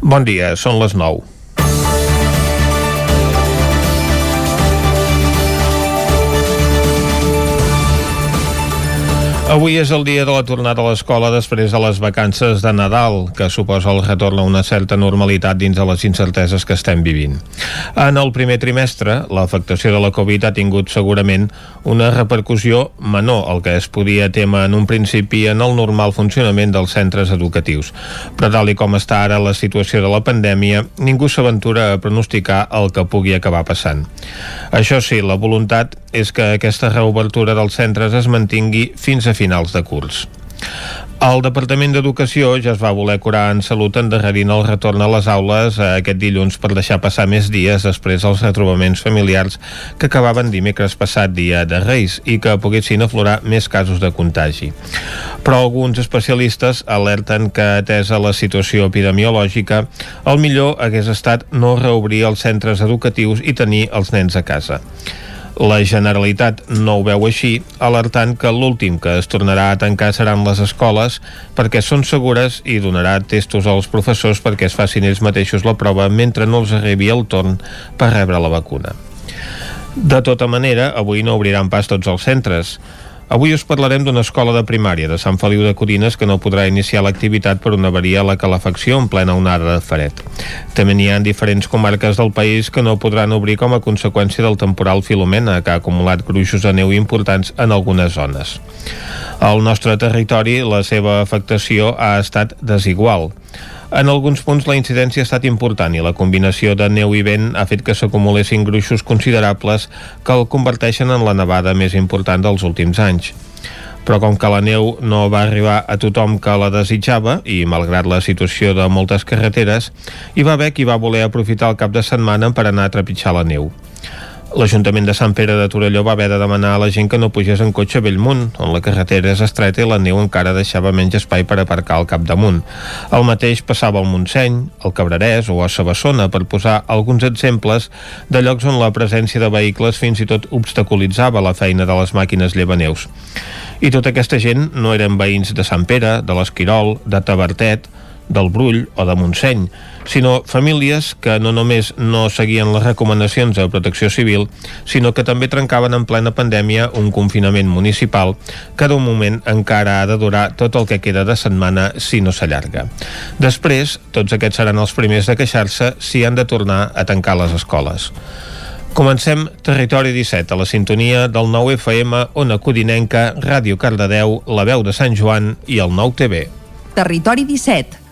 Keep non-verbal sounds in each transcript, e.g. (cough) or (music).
Bon dia, són les 9. Avui és el dia de la tornada a l'escola després de les vacances de Nadal, que suposa el retorn a una certa normalitat dins de les incerteses que estem vivint. En el primer trimestre, l'afectació de la Covid ha tingut segurament una repercussió menor al que es podia tema en un principi en el normal funcionament dels centres educatius. Però tal i com està ara la situació de la pandèmia, ningú s'aventura a pronosticar el que pugui acabar passant. Això sí, la voluntat és que aquesta reobertura dels centres es mantingui fins a finals de curs. El Departament d'Educació ja es va voler curar en salut endarrerint el retorn a les aules a aquest dilluns per deixar passar més dies després dels retrobaments familiars que acabaven dimecres passat dia de Reis i que poguessin aflorar més casos de contagi. Però alguns especialistes alerten que, atesa la situació epidemiològica, el millor hagués estat no reobrir els centres educatius i tenir els nens a casa. La Generalitat no ho veu així, alertant que l'últim que es tornarà a tancar seran les escoles perquè són segures i donarà testos als professors perquè es facin ells mateixos la prova mentre no els arribi el torn per rebre la vacuna. De tota manera, avui no obriran pas tots els centres. Avui us parlarem d'una escola de primària de Sant Feliu de Codines que no podrà iniciar l'activitat per una avaria a la calefacció en plena onada de fred. També n'hi ha diferents comarques del país que no podran obrir com a conseqüència del temporal Filomena, que ha acumulat gruixos de neu importants en algunes zones. Al nostre territori, la seva afectació ha estat desigual. En alguns punts la incidència ha estat important i la combinació de neu i vent ha fet que s'acumulessin gruixos considerables que el converteixen en la nevada més important dels últims anys però com que la neu no va arribar a tothom que la desitjava i malgrat la situació de moltes carreteres, hi va haver qui va voler aprofitar el cap de setmana per anar a trepitjar la neu. L'Ajuntament de Sant Pere de Torelló va haver de demanar a la gent que no pugés en cotxe a Bellmunt, on la carretera és estreta i la neu encara deixava menys espai per aparcar al capdamunt. El mateix passava al Montseny, al Cabrerès o a Sabassona, per posar alguns exemples de llocs on la presència de vehicles fins i tot obstaculitzava la feina de les màquines llevaneus. I tota aquesta gent no eren veïns de Sant Pere, de l'Esquirol, de Tabertet, del Brull o de Montseny, sinó famílies que no només no seguien les recomanacions de protecció civil, sinó que també trencaven en plena pandèmia un confinament municipal que d'un moment encara ha de durar tot el que queda de setmana si no s'allarga. Després, tots aquests seran els primers de queixar-se si han de tornar a tancar les escoles. Comencem Territori 17 a la sintonia del 9 FM, Ona Codinenca, Ràdio Cardedeu, La Veu de Sant Joan i el 9 TV. Territori 17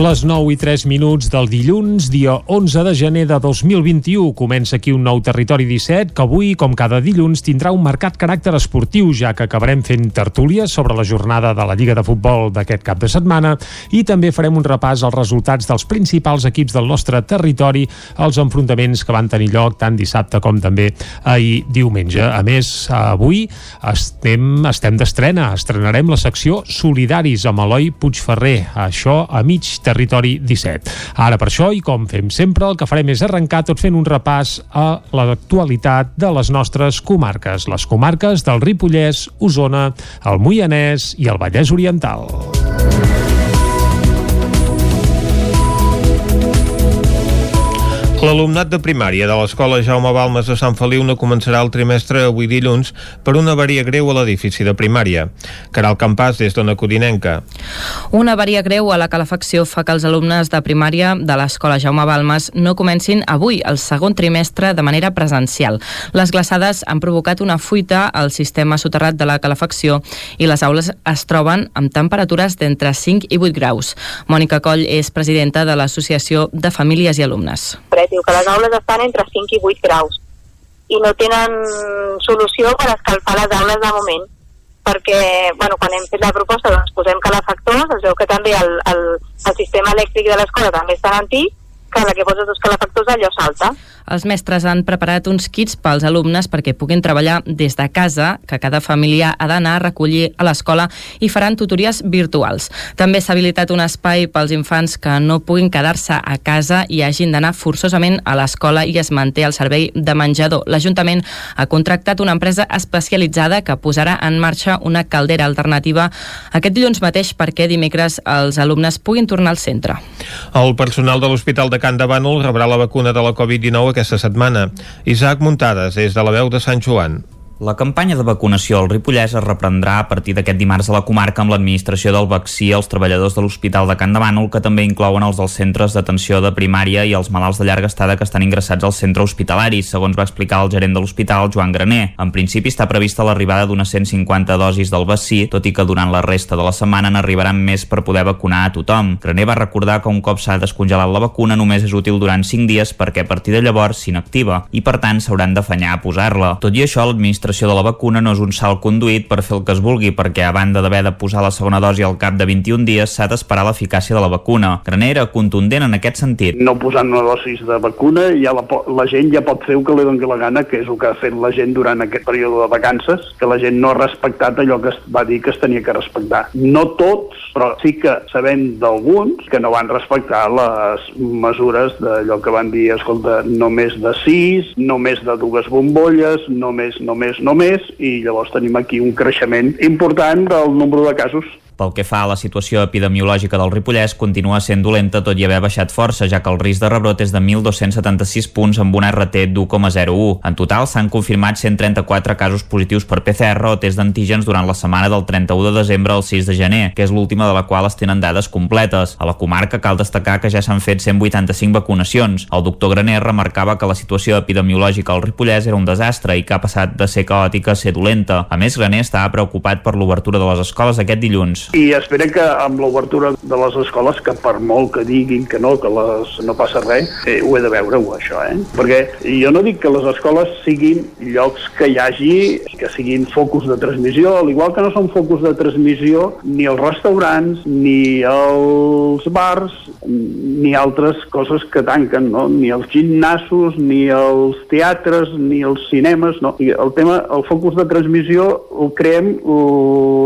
Les 9 i 3 minuts del dilluns, dia 11 de gener de 2021. Comença aquí un nou Territori 17 que avui, com cada dilluns, tindrà un marcat caràcter esportiu, ja que acabarem fent tertúlies sobre la jornada de la Lliga de Futbol d'aquest cap de setmana i també farem un repàs als resultats dels principals equips del nostre territori, els enfrontaments que van tenir lloc tant dissabte com també ahir diumenge. A més, avui estem, estem d'estrena, estrenarem la secció Solidaris amb Eloi Puigferrer. Això a mig Territori 17. Ara per això, i com fem sempre, el que farem és arrencar tot fent un repàs a l'actualitat de les nostres comarques, les comarques del Ripollès, Osona, el Moianès i el Vallès Oriental. L'alumnat de primària de l'Escola Jaume Balmes de Sant Feliu no començarà el trimestre avui dilluns per una avaria greu a l'edifici de primària. Caral Campàs, des d'Ona Codinenca. Una avaria greu a la calefacció fa que els alumnes de primària de l'Escola Jaume Balmes no comencin avui, el segon trimestre, de manera presencial. Les glaçades han provocat una fuita al sistema soterrat de la calefacció i les aules es troben amb temperatures d'entre 5 i 8 graus. Mònica Coll és presidenta de l'Associació de Famílies i Alumnes diu que les aules estan entre 5 i 8 graus i no tenen solució per escalfar les aules de moment perquè bueno, quan hem fet la proposta doncs posem calefactors, es veu que també el, el, el sistema elèctric de l'escola també és tan antic que la que poses dos calefactors allò salta. Els mestres han preparat uns kits pels alumnes perquè puguin treballar des de casa, que cada família ha d'anar a recollir a l'escola i faran tutories virtuals. També s'ha habilitat un espai pels infants que no puguin quedar-se a casa i hagin d'anar forçosament a l'escola i es manté el servei de menjador. L'Ajuntament ha contractat una empresa especialitzada que posarà en marxa una caldera alternativa aquest dilluns mateix perquè dimecres els alumnes puguin tornar al centre. El personal de l'Hospital de Can de Bànol rebrà la vacuna de la Covid-19 aquesta setmana. Isaac Muntades, des de la veu de Sant Joan. La campanya de vacunació al Ripollès es reprendrà a partir d'aquest dimarts a la comarca amb l'administració del vaccí als treballadors de l'Hospital de Can de Bànol, que també inclouen els dels centres d'atenció de primària i els malalts de llarga estada que estan ingressats al centre hospitalari, segons va explicar el gerent de l'hospital, Joan Graner. En principi està prevista l'arribada d'unes 150 dosis del vaccí, tot i que durant la resta de la setmana n'arribaran més per poder vacunar a tothom. Graner va recordar que un cop s'ha descongelat la vacuna només és útil durant 5 dies perquè a partir de llavors s'inactiva i per tant s'hauran d'afanyar a posar-la. Tot i això, l'administració l'administració de la vacuna no és un salt conduït per fer el que es vulgui, perquè a banda d'haver de posar la segona dosi al cap de 21 dies s'ha d'esperar l'eficàcia de la vacuna. Graner era contundent en aquest sentit. No posant una dosi de vacuna, ja la, la gent ja pot fer el que li doni la gana, que és el que ha fet la gent durant aquest període de vacances, que la gent no ha respectat allò que es va dir que es tenia que respectar. No tots, però sí que sabem d'alguns que no van respectar les mesures d'allò que van dir, escolta, no més de sis, no més de dues bombolles, no més, no més, no més, i llavors tenim aquí un creixement important del nombre de casos. Pel que fa a la situació epidemiològica del Ripollès, continua sent dolenta tot i haver baixat força, ja que el risc de rebrot és de 1.276 punts amb un RT d'1,01. En total s'han confirmat 134 casos positius per PCR o test d'antígens durant la setmana del 31 de desembre al 6 de gener, que és l'última de la qual es tenen dades completes. A la comarca cal destacar que ja s'han fet 185 vacunacions. El doctor Graner remarcava que la situació epidemiològica al Ripollès era un desastre i que ha passat de ser caòtica a ser dolenta. A més, Graner estava preocupat per l'obertura de les escoles aquest dilluns i espero que amb l'obertura de les escoles, que per molt que diguin que no, que les, no passa res, eh, ho he de veure ho, això, eh? Perquè jo no dic que les escoles siguin llocs que hi hagi, que siguin focus de transmissió, al igual que no són focus de transmissió ni els restaurants, ni els bars, ni altres coses que tanquen, no? Ni els gimnasos, ni els teatres, ni els cinemes, no? El tema, el focus de transmissió el creem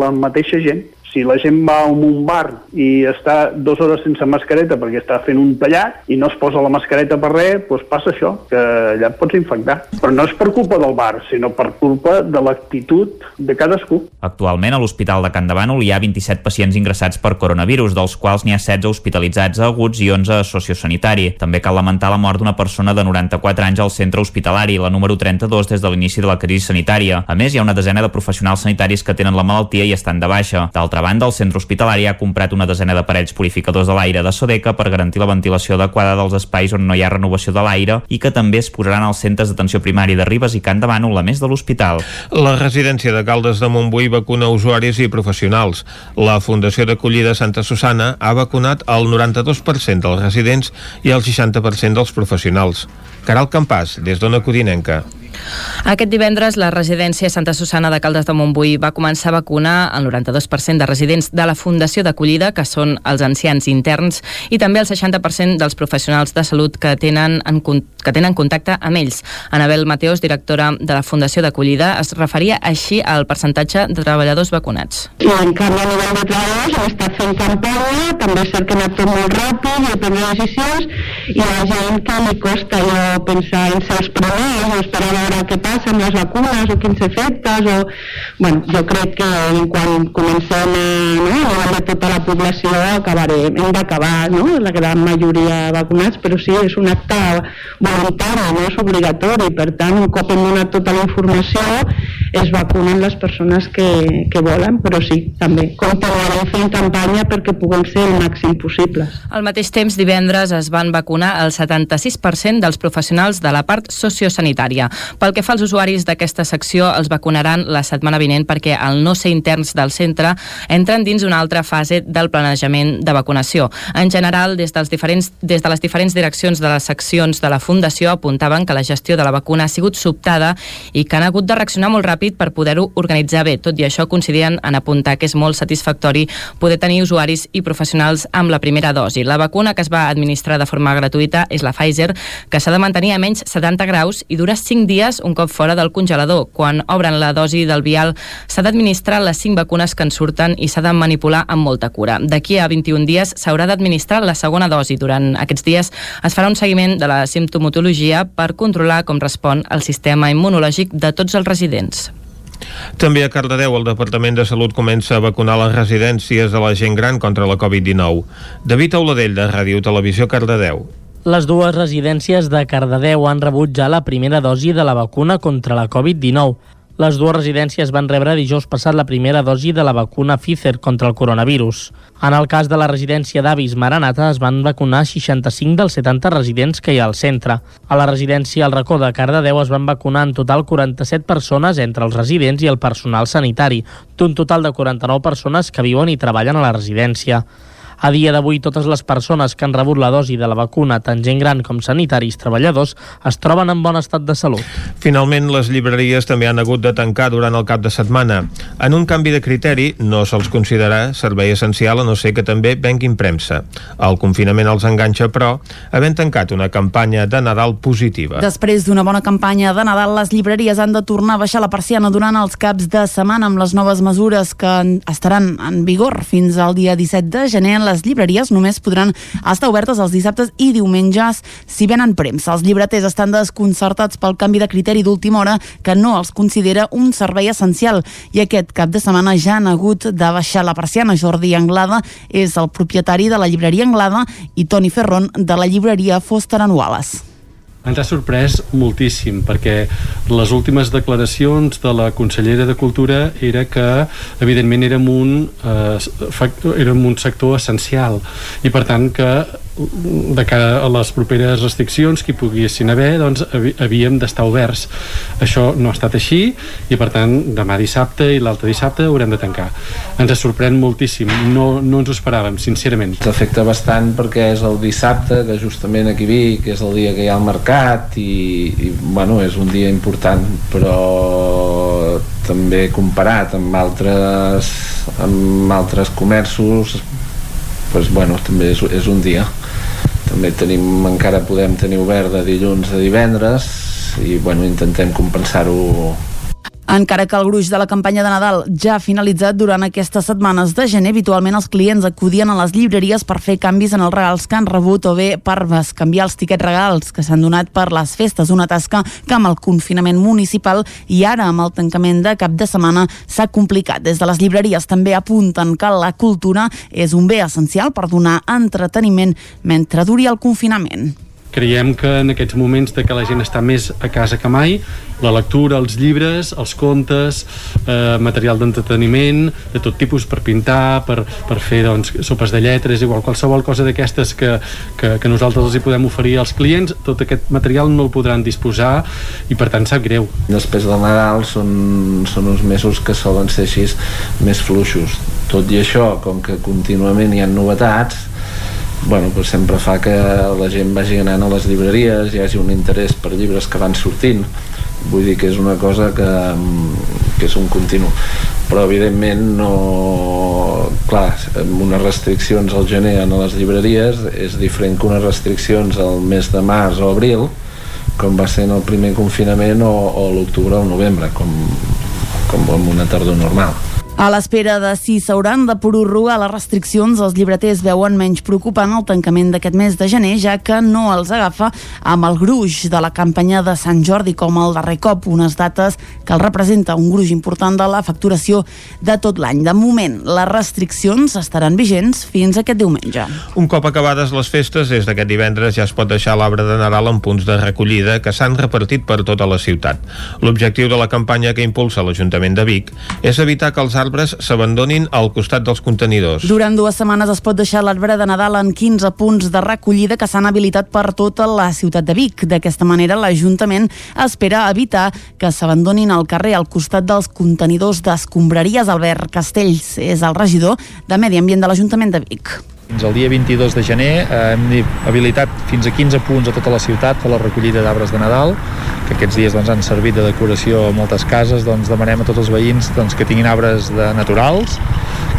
la mateixa gent si la gent va a un bar i està dues hores sense mascareta perquè està fent un tallat i no es posa la mascareta per res, doncs passa això, que allà et pots infectar. Però no és per culpa del bar, sinó per culpa de l'actitud de cadascú. Actualment a l'Hospital de Can de Bànol hi ha 27 pacients ingressats per coronavirus, dels quals n'hi ha 16 hospitalitzats aguts i 11 a sociosanitari. També cal lamentar la mort d'una persona de 94 anys al centre hospitalari, la número 32 des de l'inici de la crisi sanitària. A més, hi ha una desena de professionals sanitaris que tenen la malaltia i estan de baixa. D'altra banda, el centre hospitalari ha comprat una desena d'aparells purificadors de l'aire de Sodeca per garantir la ventilació adequada dels espais on no hi ha renovació de l'aire i que també es posaran als centres d'atenció primària de Ribes i Can de Bànol, a més de l'hospital. La residència de Caldes de Montbui vacuna usuaris i professionals. La Fundació d'Acollida Santa Susana ha vacunat el 92% dels residents i el 60% dels professionals. Caral Campàs, des d'Ona Codinenca. Aquest divendres, la residència Santa Susana de Caldes de Montbui va començar a vacunar el 92% de residents de la Fundació d'Acollida, que són els ancians interns, i també el 60% dels professionals de salut que tenen, en, que tenen contacte amb ells. Anabel Mateos, directora de la Fundació d'Acollida, es referia així al percentatge de treballadors vacunats. I en canvi, a nivell de treballadors, hem estat fent campanya, també és cert que ha anat tot molt ràpid i prendre decisions, i la gent que li costa jo pensar en ser els primers esperar veure què passa amb les vacunes o quins efectes o... Bueno, jo crec que quan comencem a, no, a tota la població acabarem, hem d'acabar no? la gran majoria vacunats, però sí, és un acte voluntari, no és obligatori, per tant, un cop hem donat tota la informació, es vacunen les persones que, que volen, però sí, també continuarem fent campanya perquè puguem ser el màxim possibles. Al mateix temps, divendres es van vacunar el 76% dels professionals de la part sociosanitària. Pel que fa als usuaris d'aquesta secció, els vacunaran la setmana vinent perquè al no ser interns del centre entren dins una altra fase del planejament de vacunació. En general, des, dels diferents, des de les diferents direccions de les seccions de la Fundació apuntaven que la gestió de la vacuna ha sigut sobtada i que han hagut de reaccionar molt ràpid ràpid per poder-ho organitzar bé. Tot i això, coincidien en apuntar que és molt satisfactori poder tenir usuaris i professionals amb la primera dosi. La vacuna que es va administrar de forma gratuïta és la Pfizer, que s'ha de mantenir a menys 70 graus i dura 5 dies un cop fora del congelador. Quan obren la dosi del vial, s'ha d'administrar les 5 vacunes que en surten i s'ha de manipular amb molta cura. D'aquí a 21 dies s'haurà d'administrar la segona dosi. Durant aquests dies es farà un seguiment de la simptomatologia per controlar com respon el sistema immunològic de tots els residents. També a Cardedeu el Departament de Salut comença a vacunar les residències de la gent gran contra la Covid-19. David Auladell, de Ràdio Televisió Cardedeu. Les dues residències de Cardedeu han rebut ja la primera dosi de la vacuna contra la Covid-19. Les dues residències van rebre dijous passat la primera dosi de la vacuna Pfizer contra el coronavirus. En el cas de la residència d'avis Maranata es van vacunar 65 dels 70 residents que hi ha al centre. A la residència al racó de Cardedeu es van vacunar en total 47 persones entre els residents i el personal sanitari, d'un total de 49 persones que viuen i treballen a la residència. A dia d'avui, totes les persones que han rebut la dosi de la vacuna, tant gent gran com sanitaris treballadors, es troben en bon estat de salut. Finalment, les llibreries també han hagut de tancar durant el cap de setmana. En un canvi de criteri, no se'ls considerarà servei essencial a no ser que també venguin premsa. El confinament els enganxa, però, havent tancat una campanya de Nadal positiva. Després d'una bona campanya de Nadal, les llibreries han de tornar a baixar la persiana durant els caps de setmana amb les noves mesures que estaran en vigor fins al dia 17 de gener les llibreries només podran estar obertes els dissabtes i diumenges si venen premsa. Els llibreters estan desconcertats pel canvi de criteri d'última hora que no els considera un servei essencial i aquest cap de setmana ja han hagut de baixar la persiana. Jordi Anglada és el propietari de la llibreria Anglada i Toni Ferron de la llibreria Foster Wallace. Ens ha sorprès moltíssim perquè les últimes declaracions de la consellera de Cultura era que evidentment érem un, eh, érem un sector essencial. I per tant que de cara a les properes restriccions que hi poguessin haver, doncs havíem d'estar oberts. Això no ha estat així i per tant demà dissabte i l'altre dissabte haurem de tancar. Ens sorprèn moltíssim, no, no ens ho esperàvem, sincerament. S'afecta bastant perquè és el dissabte, que justament aquí Vic és el dia que hi ha el mercat i, i bueno, és un dia important, però també comparat amb altres, amb altres comerços pues, bueno, també és, és un dia. També tenim, encara podem tenir obert de dilluns a divendres i bueno, intentem compensar-ho encara que el gruix de la campanya de Nadal ja ha finalitzat durant aquestes setmanes de gener, habitualment els clients acudien a les llibreries per fer canvis en els regals que han rebut o bé per canviar els tiquets regals que s'han donat per les festes, una tasca que amb el confinament municipal i ara amb el tancament de cap de setmana s'ha complicat. Des de les llibreries també apunten que la cultura és un bé essencial per donar entreteniment mentre duri el confinament. Creiem que en aquests moments de que la gent està més a casa que mai, la lectura, els llibres, els contes, eh, material d'entreteniment, de tot tipus per pintar, per, per fer doncs, sopes de lletres, igual qualsevol cosa d'aquestes que, que, que nosaltres els hi podem oferir als clients, tot aquest material no el podran disposar i per tant sap greu. Després del Nadal són, són uns mesos que solen ser així més fluixos. Tot i això, com que contínuament hi ha novetats, bueno, doncs sempre fa que la gent vagi anant a les llibreries, hi hagi un interès per llibres que van sortint. Vull dir que és una cosa que, que és un continu. Però, evidentment, no... Clar, amb unes restriccions al gener a les llibreries és diferent que unes restriccions al mes de març o abril, com va ser en el primer confinament o, o l'octubre o novembre, com, com en una tardor normal. A l'espera de si s'hauran de prorrogar les restriccions, els llibreters veuen menys preocupant el tancament d'aquest mes de gener, ja que no els agafa amb el gruix de la campanya de Sant Jordi com el darrer cop, unes dates que el representa un gruix important de la facturació de tot l'any. De moment, les restriccions estaran vigents fins aquest diumenge. Un cop acabades les festes, des d'aquest divendres ja es pot deixar l'arbre de Nadal en punts de recollida que s'han repartit per tota la ciutat. L'objectiu de la campanya que impulsa l'Ajuntament de Vic és evitar que els arbres s'abandonin al costat dels contenidors. Durant dues setmanes es pot deixar l'arbre de Nadal en 15 punts de recollida que s'han habilitat per tota la ciutat de Vic. D'aquesta manera, l'Ajuntament espera evitar que s'abandonin al carrer al costat dels contenidors d'escombraries. Albert Castells és el regidor de Medi Ambient de l'Ajuntament de Vic. Fins al dia 22 de gener eh, hem habilitat fins a 15 punts a tota la ciutat per la recollida d'arbres de Nadal, que aquests dies doncs, han servit de decoració a moltes cases. Doncs demanem a tots els veïns doncs, que tinguin arbres de naturals,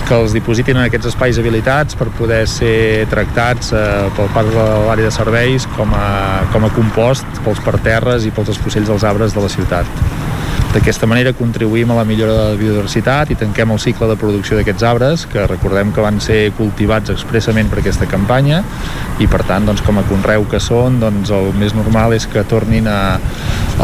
que els dipositin en aquests espais habilitats per poder ser tractats eh, pel part de l'àrea de serveis com a, com a compost pels parterres i pels espocells dels arbres de la ciutat. D'aquesta manera contribuïm a la millora de la biodiversitat i tanquem el cicle de producció d'aquests arbres, que recordem que van ser cultivats expressament per aquesta campanya i per tant, doncs, com a conreu que són, doncs, el més normal és que tornin a,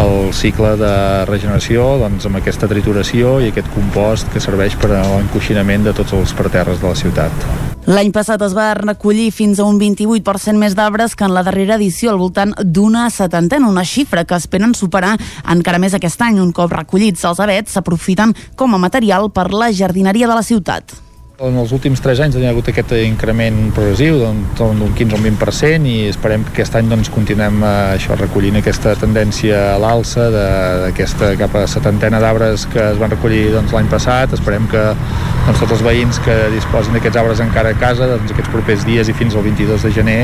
al cicle de regeneració doncs, amb aquesta trituració i aquest compost que serveix per a l'encoixinament de tots els parterres de la ciutat. L'any passat es va recollir fins a un 28% més d'arbres que en la darrera edició, al voltant d'una setantena, una xifra que esperen superar encara més aquest any. Un cop recollits els avets s'aprofiten com a material per la jardineria de la ciutat. En els últims 3 anys hi ha hagut aquest increment progressiu d'un 15 o un 20% i esperem que aquest any doncs, continuem eh, això recollint aquesta tendència a l'alça d'aquesta cap a setantena d'arbres que es van recollir doncs, l'any passat. Esperem que doncs, tots els veïns que disposin d'aquests arbres encara a casa doncs, aquests propers dies i fins al 22 de gener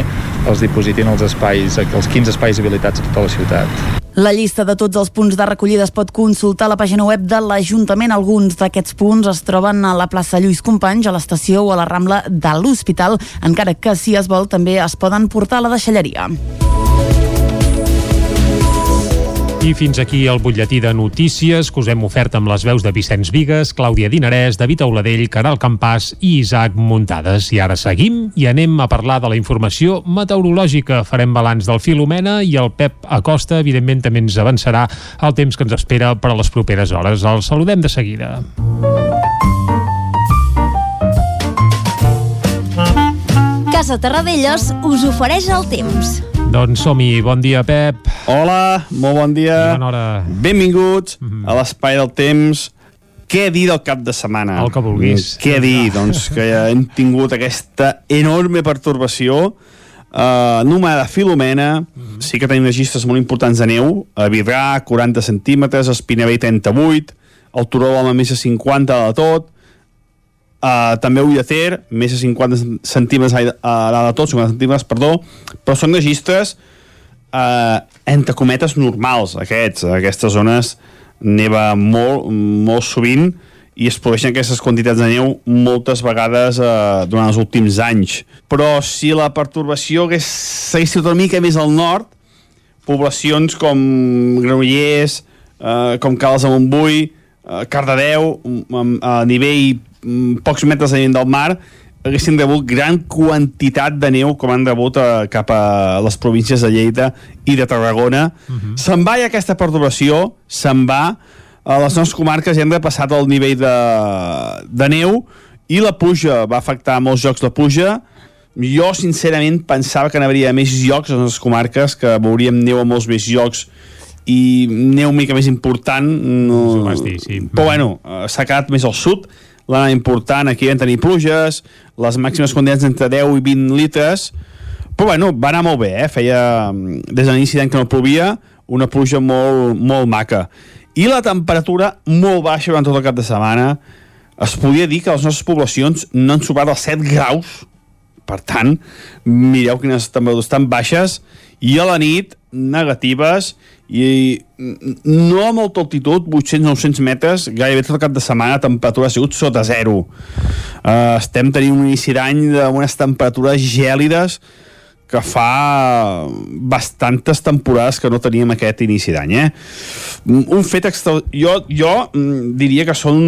els dipositin als espais, els 15 espais habilitats a tota la ciutat. La llista de tots els punts de recollida es pot consultar a la pàgina web de l'Ajuntament. Alguns d'aquests punts es troben a la plaça Lluís Companys, a l'estació o a la Rambla de l'Hospital, encara que si es vol també es poden portar a la deixalleria. I fins aquí el butlletí de notícies que us hem ofert amb les veus de Vicenç Vigues, Clàudia Dinarès, David Auladell, Caral Campàs i Isaac Muntades. I ara seguim i anem a parlar de la informació meteorològica. Farem balanç del Filomena i el Pep Acosta, evidentment, també ens avançarà el temps que ens espera per a les properes hores. El saludem de seguida. Casa Terradellos us ofereix el temps. Doncs som-hi. Bon dia, Pep. Hola, molt bon dia. Bona hora. Benvinguts mm -hmm. a l'Espai del Temps. Què dir del cap de setmana? El que vulguis. Mm, què dir? doncs que hem tingut aquesta enorme pertorbació uh, anomenada Filomena. Mm -hmm. Sí que tenim registres molt importants de neu. A Vidrà, 40 centímetres, Espinavell, 38, el Turó d'Home, més de 50 de tot, Uh, també Ull de Ter, més de 50 centímetres a uh, de tot, 50 centímetres, perdó, però són registres uh, entre cometes normals, aquests. Aquestes zones neva molt, molt sovint i es produeixen aquestes quantitats de neu moltes vegades uh, durant els últims anys. Però si la pertorbació hagués seguit una mica més al nord, poblacions com Granollers, uh, com Cales de Montbui, Cardedeu, um, a nivell Mm, pocs metres a del mar haguessin rebut gran quantitat de neu com han rebut a, eh, cap a les províncies de Lleida i de Tarragona. Uh mhm. -huh. Se'n va aquesta perturbació, se'n va. A les nostres comarques ja hem repassat el nivell de, de neu i la pluja va afectar molts jocs de pluja. Jo, sincerament, pensava que n'hauria més llocs a les nostres comarques, que veuríem neu a molts més llocs i neu mica més important. No... Dir, sí. Però bueno, eh, s'ha quedat més al sud l'anada important, aquí vam tenir pluges, les màximes condens entre 10 i 20 litres, però bueno, va anar molt bé, eh? feia des de l'inici d'any que no plovia, una pluja molt, molt maca. I la temperatura molt baixa durant tot el cap de setmana. Es podia dir que les nostres poblacions no han superat els 7 graus, per tant, mireu quines temperatures tan baixes, i a la nit, negatives, i no a molta altitud, 800-900 metres, gairebé tot el cap de setmana la temperatura ha sigut sota zero. Uh, estem tenint un inici d'any amb unes temperatures gèlides que fa bastantes temporades que no teníem aquest inici d'any, eh? Un fet extra... Jo, jo mm, diria que són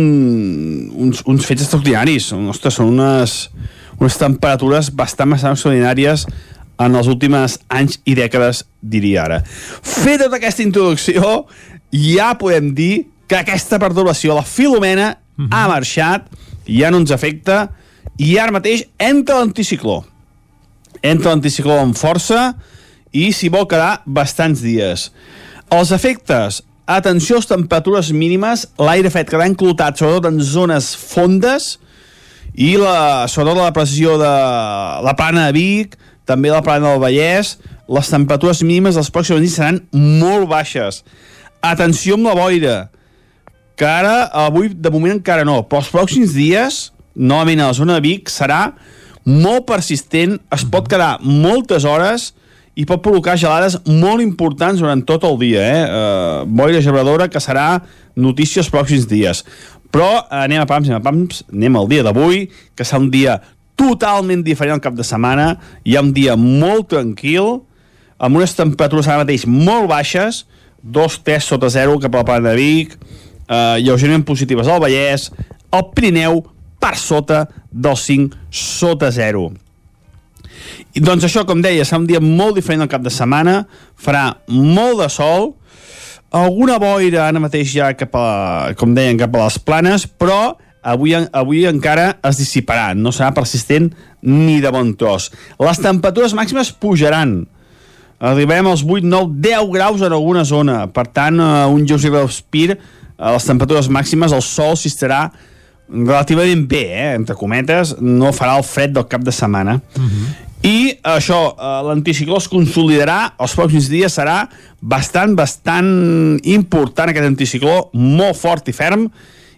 uns, uns fets extraordinaris. Ostres, són unes, unes temperatures bastant, bastant extraordinàries en els últims anys i dècades, diria ara. Feta tota aquesta introducció, ja podem dir que aquesta perturbació, la Filomena, uh mhm. -huh. ha marxat, ja no ens afecta, i ara mateix entra l'anticicló. Entra l'anticicló amb força i s'hi vol quedar bastants dies. Els efectes, atenció a les temperatures mínimes, l'aire fet quedar enclotat, sobretot en zones fondes, i la, sobretot la pressió de la plana de Vic, també la plana del Vallès, les temperatures mínimes dels pròxims dies seran molt baixes. Atenció amb la boira, que ara, avui, de moment encara no, però els pròxims dies, novament a la zona de Vic, serà molt persistent, es pot quedar moltes hores i pot provocar gelades molt importants durant tot el dia. Eh? Uh, boira gebradora que serà notícia els pròxims dies. Però uh, anem a pams, anem a pams, anem al dia d'avui, que serà un dia totalment diferent al cap de setmana. Hi ha un dia molt tranquil, amb unes temperatures ara mateix molt baixes, 2-3 sota 0 cap a la plana de Vic, uh, lleugerament positives al Vallès, el Pirineu per sota dels 5 sota 0. I doncs això, com deia, serà un dia molt diferent al cap de setmana, farà molt de sol, alguna boira ara mateix ja cap a, com deien, cap a les planes, però avui, avui encara es dissiparà, no serà persistent ni de bon tros. Les temperatures màximes pujaran, arribem als 8, 9, 10 graus en alguna zona, per tant, uh, un lleuger respir, a les temperatures màximes, el sol s'hi estarà relativament bé, eh? entre cometes, no farà el fred del cap de setmana. Uh -huh. I això, eh, l'anticicló es consolidarà, els pròxims dies serà bastant, bastant important aquest anticicló, molt fort i ferm,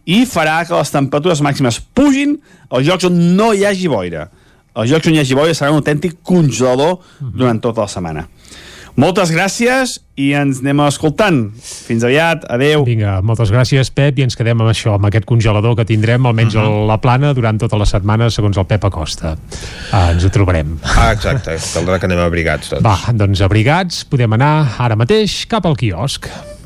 i farà que les temperatures màximes pugin als llocs on no hi hagi boira. Els llocs on hi hagi boira serà un autèntic congelador durant tota la setmana. Moltes gràcies i ens anem escoltant. Fins aviat, adeu. Vinga, moltes gràcies, Pep, i ens quedem amb això, amb aquest congelador que tindrem, almenys uh -huh. a la plana, durant tota la setmana, segons el Pep Acosta. Ah, ens ho trobarem. Ah, exacte, caldrà que anem abrigats tots. Va, doncs abrigats, podem anar ara mateix cap al quiosc.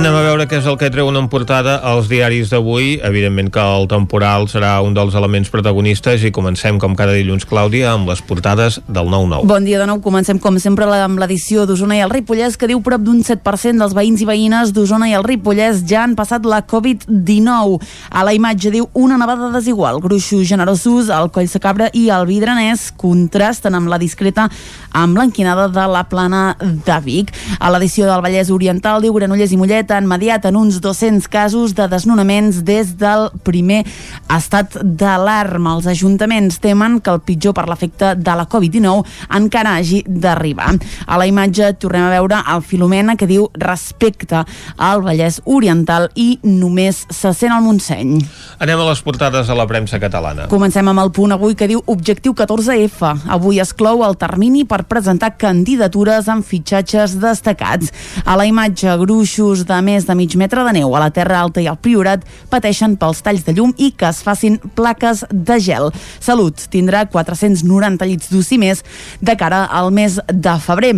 Anem a veure què és el que treuen en portada els diaris d'avui. Evidentment que el temporal serà un dels elements protagonistes i comencem, com cada dilluns, Clàudia, amb les portades del 9-9. Bon dia de nou. Comencem, com sempre, amb l'edició d'Osona i el Ripollès, que diu prop d'un 7% dels veïns i veïnes d'Osona i el Ripollès ja han passat la Covid-19. A la imatge diu una nevada desigual. Gruixos generosos, el Coll Sacabra i el Vidranès contrasten amb la discreta amb l'enquinada de la plana de Vic. A l'edició del Vallès Oriental diu Granollers i Mollet han mediat en uns 200 casos de desnonaments des del primer estat d'alarma. Els ajuntaments temen que el pitjor per l'efecte de la Covid-19 encara hagi d'arribar. A la imatge tornem a veure el Filomena que diu respecte al Vallès Oriental i només se sent al Montseny. Anem a les portades a la premsa catalana. Comencem amb el punt avui que diu Objectiu 14F. Avui es clou el termini per presentar candidatures amb fitxatges destacats. A la imatge, gruixos de més de mig metre de neu a la Terra Alta i al Priorat pateixen pels talls de llum i que es facin plaques de gel. Salut tindrà 490 llits d'UCI més de cara al mes de febrer.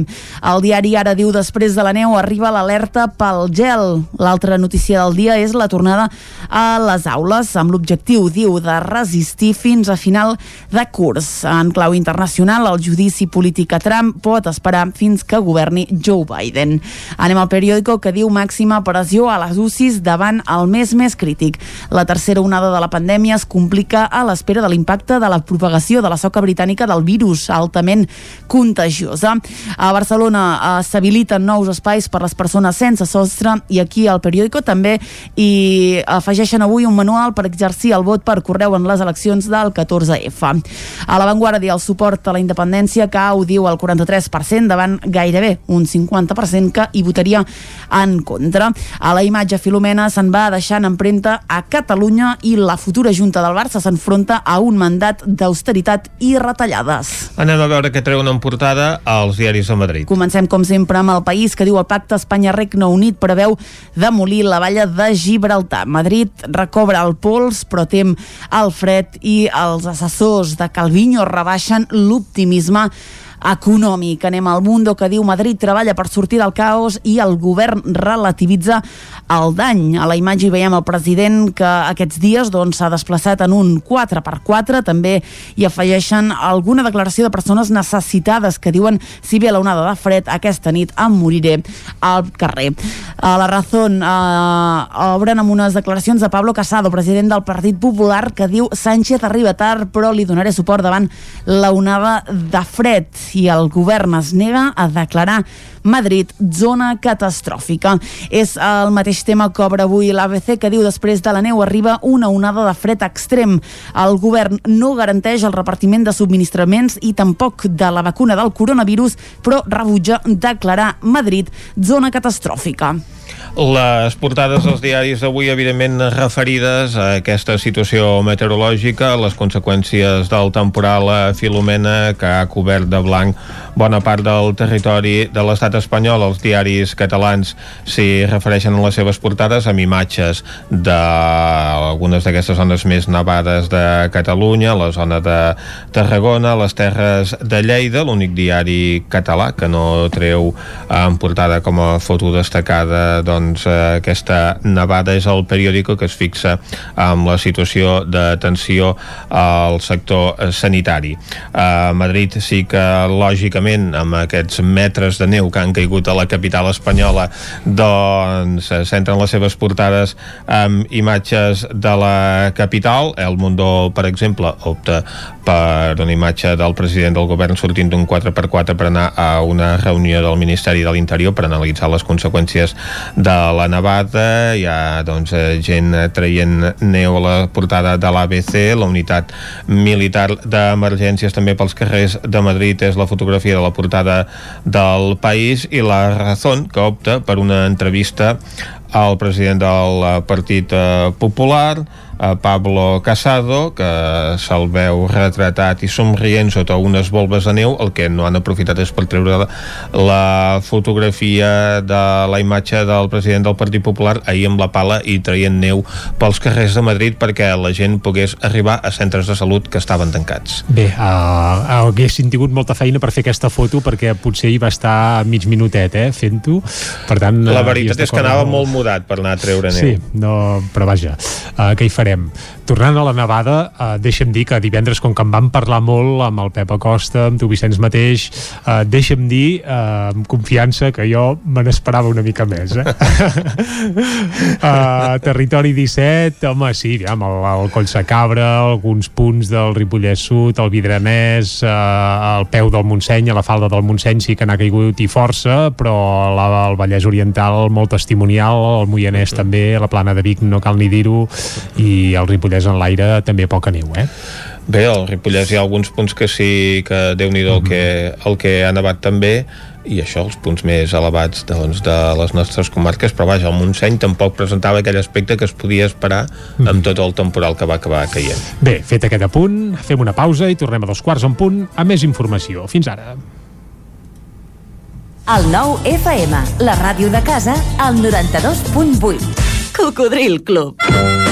El diari ara diu després de la neu arriba l'alerta pel gel. L'altra notícia del dia és la tornada a les aules amb l'objectiu, diu, de resistir fins a final de curs. En clau internacional, el judici polític a Trump pot esperar fins que governi Joe Biden. Anem al periòdico que diu màxima pressió a les UCIs davant el mes més crític. La tercera onada de la pandèmia es complica a l'espera de l'impacte de la propagació de la soca britànica del virus altament contagiosa. A Barcelona eh, s'habiliten nous espais per les persones sense sostre i aquí al periòdico també hi afegeixen avui un manual per exercir el vot per correu en les eleccions del 14F. A l'avantguàrdia el suport a la independència cau, diu, el 43% davant gairebé un 50% que hi votaria en contra. A la imatge Filomena se'n va deixant empremta a Catalunya i la futura Junta del Barça s'enfronta a un mandat d'austeritat i retallades. Anem a veure què treuen en portada als diaris de Madrid. Comencem, com sempre, amb el país que diu el pacte Espanya-Regne Unit preveu demolir la valla de Gibraltar. Madrid recobra el pols, però tem el fred i els assessors de Calviño rebaixen l'optimisme econòmic. Anem al Mundo que diu Madrid treballa per sortir del caos i el govern relativitza el dany. A la imatge hi veiem el president que aquests dies doncs, s'ha doncs, desplaçat en un 4x4. També hi afegeixen alguna declaració de persones necessitades que diuen si ve l'onada de fred aquesta nit em moriré al carrer. A la Razón eh, obren amb unes declaracions de Pablo Casado, president del Partit Popular, que diu Sánchez arriba tard però li donaré suport davant l'onada de fred i el govern es nega a declarar Madrid zona catastròfica. És el mateix tema que obre avui l'ABC que diu després de la neu arriba una onada de fred extrem. El govern no garanteix el repartiment de subministraments i tampoc de la vacuna del coronavirus, però rebutja declarar Madrid zona catastròfica. Les portades dels diaris d'avui, evidentment, referides a aquesta situació meteorològica, les conseqüències del temporal a Filomena, que ha cobert de blanc bona part del territori de l'estat espanyol. Els diaris catalans s'hi refereixen a les seves portades amb imatges d'algunes d'aquestes zones més nevades de Catalunya, la zona de Tarragona, les terres de Lleida, l'únic diari català que no treu en portada com a foto destacada doncs, doncs, eh, aquesta nevada és el periòdico que es fixa amb la situació de tensió al sector eh, sanitari. A Madrid sí que, lògicament, amb aquests metres de neu que han caigut a la capital espanyola, doncs centren les seves portades amb imatges de la capital. El Mundo, per exemple, opta per una imatge del president del govern sortint d'un 4x4 per anar a una reunió del Ministeri de l'Interior per analitzar les conseqüències de la nevada, hi ha doncs, eh, gent traient neu a la portada de l'ABC, la unitat militar d'emergències també pels carrers de Madrid és la fotografia de la portada del país i la Razón que opta per una entrevista al president del Partit eh, Popular a Pablo Casado, que se'l veu retratat i somrient sota unes volves de neu, el que no han aprofitat és per treure la fotografia de la imatge del president del Partit Popular ahir amb la pala i traient neu pels carrers de Madrid perquè la gent pogués arribar a centres de salut que estaven tancats. Bé, uh, haguessin tingut molta feina per fer aquesta foto perquè potser hi va estar mig minutet, eh, fent-ho. Per tant... La veritat és que anava molt mudat per anar a treure neu. Sí, no, però vaja, uh, què hi farem? Farem. Tornant a la nevada, eh, deixa'm dir que divendres, com que en vam parlar molt amb el Pep Acosta, amb tu Vicenç mateix, eh, deixa'm dir eh, amb confiança que jo me n'esperava una mica més. Eh? uh, (laughs) territori 17, home, sí, aviam, el, el Coll Cabra, alguns punts del Ripollès Sud, el Vidranès, eh, el peu del Montseny, a la falda del Montseny sí que n'ha caigut i força, però la, el Vallès Oriental molt testimonial, el Moianès també, la Plana de Vic no cal ni dir-ho, i i el Ripollès en l'aire també poca neu, eh? Bé, al Ripollès hi ha alguns punts que sí que déu nhi mm -hmm. el, que, el que ha nevat també i això, els punts més elevats doncs, de les nostres comarques, però vaja, el Montseny tampoc presentava aquell aspecte que es podia esperar mm. amb tot el temporal que va acabar caient. Bé, fet aquest apunt, fem una pausa i tornem a dos quarts en punt a més informació. Fins ara. El nou FM, la ràdio de casa, al 92.8. Cocodril Club.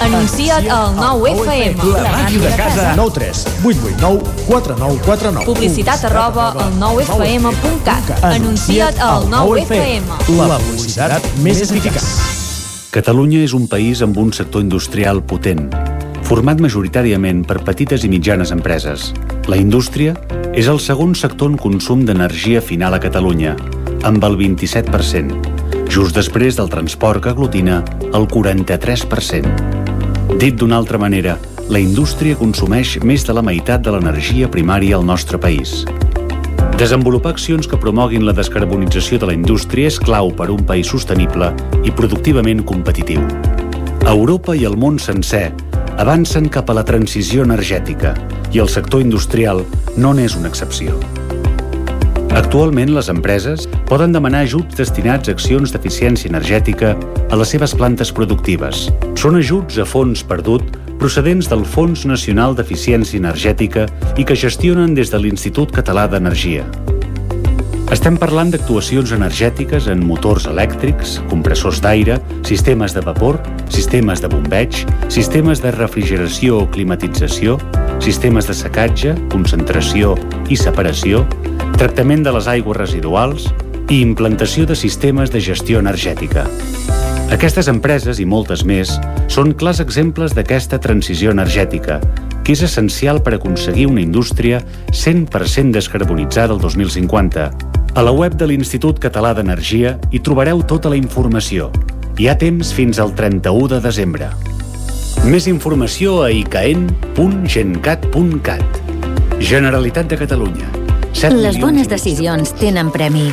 Anuncia't al 9FM. La màquina de casa. 9 3 8 8 9 4 9 4 9. Publicitat arroba al 9FM.cat. Anuncia't al 9FM. La publicitat més eficaç. Catalunya és un país amb un sector industrial potent, format majoritàriament per petites i mitjanes empreses. La indústria és el segon sector en consum d'energia final a Catalunya, amb el 27%, just després del transport que aglutina el 43%. Dit d'una altra manera, la indústria consumeix més de la meitat de l'energia primària al nostre país. Desenvolupar accions que promoguin la descarbonització de la indústria és clau per un país sostenible i productivament competitiu. Europa i el món sencer avancen cap a la transició energètica i el sector industrial no n'és una excepció. Actualment, les empreses poden demanar ajuts destinats a accions d'eficiència energètica a les seves plantes productives. Són ajuts a fons perdut procedents del Fons Nacional d'Eficiència Energètica i que gestionen des de l'Institut Català d'Energia. Estem parlant d'actuacions energètiques en motors elèctrics, compressors d'aire, sistemes de vapor, sistemes de bombeig, sistemes de refrigeració o climatització, sistemes de secatge, concentració i separació, tractament de les aigües residuals, i implantació de sistemes de gestió energètica. Aquestes empreses i moltes més són clars exemples d'aquesta transició energètica, que és essencial per aconseguir una indústria 100% descarbonitzada el 2050. A la web de l'Institut Català d'Energia hi trobareu tota la informació. Hi ha temps fins al 31 de desembre. Més informació a icaen.gencat.cat. Generalitat de Catalunya. Les bones decisions tenen premi.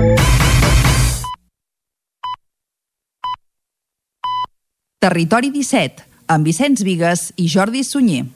Territori 17, amb Vicenç Vigues i Jordi Sunyer.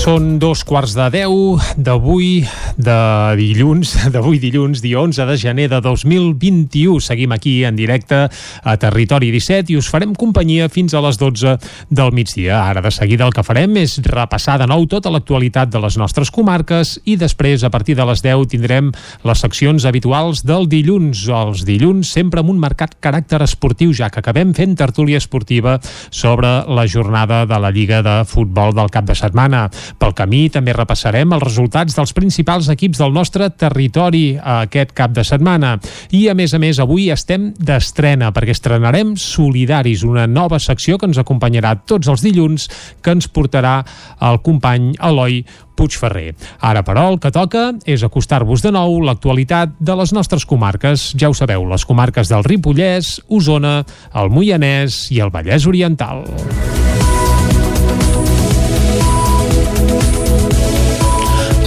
Són dos quarts de deu d'avui, de dilluns, (laughs) d'avui dilluns, dia 11 de gener de 2021. Seguim aquí en directe a Territori 17 i us farem companyia fins a les 12 del migdia. Ara de seguida el que farem és repassar de nou tota l'actualitat de les nostres comarques i després, a partir de les 10, tindrem les seccions habituals del dilluns. Els dilluns sempre amb un marcat caràcter esportiu, ja que acabem fent tertúlia esportiva sobre la jornada de la Lliga de Futbol del cap de setmana. Pel camí també repassarem els resultats dels principals equips del nostre territori aquest cap de setmana. I, a més a més, avui estem d'estrena, perquè estrenarem Solidaris, una nova secció que ens acompanyarà tots els dilluns, que ens portarà el company Eloi Puigferrer. Ara, però, el que toca és acostar-vos de nou l'actualitat de les nostres comarques. Ja ho sabeu, les comarques del Ripollès, Osona, el Moianès i el Vallès Oriental.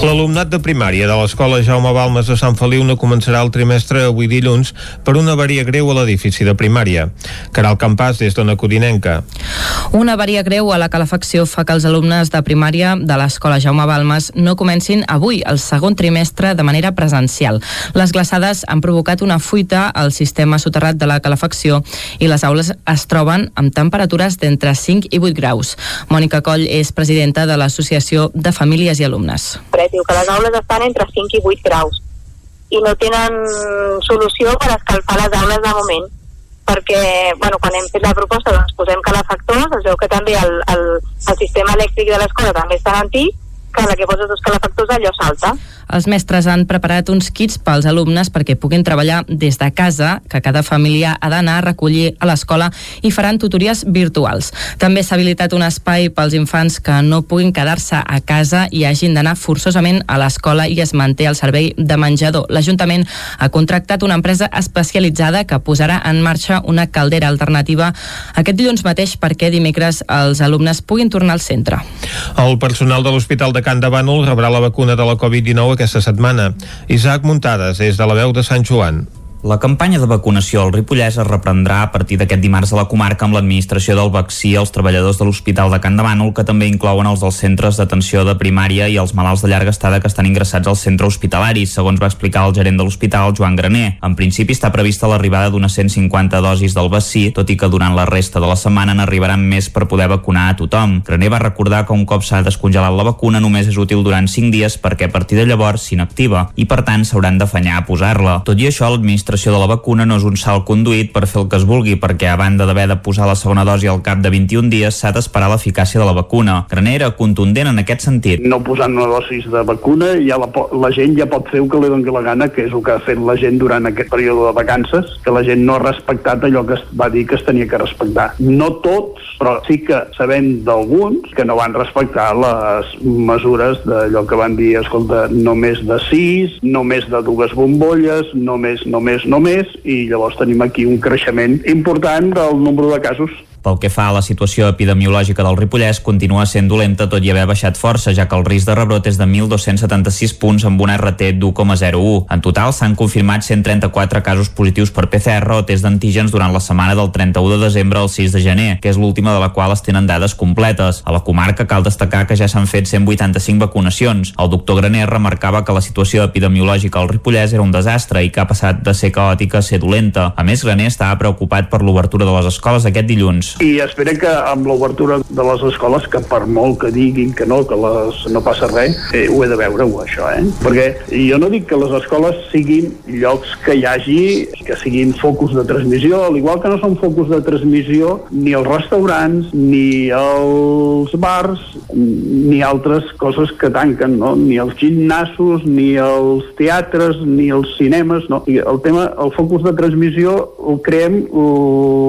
L'alumnat de primària de l'escola Jaume Balmes de Sant Feliu no començarà el trimestre avui dilluns per una avaria greu a l'edifici de primària. Caral Campàs, des d'Ona Codinenca. Una avaria greu a la calefacció fa que els alumnes de primària de l'escola Jaume Balmes no comencin avui, el segon trimestre, de manera presencial. Les glaçades han provocat una fuita al sistema soterrat de la calefacció i les aules es troben amb temperatures d'entre 5 i 8 graus. Mònica Coll és presidenta de l'Associació de Famílies i Alumnes diu que les aules estan entre 5 i 8 graus i no tenen solució per escalfar les aules de moment perquè bueno, quan hem fet la proposta doncs posem calefactors, es veu que també el, el, el sistema elèctric de l'escola també està antic que la que poses dos calefactors allò salta. Els mestres han preparat uns kits pels alumnes perquè puguin treballar des de casa, que cada família ha d'anar a recollir a l'escola i faran tutories virtuals. També s'ha habilitat un espai pels infants que no puguin quedar-se a casa i hagin d'anar forçosament a l'escola i es manté el servei de menjador. L'Ajuntament ha contractat una empresa especialitzada que posarà en marxa una caldera alternativa aquest dilluns mateix perquè dimecres els alumnes puguin tornar al centre. El personal de l'Hospital de Can de Bànol rebrà la vacuna de la Covid-19 aquesta setmana. Isaac Muntades, des de la veu de Sant Joan. La campanya de vacunació al Ripollès es reprendrà a partir d'aquest dimarts a la comarca amb l'administració del vaccí als treballadors de l'Hospital de Can de Bànol, que també inclouen els dels centres d'atenció de primària i els malalts de llarga estada que estan ingressats al centre hospitalari, segons va explicar el gerent de l'hospital, Joan Graner. En principi està prevista l'arribada d'unes 150 dosis del vaccí, tot i que durant la resta de la setmana n'arribaran més per poder vacunar a tothom. Graner va recordar que un cop s'ha descongelat la vacuna només és útil durant 5 dies perquè a partir de llavors s'inactiva i per tant s'hauran d'afanyar a posar-la. Tot i això, l'administració l'administració de la vacuna no és un salt conduït per fer el que es vulgui, perquè a banda d'haver de posar la segona dosi al cap de 21 dies s'ha d'esperar l'eficàcia de la vacuna. Granera, contundent en aquest sentit. No posant una dosis de vacuna, ja la, la gent ja pot fer el que li doni la gana, que és el que ha fet la gent durant aquest període de vacances, que la gent no ha respectat allò que es va dir que es tenia que respectar. No tots, però sí que sabem d'alguns que no van respectar les mesures d'allò que van dir, escolta, només de 6, només de dues bombolles, només, només, només, i llavors tenim aquí un creixement important del nombre de casos Pel que fa a la situació epidemiològica del Ripollès, continua sent dolenta tot i haver baixat força, ja que el risc de rebrot és de 1.276 punts amb una RT d'1,01. En total s'han confirmat 134 casos positius per PCR o test d'antígens durant la setmana del 31 de desembre al 6 de gener, que és l'última de la qual es tenen dades completes. A la comarca cal destacar que ja s'han fet 185 vacunacions. El doctor Graner remarcava que la situació epidemiològica al Ripollès era un desastre i que ha passat de ser caòtica a ser dolenta. A més, Graner estava preocupat per l'obertura de les escoles aquest dilluns. I espero que amb l'obertura de les escoles, que per molt que diguin que no, que les, no passa res, eh, ho he de veure, ho, això, eh? Perquè jo no dic que les escoles siguin llocs que hi hagi, que siguin focus de transmissió, al igual que no són focus de transmissió ni els restaurants, ni els bars, ni altres coses que tanquen, no? ni els gimnasos, ni els teatres, ni els cinemes. No? I el tema, el focus de transmissió el creem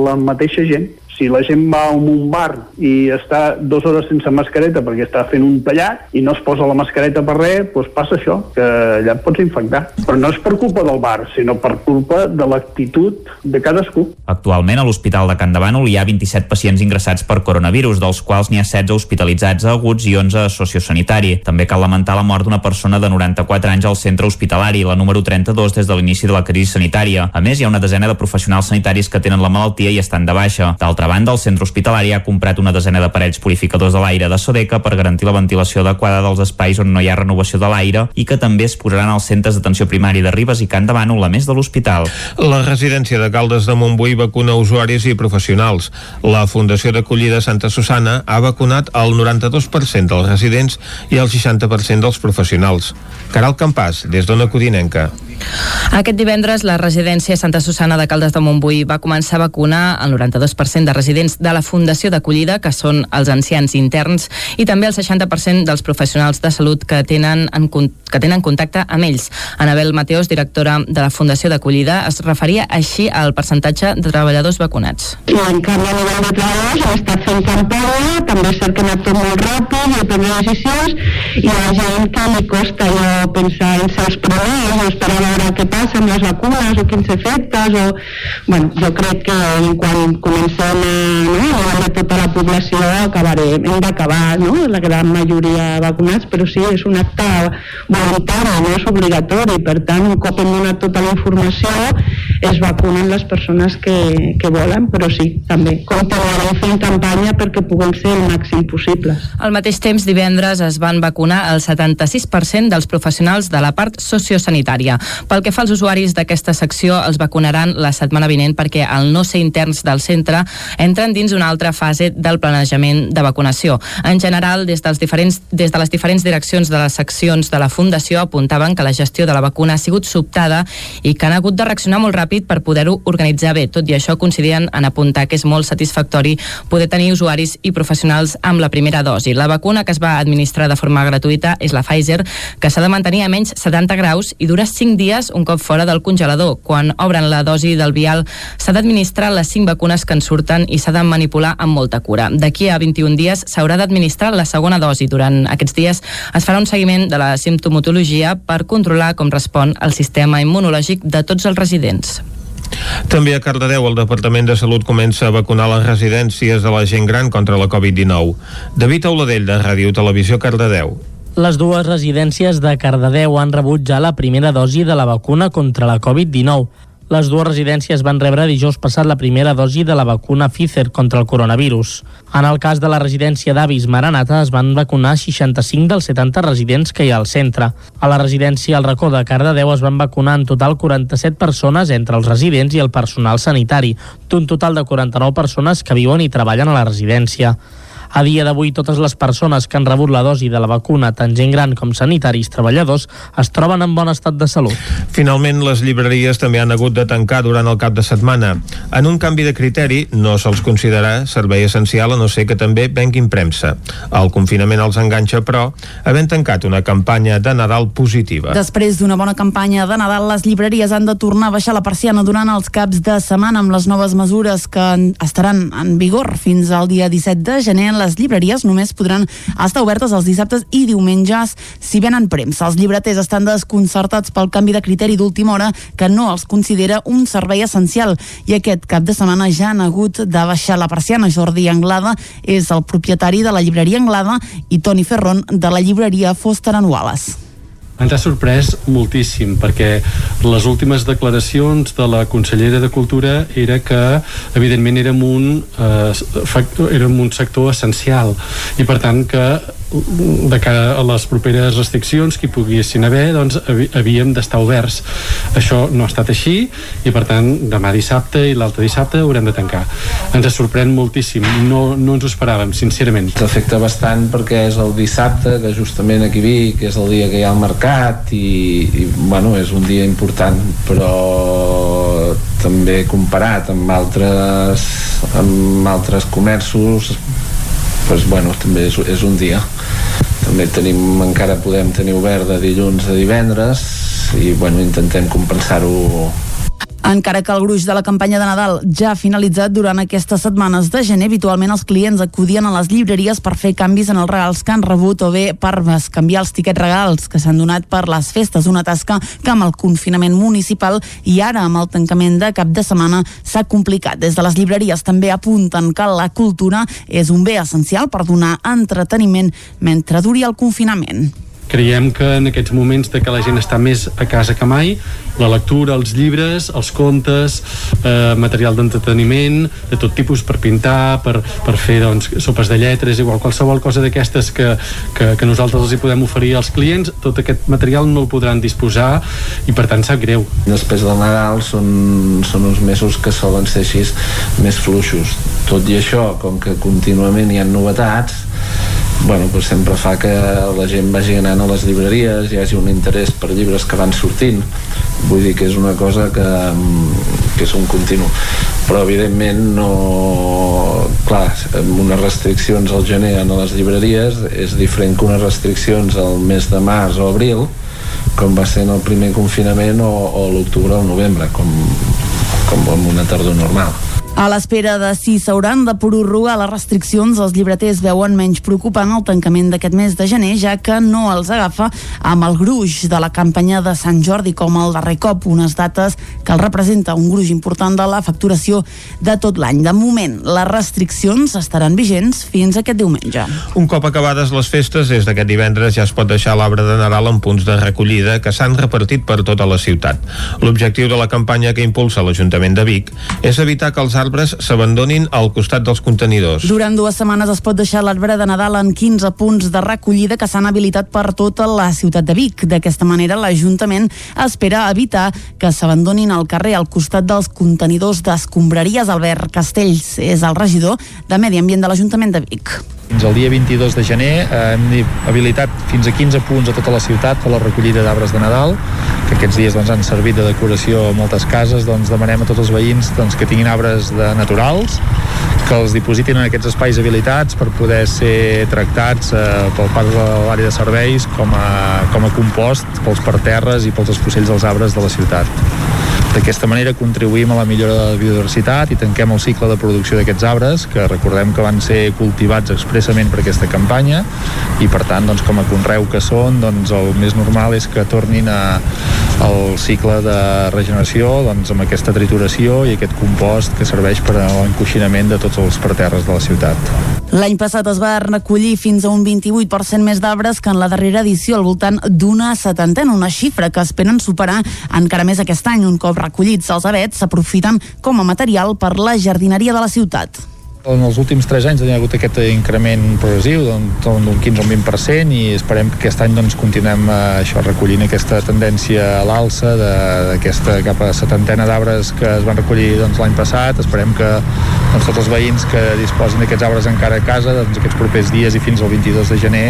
la mateixa gent si la gent va a un bar i està dues hores sense mascareta perquè està fent un tallat i no es posa la mascareta per res, doncs passa això, que allà et pots infectar. Però no és per culpa del bar, sinó per culpa de l'actitud de cadascú. Actualment a l'Hospital de Can de Bànol hi ha 27 pacients ingressats per coronavirus, dels quals n'hi ha 16 hospitalitzats aguts i 11 a sociosanitari. També cal lamentar la mort d'una persona de 94 anys al centre hospitalari, la número 32 des de l'inici de la crisi sanitària. A més, hi ha una desena de professionals sanitaris que tenen la malaltia i estan de baixa. D'altra D'altra banda, el centre hospitalari ha comprat una desena d'aparells purificadors de l'aire de Sodeca per garantir la ventilació adequada dels espais on no hi ha renovació de l'aire i que també es posaran als centres d'atenció primària de Ribes i Can de Bànol, a més de l'hospital. La residència de Caldes de Montbui vacuna usuaris i professionals. La Fundació d'Acollida Santa Susana ha vacunat el 92% dels residents i el 60% dels professionals. Caral Campàs, des d'Ona Codinenca. Aquest divendres la residència Santa Susana de Caldes de Montbui va començar a vacunar el 92% de residents de la Fundació d'Acollida, que són els ancians interns, i també el 60% dels professionals de salut que tenen, en, que tenen contacte amb ells. Anabel Mateos, directora de la Fundació d'Acollida, es referia així al percentatge de treballadors vacunats. En canvi a nivell de treballadors hem estat fent campanya, també és cert que ha anat tot molt ràpid i prendre decisions, i a la gent que li costa jo pensar en primers o esperar veure què passa amb les vacunes o quins efectes, o... Bueno, jo crec que quan comencem a, no, a tota la població acabarem, hem d'acabar, no?, la gran majoria vacunats, però sí, és un acte voluntari, no és obligatori, per tant, un cop hem donat tota la informació, es vacunen les persones que, que volen, però sí, també continuarem fent campanya perquè puguem ser el màxim possibles. Al mateix temps, divendres es van vacunar el 76% dels professionals de la part sociosanitària. Pel que fa als usuaris d'aquesta secció, els vacunaran la setmana vinent perquè al no ser interns del centre entren dins una altra fase del planejament de vacunació. En general, des, dels diferents, des de les diferents direccions de les seccions de la Fundació apuntaven que la gestió de la vacuna ha sigut sobtada i que han hagut de reaccionar molt ràpid per poder-ho organitzar bé. Tot i això, coincidien en apuntar que és molt satisfactori poder tenir usuaris i professionals amb la primera dosi. La vacuna que es va administrar de forma gratuïta és la Pfizer, que s'ha de mantenir a menys 70 graus i dura 5 dies un cop fora del congelador. Quan obren la dosi del vial, s'ha d'administrar les 5 vacunes que en surten i s'ha de manipular amb molta cura. D'aquí a 21 dies s'haurà d'administrar la segona dosi. Durant aquests dies es farà un seguiment de la simptomatologia per controlar com respon el sistema immunològic de tots els residents. També a Cardedeu el Departament de Salut comença a vacunar les residències de la gent gran contra la Covid-19. David Auladell, de Ràdio Televisió Cardedeu. Les dues residències de Cardedeu han rebut ja la primera dosi de la vacuna contra la Covid-19. Les dues residències van rebre dijous passat la primera dosi de la vacuna Pfizer contra el coronavirus. En el cas de la residència d'avis Maranata es van vacunar 65 dels 70 residents que hi ha al centre. A la residència al racó de Cardedeu es van vacunar en total 47 persones entre els residents i el personal sanitari, d'un total de 49 persones que viuen i treballen a la residència. A dia d'avui, totes les persones que han rebut la dosi de la vacuna, tant gent gran com sanitaris treballadors, es troben en bon estat de salut. Finalment, les llibreries també han hagut de tancar durant el cap de setmana. En un canvi de criteri, no se'ls considerarà servei essencial a no ser que també venguin premsa. El confinament els enganxa, però, havent tancat una campanya de Nadal positiva. Després d'una bona campanya de Nadal, les llibreries han de tornar a baixar la persiana durant els caps de setmana amb les noves mesures que estaran en vigor fins al dia 17 de gener moment les llibreries només podran estar obertes els dissabtes i diumenges si venen premsa. Els llibreters estan desconcertats pel canvi de criteri d'última hora que no els considera un servei essencial i aquest cap de setmana ja han hagut de baixar la persiana. Jordi Anglada és el propietari de la llibreria Anglada i Toni Ferron de la llibreria Foster Wallace ens ha sorprès moltíssim perquè les últimes declaracions de la consellera de Cultura era que evidentment érem un, eh, érem un sector essencial. I per tant que de cara a les properes restriccions que hi poguessin haver doncs havíem d'estar oberts. Això no ha estat així i per tant demà dissabte i l'altre dissabte haurem de tancar. Ens sorprèn moltíssim. No, no ens ho esperàvem sincerament. Afecta bastant perquè és el dissabte que justament aquí Vic és el dia que hi ha el mercat i, i bueno, és un dia important però també comparat amb altres amb altres comerços pues, bueno, també és, és un dia. També tenim, encara podem tenir obert de dilluns a divendres i bueno, intentem compensar-ho encara que el gruix de la campanya de Nadal ja ha finalitzat durant aquestes setmanes de gener, habitualment els clients acudien a les llibreries per fer canvis en els regals que han rebut o bé per canviar els tiquets regals que s'han donat per les festes, una tasca que amb el confinament municipal i ara amb el tancament de cap de setmana s'ha complicat. Des de les llibreries també apunten que la cultura és un bé essencial per donar entreteniment mentre duri el confinament. Creiem que en aquests moments de que la gent està més a casa que mai, la lectura, els llibres, els contes, eh, material d'entreteniment, de tot tipus per pintar, per, per fer doncs, sopes de lletres, igual qualsevol cosa d'aquestes que, que, que nosaltres els hi podem oferir als clients, tot aquest material no el podran disposar i per tant sap greu. Després del Nadal són, són uns mesos que solen ser així més fluixos. Tot i això, com que contínuament hi ha novetats, bueno, doncs sempre fa que la gent vagi anant a les llibreries, hi hagi un interès per llibres que van sortint. Vull dir que és una cosa que, que és un continu. Però evidentment no... Clar, unes restriccions al gener a les llibreries és diferent que unes restriccions al mes de març o abril, com va ser en el primer confinament o, o l'octubre o el novembre, com, com en una tardor normal. A l'espera de si s'hauran de prorrogar les restriccions, els llibreters veuen menys preocupant el tancament d'aquest mes de gener, ja que no els agafa amb el gruix de la campanya de Sant Jordi com el darrer cop, unes dates que el representa un gruix important de la facturació de tot l'any. De moment, les restriccions estaran vigents fins aquest diumenge. Un cop acabades les festes, des d'aquest divendres ja es pot deixar l'arbre de Nadal en punts de recollida que s'han repartit per tota la ciutat. L'objectiu de la campanya que impulsa l'Ajuntament de Vic és evitar que els arbres arbres s'abandonin al costat dels contenidors. Durant dues setmanes es pot deixar l'arbre de Nadal en 15 punts de recollida que s'han habilitat per tota la ciutat de Vic. D'aquesta manera, l'Ajuntament espera evitar que s'abandonin al carrer al costat dels contenidors d'escombraries. Albert Castells és el regidor de Medi Ambient de l'Ajuntament de Vic. Fins al dia 22 de gener eh, hem habilitat fins a 15 punts a tota la ciutat per la recollida d'arbres de Nadal, que aquests dies doncs, han servit de decoració a moltes cases, doncs demanem a tots els veïns doncs, que tinguin arbres de naturals, que els dipositin en aquests espais habilitats per poder ser tractats eh, pel part de l'àrea de serveis com a, com a compost pels parterres i pels espocells dels arbres de la ciutat. D'aquesta manera contribuïm a la millora de la biodiversitat i tanquem el cicle de producció d'aquests arbres, que recordem que van ser cultivats expressament per aquesta campanya i per tant, doncs, com a conreu que són, doncs, el més normal és que tornin a, al cicle de regeneració doncs, amb aquesta trituració i aquest compost que serveix per a l'encoixinament de tots els parterres de la ciutat. L'any passat es va recollir fins a un 28% més d'arbres que en la darrera edició, al voltant d'una setantena, una xifra que esperen superar encara més aquest any, un cop recollits els avets s'aprofiten com a material per la jardineria de la ciutat. En els últims 3 anys hi ha hagut aquest increment progressiu d'un 15 o un 20% i esperem que aquest any doncs, continuem eh, això, recollint aquesta tendència a l'alça d'aquesta cap a setantena d'arbres que es van recollir doncs, l'any passat. Esperem que doncs, tots els veïns que disposin d'aquests arbres encara a casa doncs, aquests propers dies i fins al 22 de gener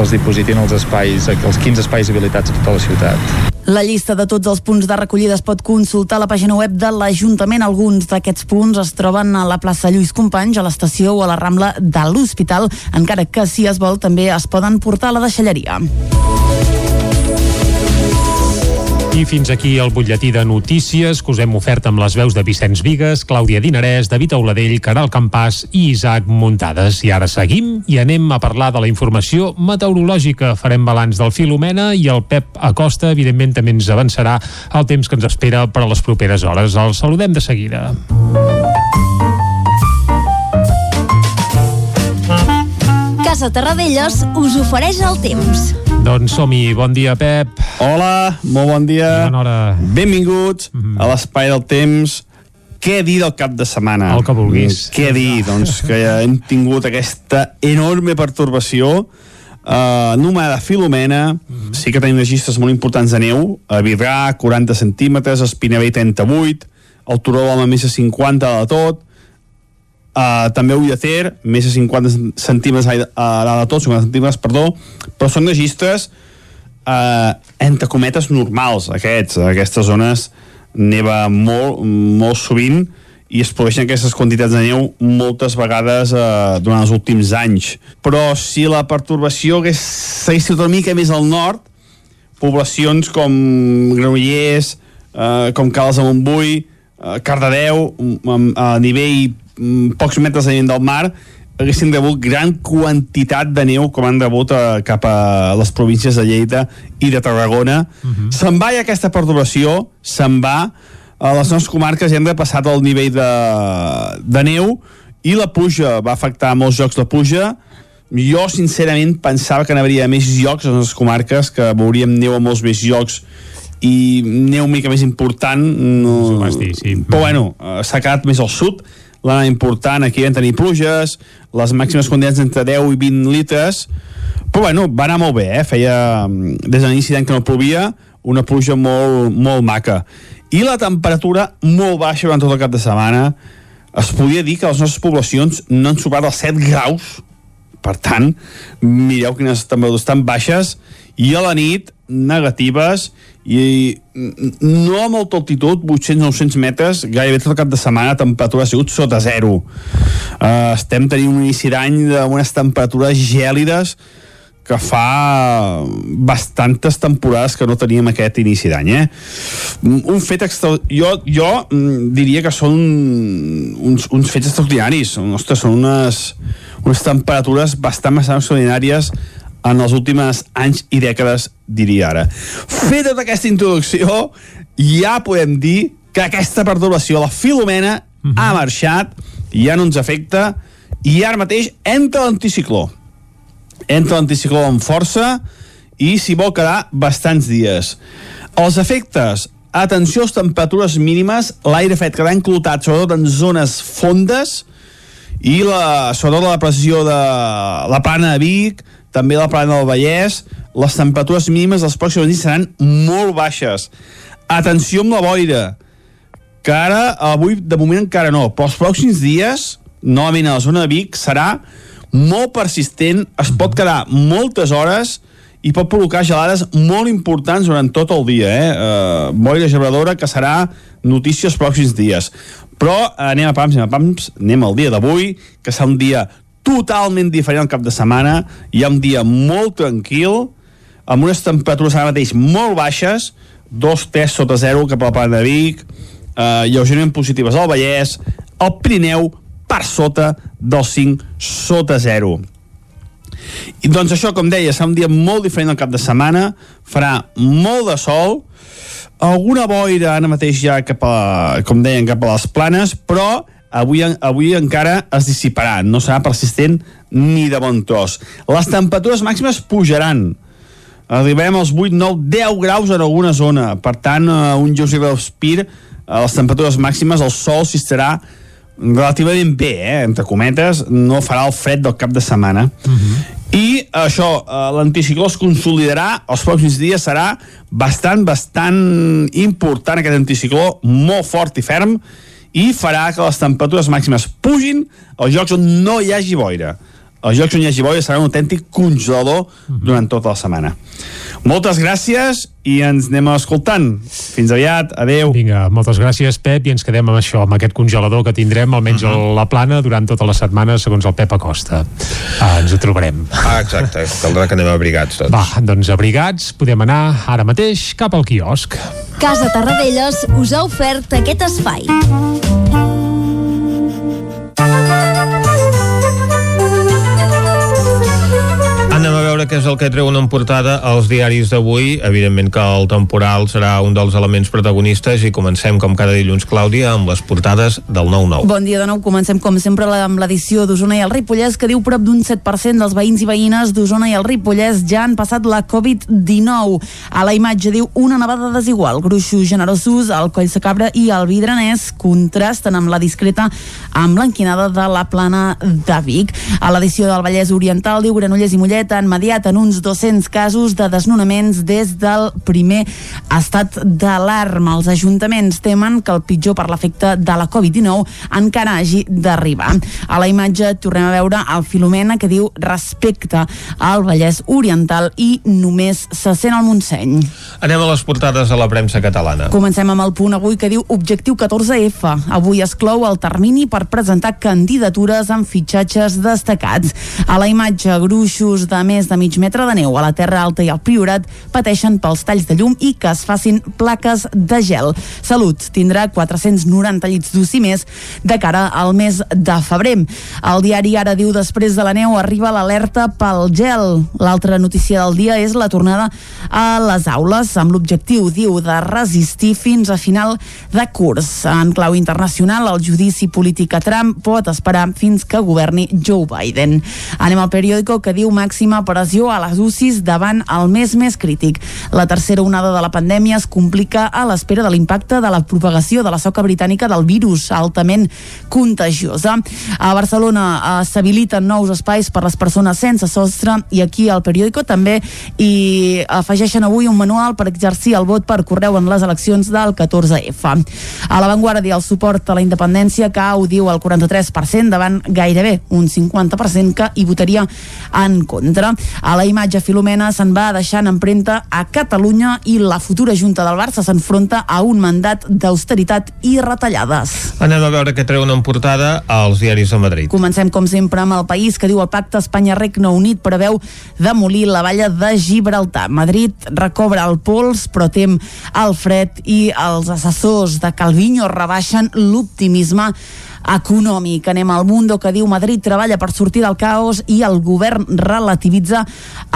els dipositin als espais, els 15 espais habilitats a tota la ciutat. La llista de tots els punts de recollida es pot consultar a la pàgina web de l'Ajuntament. Alguns d'aquests punts es troben a la plaça Lluís Companys, a l'estació o a la Rambla de l'Hospital, encara que si es vol també es poden portar a la deixalleria. I fins aquí el butlletí de notícies que us hem ofert amb les veus de Vicenç Vigues, Clàudia Dinarès, David Auladell, Caral Campàs i Isaac Muntades. I ara seguim i anem a parlar de la informació meteorològica. Farem balanç del Filomena i el Pep Acosta, evidentment, també ens avançarà el temps que ens espera per a les properes hores. El saludem de seguida. Casa Terradellos us ofereix el temps. Doncs som-hi. Bon dia, Pep. Hola, molt bon dia. Bona hora. Benvinguts mm -hmm. a l'Espai del Temps. Què dir del cap de setmana? El que vulguis. Què dir? Doncs que ja hem tingut aquesta enorme pertorbació uh, anomenada Filomena, mm -hmm. sí que tenim registres molt importants de neu, a Vidrà, 40 centímetres, Espinavell, 38, el Turó de més de 50 de tot, Uh, també Ter, més de 50 centímetres a uh, de tot, 50 centímetres, perdó, però són registres uh, entre cometes normals, aquests. Aquestes zones neva molt, molt sovint i es produeixen aquestes quantitats de neu moltes vegades uh, durant els últims anys. Però si la pertorbació hagués seguit una mica més al nord, poblacions com Granollers, uh, com Cales de Montbui, Cardedeu, um, a nivell mm, pocs metres a del mar haguessin rebut gran quantitat de neu com han rebut a, cap a les províncies de Lleida i de Tarragona. Uh -huh. Se'n va aquesta perturbació, se'n va. A les nostres comarques ja hem repassat el nivell de, de neu i la pluja va afectar molts jocs de pluja. Jo, sincerament, pensava que n'hauria més llocs a les comarques, que veuríem neu a molts més llocs i neu mica més important no... dir, sí. però bueno, s'ha quedat més al sud la important, aquí vam tenir pluges, les màximes quantitats entre 10 i 20 litres, però bueno, va anar molt bé, eh? feia des de l'inici d'any que no plovia, una pluja molt, molt maca. I la temperatura molt baixa durant tot el cap de setmana, es podia dir que les nostres poblacions no han superat els 7 graus, per tant, mireu quines temperatures tan baixes, i a la nit negatives i no a molta altitud 800-900 metres gairebé tot el cap de setmana la temperatura ha sigut sota zero uh, estem tenint un inici d'any amb unes temperatures gèlides que fa bastantes temporades que no teníem aquest inici d'any eh? un fet extra... jo, jo mm, diria que són uns, uns fets extraordinaris Ostres, són unes, unes temperatures bastant, bastant extraordinàries en els últims anys i dècades, diria ara. Feta tota aquesta introducció, ja podem dir que aquesta perturbació, la Filomena, uh -huh. ha marxat, ja no ens afecta, i ara mateix entra l'anticicló. Entra l'anticicló amb força i s'hi vol quedar bastants dies. Els efectes, atenció a les temperatures mínimes, l'aire fet quedar enclotat, sobretot en zones fondes, i la, sobretot la pressió de la plana de Vic, també la plana del Vallès, les temperatures mínimes dels pròxims dies seran molt baixes. Atenció amb la boira, que ara, avui, de moment encara no, però els pròxims dies, novament a la zona de Vic, serà molt persistent, es pot quedar moltes hores i pot provocar gelades molt importants durant tot el dia, eh? Uh, boira gebradora que serà notícia els pròxims dies. Però anem a pams, anem a pams, anem al dia d'avui, que serà un dia totalment diferent al cap de setmana. Hi ha un dia molt tranquil, amb unes temperatures ara mateix molt baixes, 2-3 sota 0 cap a la plana de Vic, eh, lleugerament positives al Vallès, el Pirineu per sota dels 5 sota 0. I doncs això, com deia, serà un dia molt diferent al cap de setmana, farà molt de sol, alguna boira ara mateix ja cap a, com deien, cap a les planes, però avui, avui encara es dissiparà, no serà persistent ni de bon tros. Les temperatures màximes pujaran, arribem als 8, 9, 10 graus en alguna zona, per tant, uh, un lleuger respir, a les temperatures màximes, el sol s'hi estarà relativament bé, eh? entre cometes, no farà el fred del cap de setmana. Uh -huh. I això, eh, l'anticicló es consolidarà, els pròxims dies serà bastant, bastant important aquest anticicló, molt fort i ferm, i farà que les temperatures màximes pugin als jocs on no hi hagi boira. Els llocs on hi hagi boira serà un autèntic congelador durant tota la setmana. Moltes gràcies i ens anem escoltant. Fins aviat, adeu. Vinga, moltes gràcies, Pep, i ens quedem amb això, amb aquest congelador que tindrem, almenys uh -huh. a la plana, durant tota la setmana, segons el Pep Acosta. Ah, ens ho trobarem. Ah, exacte, caldrà que anem abrigats tots. Va, doncs abrigats, podem anar ara mateix cap al quiosc. Casa Tarradellas us ha ofert aquest espai. Què és el que treuen en portada els diaris d'avui. Evidentment que el temporal serà un dels elements protagonistes i comencem com cada dilluns, Clàudia, amb les portades del 9-9. Bon dia de nou. Comencem, com sempre, amb l'edició d'Osona i el Ripollès, que diu prop d'un 7% dels veïns i veïnes d'Osona i el Ripollès ja han passat la Covid-19. A la imatge diu una nevada desigual. Gruixos generosos, el Coll Sacabra i el Vidranès contrasten amb la discreta amb l'enquinada de la plana de Vic. A l'edició del Vallès Oriental diu Granollers i Mollet han mediat en uns 200 casos de desnonaments des del primer estat d'alarma. Els ajuntaments temen que el pitjor per l'efecte de la Covid-19 encara hagi d'arribar. A la imatge tornem a veure el Filomena que diu respecte al Vallès Oriental i només se sent al Montseny. Anem a les portades de la premsa catalana. Comencem amb el punt avui que diu Objectiu 14F. Avui es clou el termini per presentar candidatures amb fitxatges destacats. A la imatge, gruixos de més de mig metre de neu a la Terra Alta i al Priorat pateixen pels talls de llum i que es facin plaques de gel. Salut tindrà 490 llits d'UCI més de cara al mes de febrer. El diari ara diu després de la neu arriba l'alerta pel gel. L'altra notícia del dia és la tornada a les aules amb l'objectiu, diu, de resistir fins a final de curs. En clau internacional, el judici polític a Trump pot esperar fins que governi Joe Biden. Anem al periòdico que diu màxima pressió a les UCIs davant el mes més crític. La tercera onada de la pandèmia es complica a l'espera de l'impacte de la propagació de la soca britànica del virus altament contagiosa. A Barcelona eh, s'habiliten nous espais per les persones sense sostre i aquí al periòdico també hi afegeixen avui un manual per exercir el vot per correu en les eleccions del 14F. A l'avantguàrdia el suport a la independència cau, diu el 43% davant gairebé un 50% que hi votaria en contra. A la imatge Filomena se'n va deixant empremta a Catalunya i la futura Junta del Barça s'enfronta a un mandat d'austeritat i retallades. Anem a veure què treuen en portada als diaris de Madrid. Comencem, com sempre, amb el país que diu el pacte Espanya-Regne Unit preveu demolir la valla de Gibraltar. Madrid recobra el pols, però tem el fred i els assessors de Calviño rebaixen l'optimisme econòmic. Anem al Mundo que diu Madrid treballa per sortir del caos i el govern relativitza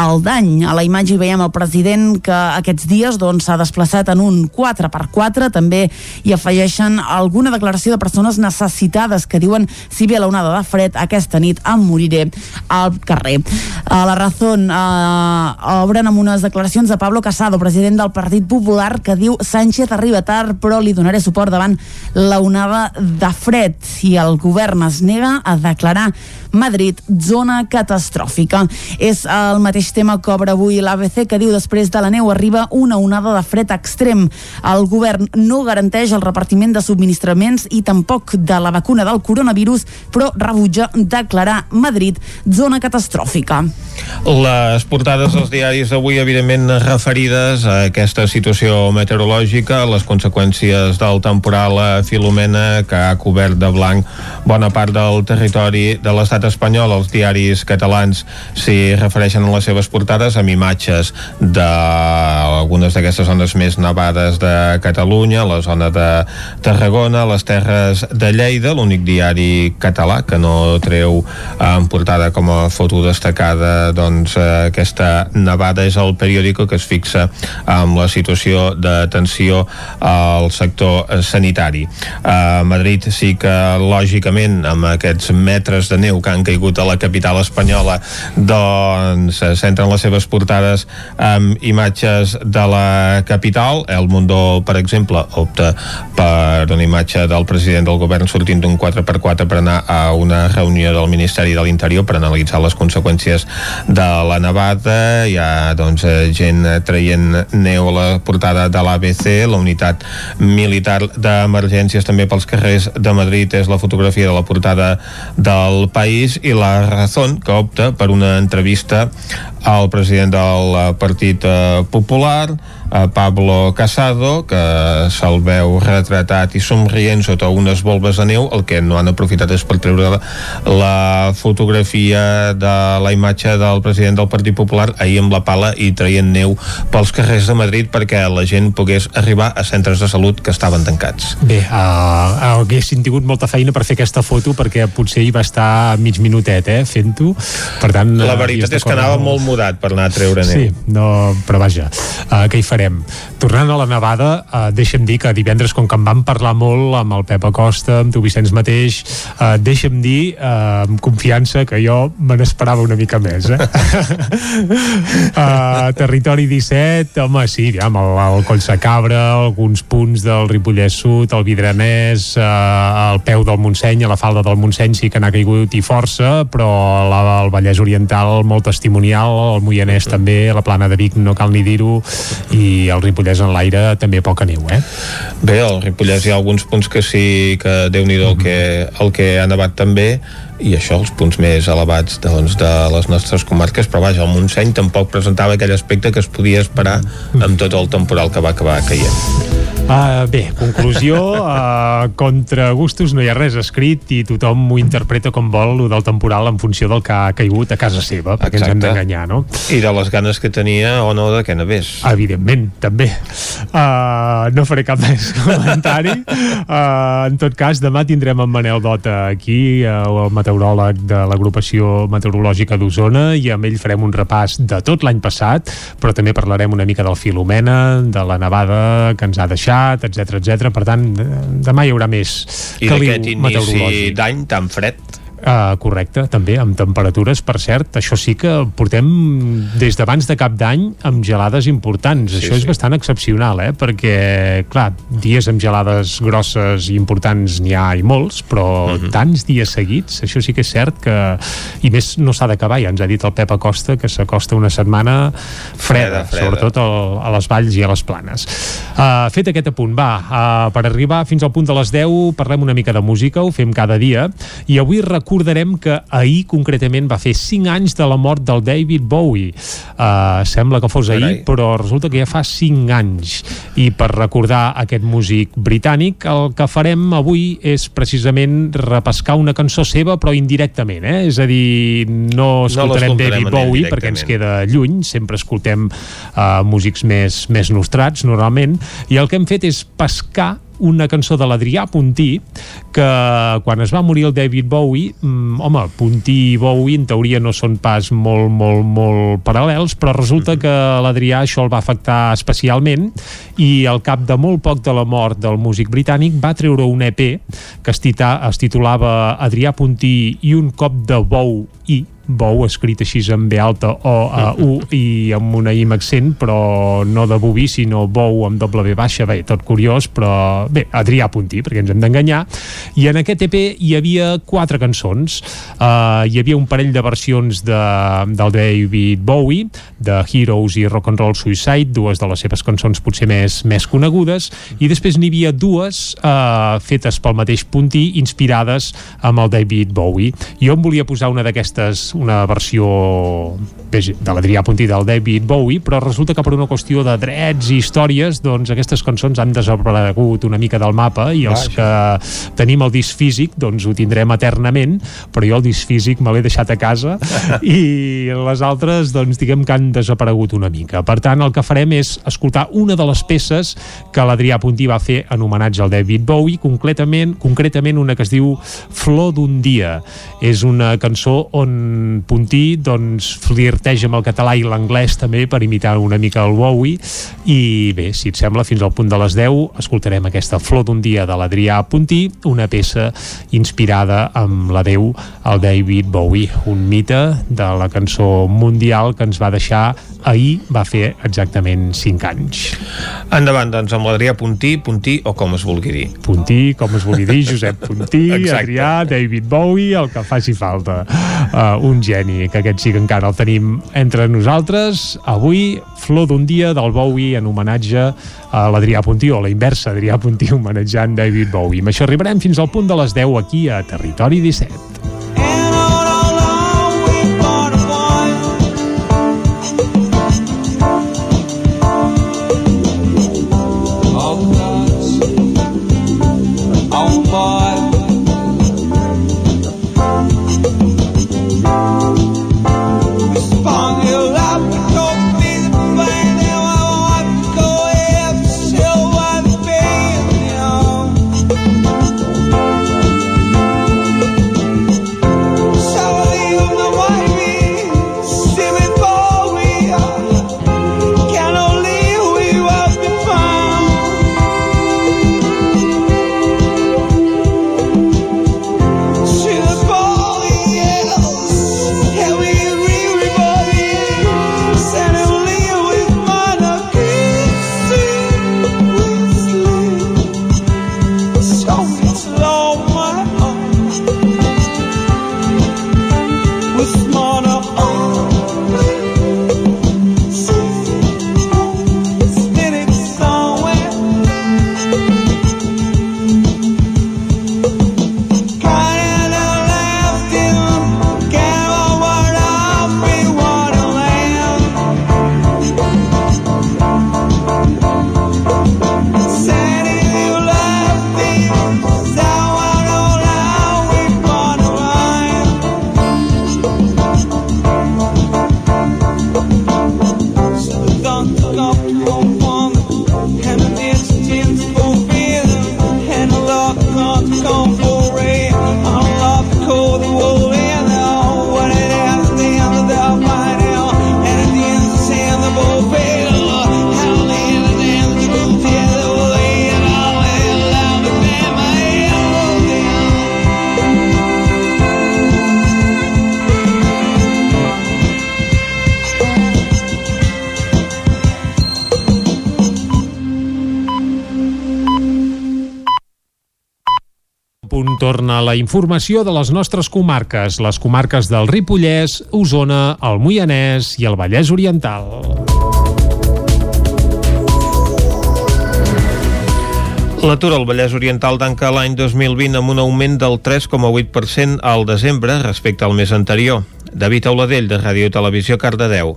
el dany. A la imatge hi veiem el president que aquests dies doncs, s'ha doncs, desplaçat en un 4x4. També hi afegeixen alguna declaració de persones necessitades que diuen si ve l'onada de fred aquesta nit em moriré al carrer. A la Razón eh, obren amb unes declaracions de Pablo Casado, president del Partit Popular, que diu Sánchez arriba tard però li donaré suport davant la onada de fred i el govern es nega a declarar Madrid zona catastròfica. És el mateix tema que obre avui l'ABC que diu després de la neu arriba una onada de fred extrem. El govern no garanteix el repartiment de subministraments i tampoc de la vacuna del coronavirus, però rebutja declarar Madrid zona catastròfica. Les portades dels diaris d'avui, evidentment, referides a aquesta situació meteorològica, les conseqüències del temporal Filomena, que ha cobert de blanc bona part del territori de l'estat espanyol. Els diaris catalans s'hi refereixen en les seves portades amb imatges d'algunes d'aquestes zones més nevades de Catalunya, la zona de Tarragona, les terres de Lleida, l'únic diari català que no treu en portada com a foto destacada doncs, aquesta nevada és el periòdico que es fixa amb la situació de tensió al sector sanitari. A Madrid sí que lògicament amb aquests metres de neu que han caigut a la capital espanyola. Doncs centren les seves portades amb imatges de la capital. El Mundo, per exemple, opta per una imatge del president del govern sortint d'un 4x4 per anar a una reunió del Ministeri de l'Interior per analitzar les conseqüències de la nevada. Hi ha doncs gent traient neu a la portada de l'ABC la unitat militar d'emergències també pels carrers de Madrid és la fotografia de la portada del país i la Razón, que opta per una entrevista al president del eh, Partit eh, Popular, a Pablo Casado, que se'l veu retratat i somrient sota unes volves de neu, el que no han aprofitat és per treure la, la fotografia de la imatge del president del Partit Popular ahir amb la pala i traient neu pels carrers de Madrid perquè la gent pogués arribar a centres de salut que estaven tancats. Bé, uh, haguessin tingut molta feina per fer aquesta foto perquè potser hi va estar mig minutet, eh, fent-ho. Per tant... La veritat és que anava molt mudat per anar a treure neu. Sí, no, però vaja, uh, què hi farem? Tornant a la nevada, uh, deixa'm dir que divendres, com que en vam parlar molt amb el Pep Acosta, amb tu Vicenç mateix, uh, deixa'm dir uh, amb confiança que jo me n'esperava una mica més, eh? uh, (laughs) territori 17, home, sí, ja, amb el, el Collsacabra, alguns punts del Ripollès Sud, el Vidranès, uh, el peu del Montseny, a la falda del Montseny sí que n'ha caigut i força, però la, el Vallès Oriental molt testimonial, el Moianès també, la Plana de Vic no cal ni dir-ho, i el Ripollès en l'aire també poca neu, eh? Bé, al Ripollès hi ha alguns punts que sí que déu nhi el, que, el que ha nevat també i això els punts més elevats doncs, de les nostres comarques, però vaja, el Montseny tampoc presentava aquell aspecte que es podia esperar amb tot el temporal que va acabar caient. Uh, bé, conclusió, uh, (laughs) contra gustos no hi ha res escrit i tothom ho interpreta com vol, lo del temporal, en funció del que ha caigut a casa seva, perquè Exacte. ens hem d'enganyar, no? I de les ganes que tenia o no de que nevés. Evidentment, també. Uh, no faré cap més (laughs) comentari. Uh, en tot cas, demà tindrem en Manel Dota aquí, uh, el meteoròleg de l'agrupació meteorològica d'Osona, i amb ell farem un repàs de tot l'any passat, però també parlarem una mica del Filomena, de la nevada que ens ha deixat, etc etc. Per tant, demà hi haurà més I d'aquest inici d'any tan fred Uh, correcte, també, amb temperatures, per cert, això sí que portem des d'abans de cap d'any amb gelades importants. Sí, això és sí. bastant excepcional, eh? perquè, clar, dies amb gelades grosses i importants n'hi ha i molts, però uh mhm. -huh. tants dies seguits, això sí que és cert que... I més no s'ha d'acabar, ja ens ha dit el Pep Acosta que s'acosta una setmana freda, freda, freda. sobretot al, a les valls i a les planes. Uh, fet aquest apunt, va, uh, per arribar fins al punt de les 10 parlem una mica de música, ho fem cada dia, i avui recordo recordarem que ahir concretament va fer 5 anys de la mort del David Bowie. Uh, sembla que fos ahir, però resulta que ja fa 5 anys. I per recordar aquest músic britànic, el que farem avui és precisament repescar una cançó seva, però indirectament, eh? És a dir, no escoltarem no David Bowie perquè ens queda lluny, sempre escoltem uh, músics més, més nostrats, normalment, i el que hem fet és pescar una cançó de l'Adrià Puntí que quan es va morir el David Bowie mm, home, Puntí i Bowie en teoria no són pas molt, molt, molt paral·lels però resulta que l'Adrià això el va afectar especialment i al cap de molt poc de la mort del músic britànic va treure un EP que es, tita, es titulava Adrià Puntí i un cop de bou i bou escrit així amb B alta o a (laughs) U i amb una I amb accent però no de boví sinó bou amb doble B baixa. Bé, tot curiós però bé, Adrià Puntí perquè ens hem d'enganyar. I en aquest EP hi havia quatre cançons. Uh, hi havia un parell de versions de, del David Bowie de Heroes i Rock and Roll Suicide dues de les seves cançons potser més, més conegudes. I després n'hi havia dues uh, fetes pel mateix Puntí inspirades amb el David Bowie. Jo em volia posar una d'aquestes una versió de l'Adrià Puntí del David Bowie, però resulta que per una qüestió de drets i històries, doncs aquestes cançons han desaparegut una mica del mapa i els que tenim el disc físic doncs ho tindrem eternament, però jo el disc físic me l'he deixat a casa (laughs) i les altres doncs diguem que han desaparegut una mica. Per tant, el que farem és escoltar una de les peces que l'Adrià Puntí va fer en homenatge al David Bowie, concretament, concretament una que es diu Flor d'un dia. És una cançó on Puntí doncs, flirteja amb el català i l'anglès també per imitar una mica el Bowie i bé, si et sembla, fins al punt de les 10 escoltarem aquesta Flor d'un dia de l'Adrià Puntí, una peça inspirada amb la Déu el David Bowie, un mite de la cançó mundial que ens va deixar ahir, va fer exactament 5 anys. Endavant, doncs, amb l'Adrià Puntí, Puntí o com es vulgui dir. Puntí, com es vulgui dir, Josep Puntí, (laughs) Adrià, David Bowie, el que faci falta. Uh, un geni, que aquest sí que encara el tenim entre nosaltres. Avui, Flor d'un dia del Bowie en homenatge a l'Adrià Puntí, o la inversa, Adrià Puntí homenatjant David Bowie. Amb això arribarem fins al punt de les 10 aquí a Territori 17. Informació de les nostres comarques, les comarques del Ripollès, Osona, el Moianès i el Vallès Oriental. L'atur al Vallès Oriental tanca l'any 2020 amb un augment del 3,8% al desembre respecte al mes anterior. David Auladell, de Ràdio Televisió, Cardedeu.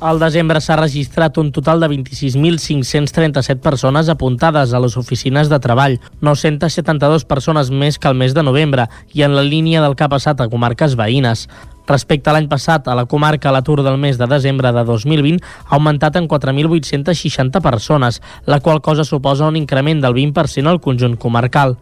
Al desembre s'ha registrat un total de 26.537 persones apuntades a les oficines de treball, 972 persones més que el mes de novembre i en la línia del que ha passat a comarques veïnes. Respecte a l'any passat, a la comarca l'atur del mes de desembre de 2020 ha augmentat en 4.860 persones, la qual cosa suposa un increment del 20% al conjunt comarcal.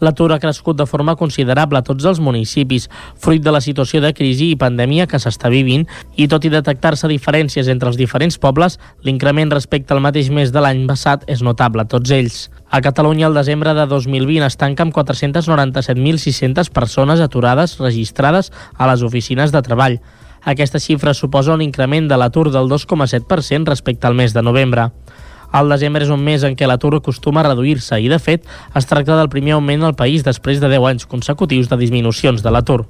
L'atur ha crescut de forma considerable a tots els municipis, fruit de la situació de crisi i pandèmia que s'està vivint, i tot i detectar-se diferències entre els diferents pobles, l'increment respecte al mateix mes de l'any passat és notable a tots ells. A Catalunya, el desembre de 2020 es tanca amb 497.600 persones aturades registrades a les oficines de treball. Aquesta xifra suposa un increment de l'atur del 2,7% respecte al mes de novembre. El desembre és un mes en què l'atur acostuma a reduir-se i, de fet, es tracta del primer augment al país després de 10 anys consecutius de disminucions de l'atur.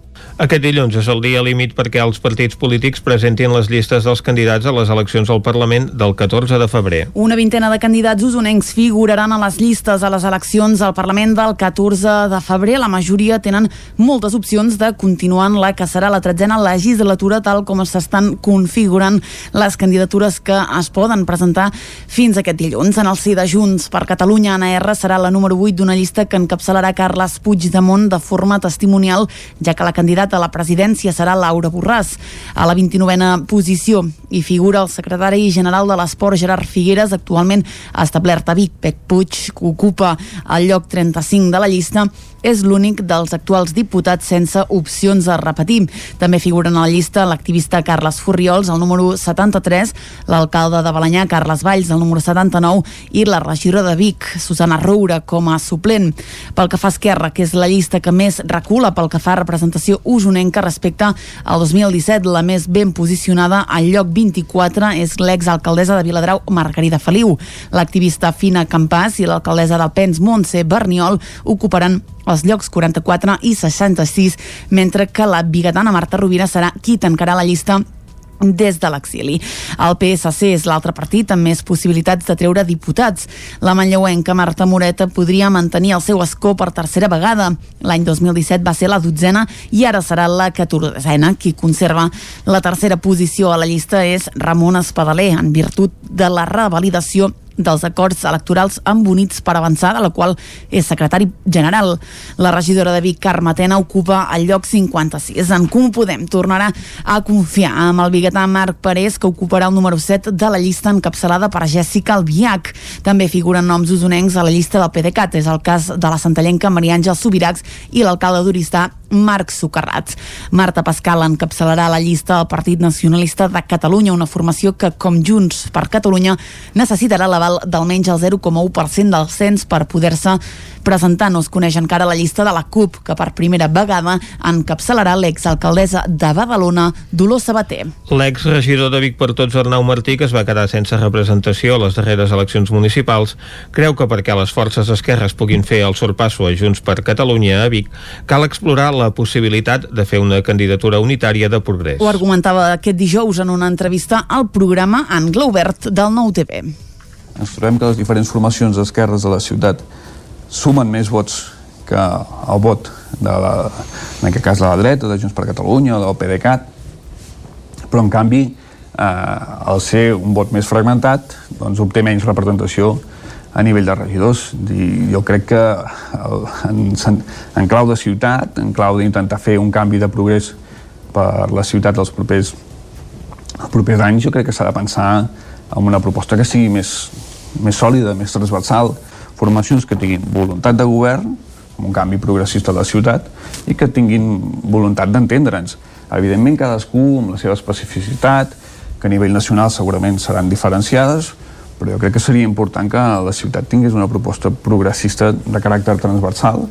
Aquest dilluns és el dia límit perquè els partits polítics presentin les llistes dels candidats a les eleccions al Parlament del 14 de febrer. Una vintena de candidats usonencs figuraran a les llistes a les eleccions al Parlament del 14 de febrer. La majoria tenen moltes opcions de continuar en la que serà la tretzena legislatura tal com s'estan configurant les candidatures que es poden presentar fins aquest dilluns. En el si de Junts per Catalunya, Anna R serà la número 8 d'una llista que encapçalarà Carles Puigdemont de forma testimonial, ja que la candidata a la presidència serà Laura Borràs. A la 29a posició hi figura el secretari general de l'Esport, Gerard Figueres, actualment establert a Vic. Pec Puig, que ocupa el lloc 35 de la llista, és l'únic dels actuals diputats sense opcions a repetir. També figuren a la llista l'activista Carles Furriols, el número 73, l'alcalde de Balanyà, Carles Valls, el número 79, i la regidora de Vic, Susana Roura, com a suplent. Pel que fa a Esquerra, que és la llista que més recula pel que fa a representació usonenca respecte al 2017, la més ben posicionada al lloc 24 és l'exalcaldessa de Viladrau, Margarida Feliu. L'activista Fina Campàs i l'alcaldessa d'Alpens, Montse Berniol, ocuparan els llocs 44 i 66, mentre que la bigatana Marta Rovira serà qui tancarà la llista des de l'exili. El PSC és l'altre partit amb més possibilitats de treure diputats. La manlleuenca Marta Moreta podria mantenir el seu escó per tercera vegada. L'any 2017 va ser la dotzena i ara serà la catorzena. Qui conserva la tercera posició a la llista és Ramon Espadaler, en virtut de la revalidació dels acords electorals amb Units per Avançar, de la qual és secretari general. La regidora de Vic, Carme Tena, ocupa el lloc 56. En Comú Podem tornarà a confiar amb el biguetà Marc Parés, que ocuparà el número 7 de la llista encapçalada per Jèssica Albiach. També figuren noms usonencs a la llista del PDeCAT. És el cas de la santallenca Maria Àngel Subiracs i l'alcalde d'Oristà, Marc Socarrats. Marta Pascal encapçalarà la llista del Partit Nacionalista de Catalunya, una formació que, com Junts per Catalunya, necessitarà l'aval d'almenys el 0,1% del cens per poder-se presentar. No es coneix encara la llista de la CUP, que per primera vegada encapçalarà l'exalcaldessa de Badalona, Dolors Sabater. L'exregidor de Vic per Tots, Arnau Martí, que es va quedar sense representació a les darreres eleccions municipals, creu que perquè les forces d'esquerres puguin fer el sorpasso a Junts per Catalunya a Vic, cal explorar la possibilitat de fer una candidatura unitària de progrés. Ho argumentava aquest dijous en una entrevista al programa Angle Obert del Nou TV. Ens trobem que les diferents formacions d'esquerres de la ciutat sumen més vots que el vot de la, en aquest cas de la dreta, de Junts per Catalunya del PDeCAT, però en canvi eh, al ser un vot més fragmentat doncs obté menys representació a nivell de regidors. I jo crec que el, en, en clau de ciutat, en clau d'intentar fer un canvi de progrés per la ciutat dels propers, els propers anys, jo crec que s'ha de pensar en una proposta que sigui més, més sòlida, més transversal, formacions que tinguin voluntat de govern, un canvi progressista de la ciutat, i que tinguin voluntat d'entendre'ns. Evidentment, cadascú amb la seva especificitat, que a nivell nacional segurament seran diferenciades, però jo crec que seria important que la ciutat tingués una proposta progressista de caràcter transversal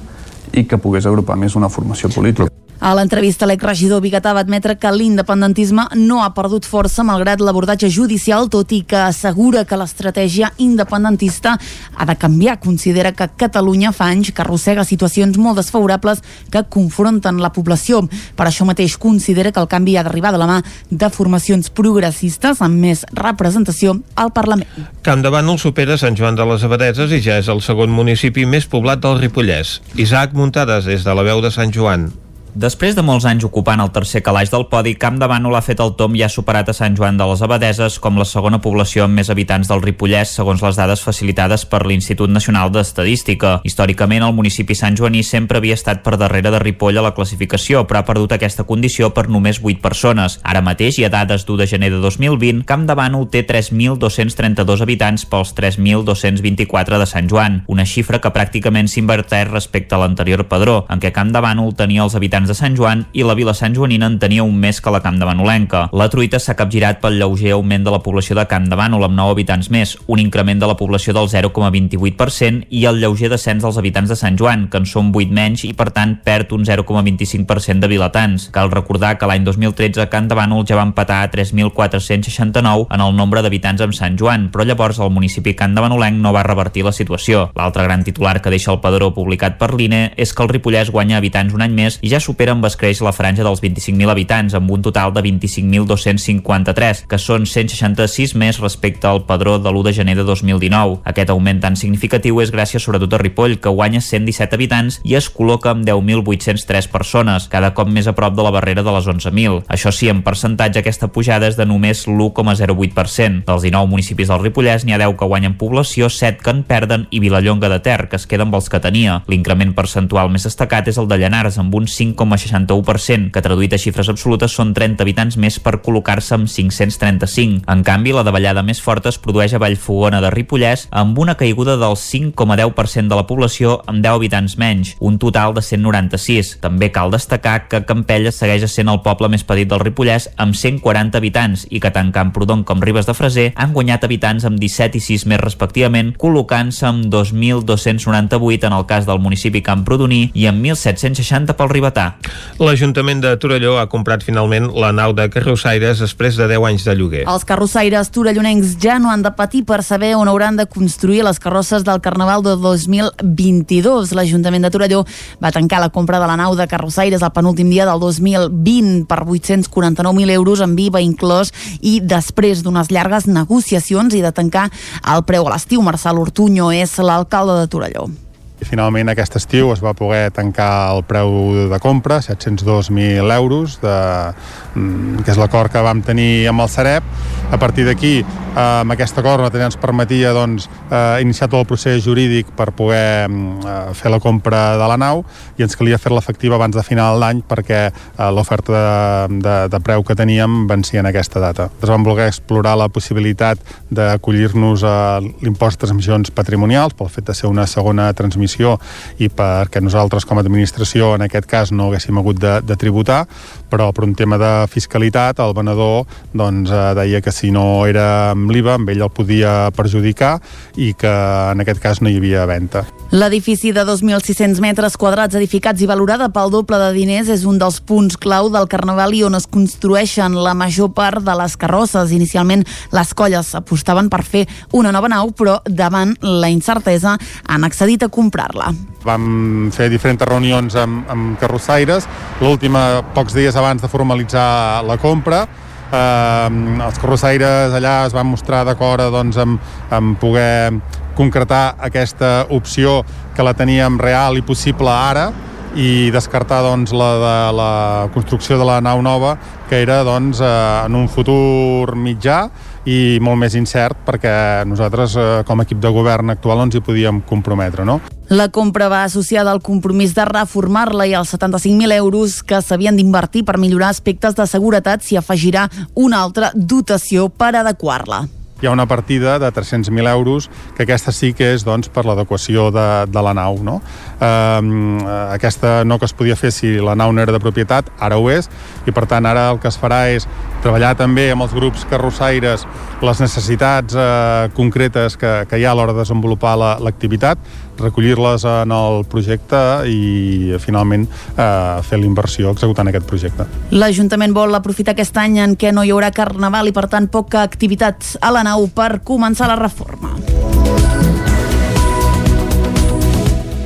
i que pogués agrupar més una formació política. A l'entrevista, l'exregidor Bigatà va admetre que l'independentisme no ha perdut força malgrat l'abordatge judicial, tot i que assegura que l'estratègia independentista ha de canviar. Considera que Catalunya fa anys que arrossega situacions molt desfavorables que confronten la població. Per això mateix considera que el canvi ha d'arribar de la mà de formacions progressistes amb més representació al Parlament. Camp de Bànol supera Sant Joan de les Abadeses i ja és el segon municipi més poblat del Ripollès. Isaac Muntades, des de la veu de Sant Joan. Després de molts anys ocupant el tercer calaix del podi, Camp de Bànol ha fet el tom i ha superat a Sant Joan de les Abadeses com la segona població amb més habitants del Ripollès, segons les dades facilitades per l'Institut Nacional d'Estadística. Històricament, el municipi Sant Joaní sempre havia estat per darrere de Ripoll a la classificació, però ha perdut aquesta condició per només 8 persones. Ara mateix, i a dades d'1 de gener de 2020, Camp de Bànol té 3.232 habitants pels 3.224 de Sant Joan, una xifra que pràcticament s'inverteix respecte a l'anterior padró, en què Camp de Bànol tenia els habitants habitants de Sant Joan i la vila Sant Joanina en tenia un més que la Camp de Banolenca. La truita s'ha capgirat pel lleuger augment de la població de Camp de Bànol amb 9 habitants més, un increment de la població del 0,28% i el lleuger descens dels habitants de Sant Joan, que en són 8 menys i per tant perd un 0,25% de vilatans. Cal recordar que l'any 2013 Camp de Bànol ja va empatar a 3.469 en el nombre d'habitants amb Sant Joan, però llavors el municipi Camp de Banolenc no va revertir la situació. L'altre gran titular que deixa el padró publicat per l'INE és que el Ripollès guanya habitants un any més i ja supera amb escreix la franja dels 25.000 habitants, amb un total de 25.253, que són 166 més respecte al padró de l'1 de gener de 2019. Aquest augment tan significatiu és gràcies sobretot a Ripoll, que guanya 117 habitants i es col·loca amb 10.803 persones, cada cop més a prop de la barrera de les 11.000. Això sí, en percentatge aquesta pujada és de només l'1,08%. Dels 19 municipis del Ripollès n'hi ha 10 que guanyen població, 7 que en perden i Vilallonga de Ter, que es queda amb els que tenia. L'increment percentual més destacat és el de Llanars, amb un 5 5,61%, que traduït a xifres absolutes són 30 habitants més per col·locar-se amb 535. En canvi, la davallada més forta es produeix a Vallfogona de Ripollès, amb una caiguda del 5,10% de la població amb 10 habitants menys, un total de 196. També cal destacar que Campelles segueix sent el poble més petit del Ripollès amb 140 habitants i que tant Camprodon com Ribes de Freser han guanyat habitants amb 17 i 6 més respectivament, col·locant-se amb 2.298 en el cas del municipi Camprodoní i amb 1.760 pel Ribetà. L'Ajuntament de Torelló ha comprat finalment la nau de carrossaires després de 10 anys de lloguer. Els carrossaires torellonencs ja no han de patir per saber on hauran de construir les carrosses del Carnaval de 2022. L'Ajuntament de Torelló va tancar la compra de la nau de carrossaires al penúltim dia del 2020 per 849.000 euros amb IVA inclòs i després d'unes llargues negociacions i de tancar el preu a l'estiu. Marçal Ortuño és l'alcalde de Torelló. I finalment aquest estiu es va poder tancar el preu de compra, 702.000 euros, de, mm, que és l'acord que vam tenir amb el Sareb. A partir d'aquí, eh, amb aquest acord també ens permetia doncs, eh, iniciar tot el procés jurídic per poder mm, eh, fer la compra de la nau i ens calia fer-la efectiva abans de final d'any perquè l'oferta de, de, de preu que teníem vencia en aquesta data. Ens vam voler explorar la possibilitat d'acollir-nos a l'impost de transmissions patrimonials pel fet de ser una segona transmissió transmissió i perquè nosaltres com a administració en aquest cas no haguéssim hagut de, de tributar, però per un tema de fiscalitat el venedor doncs, eh, deia que si no era amb l'IVA amb ell el podia perjudicar i que en aquest cas no hi havia venda. L'edifici de 2.600 metres quadrats edificats i valorada pel doble de diners és un dels punts clau del Carnaval i on es construeixen la major part de les carrosses. Inicialment les colles apostaven per fer una nova nau, però davant la incertesa han accedit a comprar-la. Vam fer diferents reunions amb, amb carrossaires, l'última pocs dies abans de formalitzar la compra, eh, els carrossaires allà es van mostrar d'acord doncs, amb, amb poder concretar aquesta opció que la teníem real i possible ara i descartar doncs, la de la construcció de la nau nova que era doncs, eh, en un futur mitjà i molt més incert perquè nosaltres eh, com a equip de govern actual no ens hi podíem comprometre. No? La compra va associada al compromís de reformar-la i als 75.000 euros que s'havien d'invertir per millorar aspectes de seguretat s'hi afegirà una altra dotació per adequar-la hi ha una partida de 300.000 euros que aquesta sí que és doncs, per l'adequació de, de la nau. No? Eh, aquesta no que es podia fer si la nau no era de propietat, ara ho és, i per tant ara el que es farà és treballar també amb els grups carrossaires les necessitats eh, concretes que, que hi ha a l'hora de desenvolupar l'activitat, la, recollir-les en el projecte i finalment eh, fer la inversió executant aquest projecte. L'Ajuntament vol aprofitar aquest any en què no hi haurà carnaval i per tant poca activitat a la nau per començar la reforma.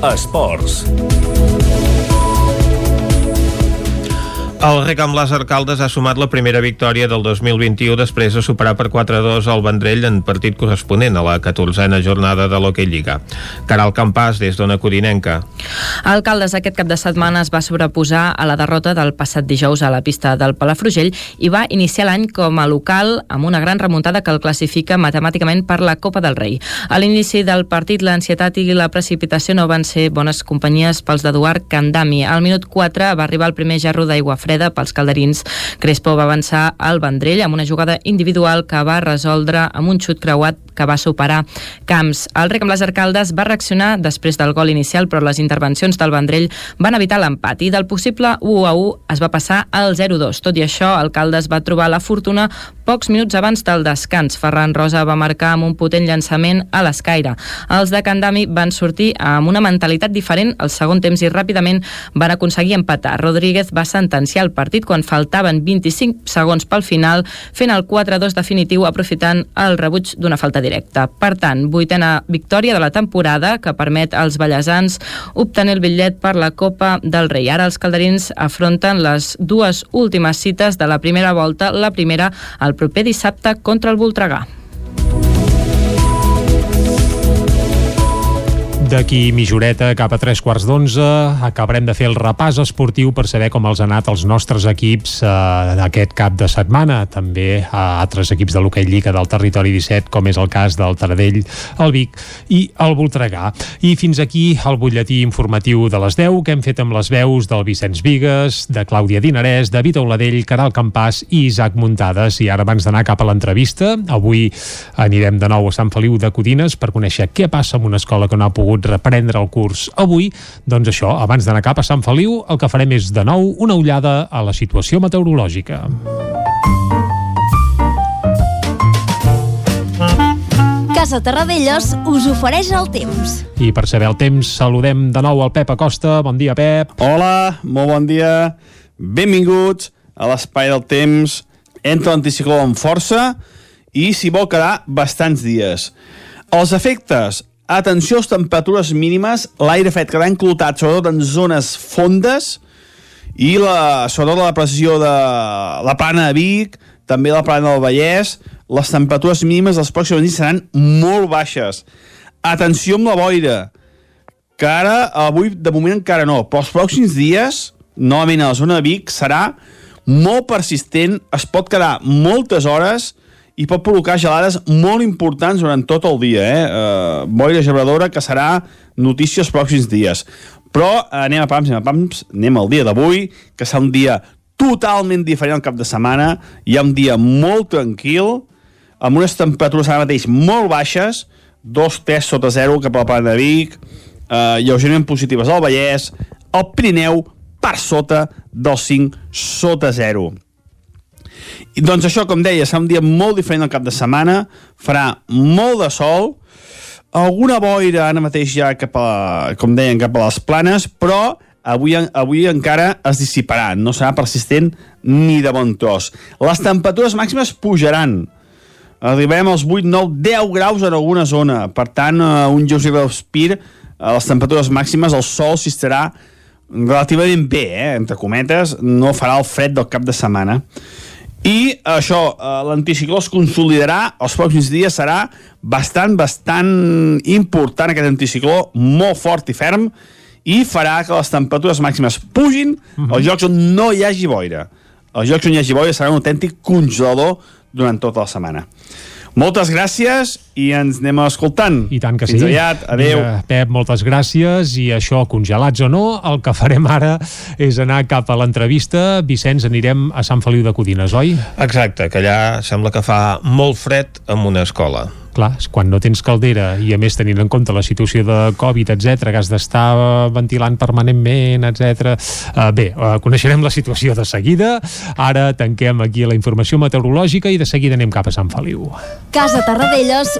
Esports. El rec amb les Arcaldes ha sumat la primera victòria del 2021 després de superar per 4-2 el Vendrell en partit corresponent a la 14a jornada de l'Hockey Lliga. Caral Campàs, des d'Ona Codinenca. Alcaldes aquest cap de setmana es va sobreposar a la derrota del passat dijous a la pista del Palafrugell i va iniciar l'any com a local amb una gran remuntada que el classifica matemàticament per la Copa del Rei. A l'inici del partit, l'ansietat i la precipitació no van ser bones companyies pels d'Eduard Candami. Al minut 4 va arribar el primer gerro d'aigua freda pels calderins. Crespo va avançar al Vendrell amb una jugada individual que va resoldre amb un xut creuat que va superar Camps. El rec amb les arcaldes va reaccionar després del gol inicial, però les intervencions del Vendrell van evitar l'empat i del possible 1 a 1 es va passar al 0-2. Tot i això, Alcaldes va trobar la fortuna pocs minuts abans del descans. Ferran Rosa va marcar amb un potent llançament a l'escaire. Els de Candami van sortir amb una mentalitat diferent al segon temps i ràpidament van aconseguir empatar. Rodríguez va sentenciar el partit quan faltaven 25 segons pel final, fent el 4-2 definitiu aprofitant el rebuig d'una falta directa. Per tant, vuitena victòria de la temporada que permet als ballesans obtenir el bitllet per la Copa del Rei. Ara els calderins afronten les dues últimes cites de la primera volta, la primera el proper dissabte contra el Voltregà. D'aquí mitjoreta cap a tres quarts d'onze acabarem de fer el repàs esportiu per saber com els han anat els nostres equips eh, d'aquest cap de setmana. També a altres equips de l'Hockey Lliga del territori 17, com és el cas del Taradell, el Vic i el Voltregà. I fins aquí el butlletí informatiu de les 10 que hem fet amb les veus del Vicenç Vigues, de Clàudia Dinarès, David Auladell, Caral Campàs i Isaac Muntades. I ara abans d'anar cap a l'entrevista, avui anirem de nou a Sant Feliu de Codines per conèixer què passa en una escola que no ha pogut reprendre el curs avui, doncs això, abans d'anar cap a Sant Feliu, el que farem és de nou una ullada a la situació meteorològica. Casa Terradellos us ofereix el temps. I per saber el temps, saludem de nou al Pep Acosta. Bon dia, Pep. Hola, molt bon dia. Benvinguts a l'espai del temps. Entra l'anticicló amb força i s'hi vol quedar bastants dies. Els efectes, atenció a les temperatures mínimes, l'aire fet quedar enclotat, sobretot en zones fondes, i la, sobretot la pressió de la plana de Vic, també la plana del Vallès, les temperatures mínimes dels pròxims nits seran molt baixes. Atenció amb la boira, que ara, avui, de moment encara no, però els pròxims dies, novament a la zona de Vic, serà molt persistent, es pot quedar moltes hores i pot provocar gelades molt importants durant tot el dia, eh? Uh, boira gebradora que serà notícia els pròxims dies. Però eh, anem a pams, anem a pams, anem al dia d'avui, que serà un dia totalment diferent al cap de setmana, hi ha un dia molt tranquil, amb unes temperatures ara mateix molt baixes, 2-3 sota 0 cap a la plana de Vic, eh, lleugerament positives al Vallès, el Pirineu per sota dels 5 sota 0. I doncs això, com deia, serà un dia molt diferent al cap de setmana, farà molt de sol, alguna boira ara mateix ja cap a, com deien, cap a les planes, però avui, avui encara es dissiparà, no serà persistent ni de bon tros. Les temperatures màximes pujaran, arribarem als 8, 9, 10 graus en alguna zona, per tant, eh, un lleuger respir a les temperatures màximes, el sol s'hi estarà relativament bé, eh? entre cometes, no farà el fred del cap de setmana. I això, eh, l'anticicló es consolidarà, els pròxims dies serà bastant, bastant important aquest anticicló, molt fort i ferm, i farà que les temperatures màximes pugin uh -huh. als llocs on no hi hagi boira. Els llocs on hi hagi boira serà un autèntic congelador durant tota la setmana. Moltes gràcies i ens anem escoltant. I tant que Fins sí. aviat, adeu. Vinga, Pep, moltes gràcies. I això, congelats o no, el que farem ara és anar cap a l'entrevista. Vicenç, anirem a Sant Feliu de Codines, oi? Exacte, que allà sembla que fa molt fred en una escola. Clar, quan no tens caldera i a més tenint en compte la situació de Covid, etc que has d'estar ventilant permanentment, etc. Uh, bé, uh, coneixerem la situació de seguida. Ara tanquem aquí la informació meteorològica i de seguida anem cap a Sant Feliu. Casa Tarradellas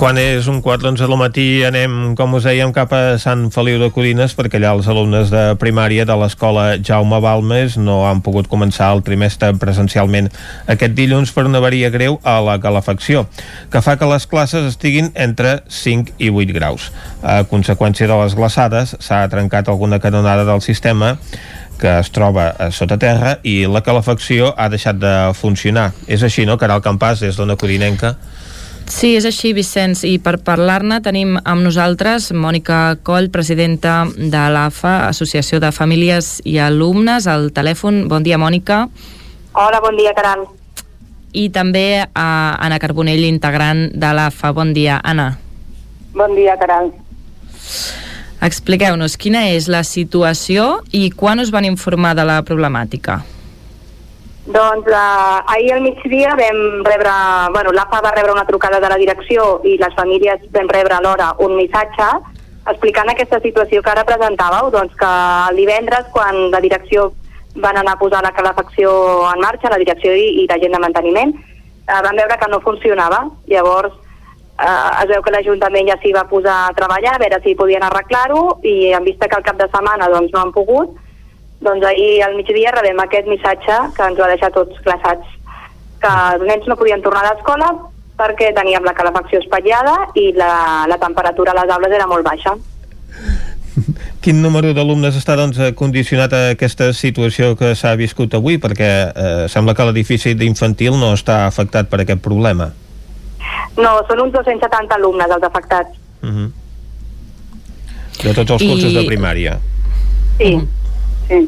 Quan és un quart d'onze del matí anem, com us dèiem, cap a Sant Feliu de Codines perquè allà els alumnes de primària de l'escola Jaume Balmes no han pogut començar el trimestre presencialment aquest dilluns per una avaria greu a la calefacció, que fa que les classes estiguin entre 5 i 8 graus. A conseqüència de les glaçades s'ha trencat alguna canonada del sistema que es troba a sota terra i la calefacció ha deixat de funcionar. És així, no? Caral Campàs, des d'Ona Codinenca. Sí, és així, Vicenç, i per parlar-ne tenim amb nosaltres Mònica Coll, presidenta de l'AFA, Associació de Famílies i Alumnes, al telèfon. Bon dia, Mònica. Hola, bon dia, Caral. I també a Anna Carbonell, integrant de l'AFA. Bon dia, Anna. Bon dia, Caral. Expliqueu-nos quina és la situació i quan us van informar de la problemàtica. Doncs uh, ahir al migdia vam rebre, bueno, l'AFA va rebre una trucada de la direcció i les famílies vam rebre alhora un missatge explicant aquesta situació que ara presentàveu, doncs que el divendres quan la direcció van anar a posar la calefacció en marxa, la direcció i, i la gent de manteniment, eh, van veure que no funcionava. Llavors eh, es veu que l'Ajuntament ja s'hi va posar a treballar, a veure si podien arreglar-ho i en vista que al cap de setmana doncs, no han pogut, doncs ahir al migdia rebem aquest missatge que ens ho ha deixat tots glaçats que els nens no podien tornar a l'escola perquè teníem la calefacció espatllada i la, la temperatura a les aules era molt baixa. (laughs) Quin número d'alumnes està doncs, condicionat a aquesta situació que s'ha viscut avui? Perquè eh, sembla que l'edifici d'infantil no està afectat per aquest problema. No, són uns 270 alumnes els afectats. Uh -huh. De tots els cursos I- de primària. Sí, sí.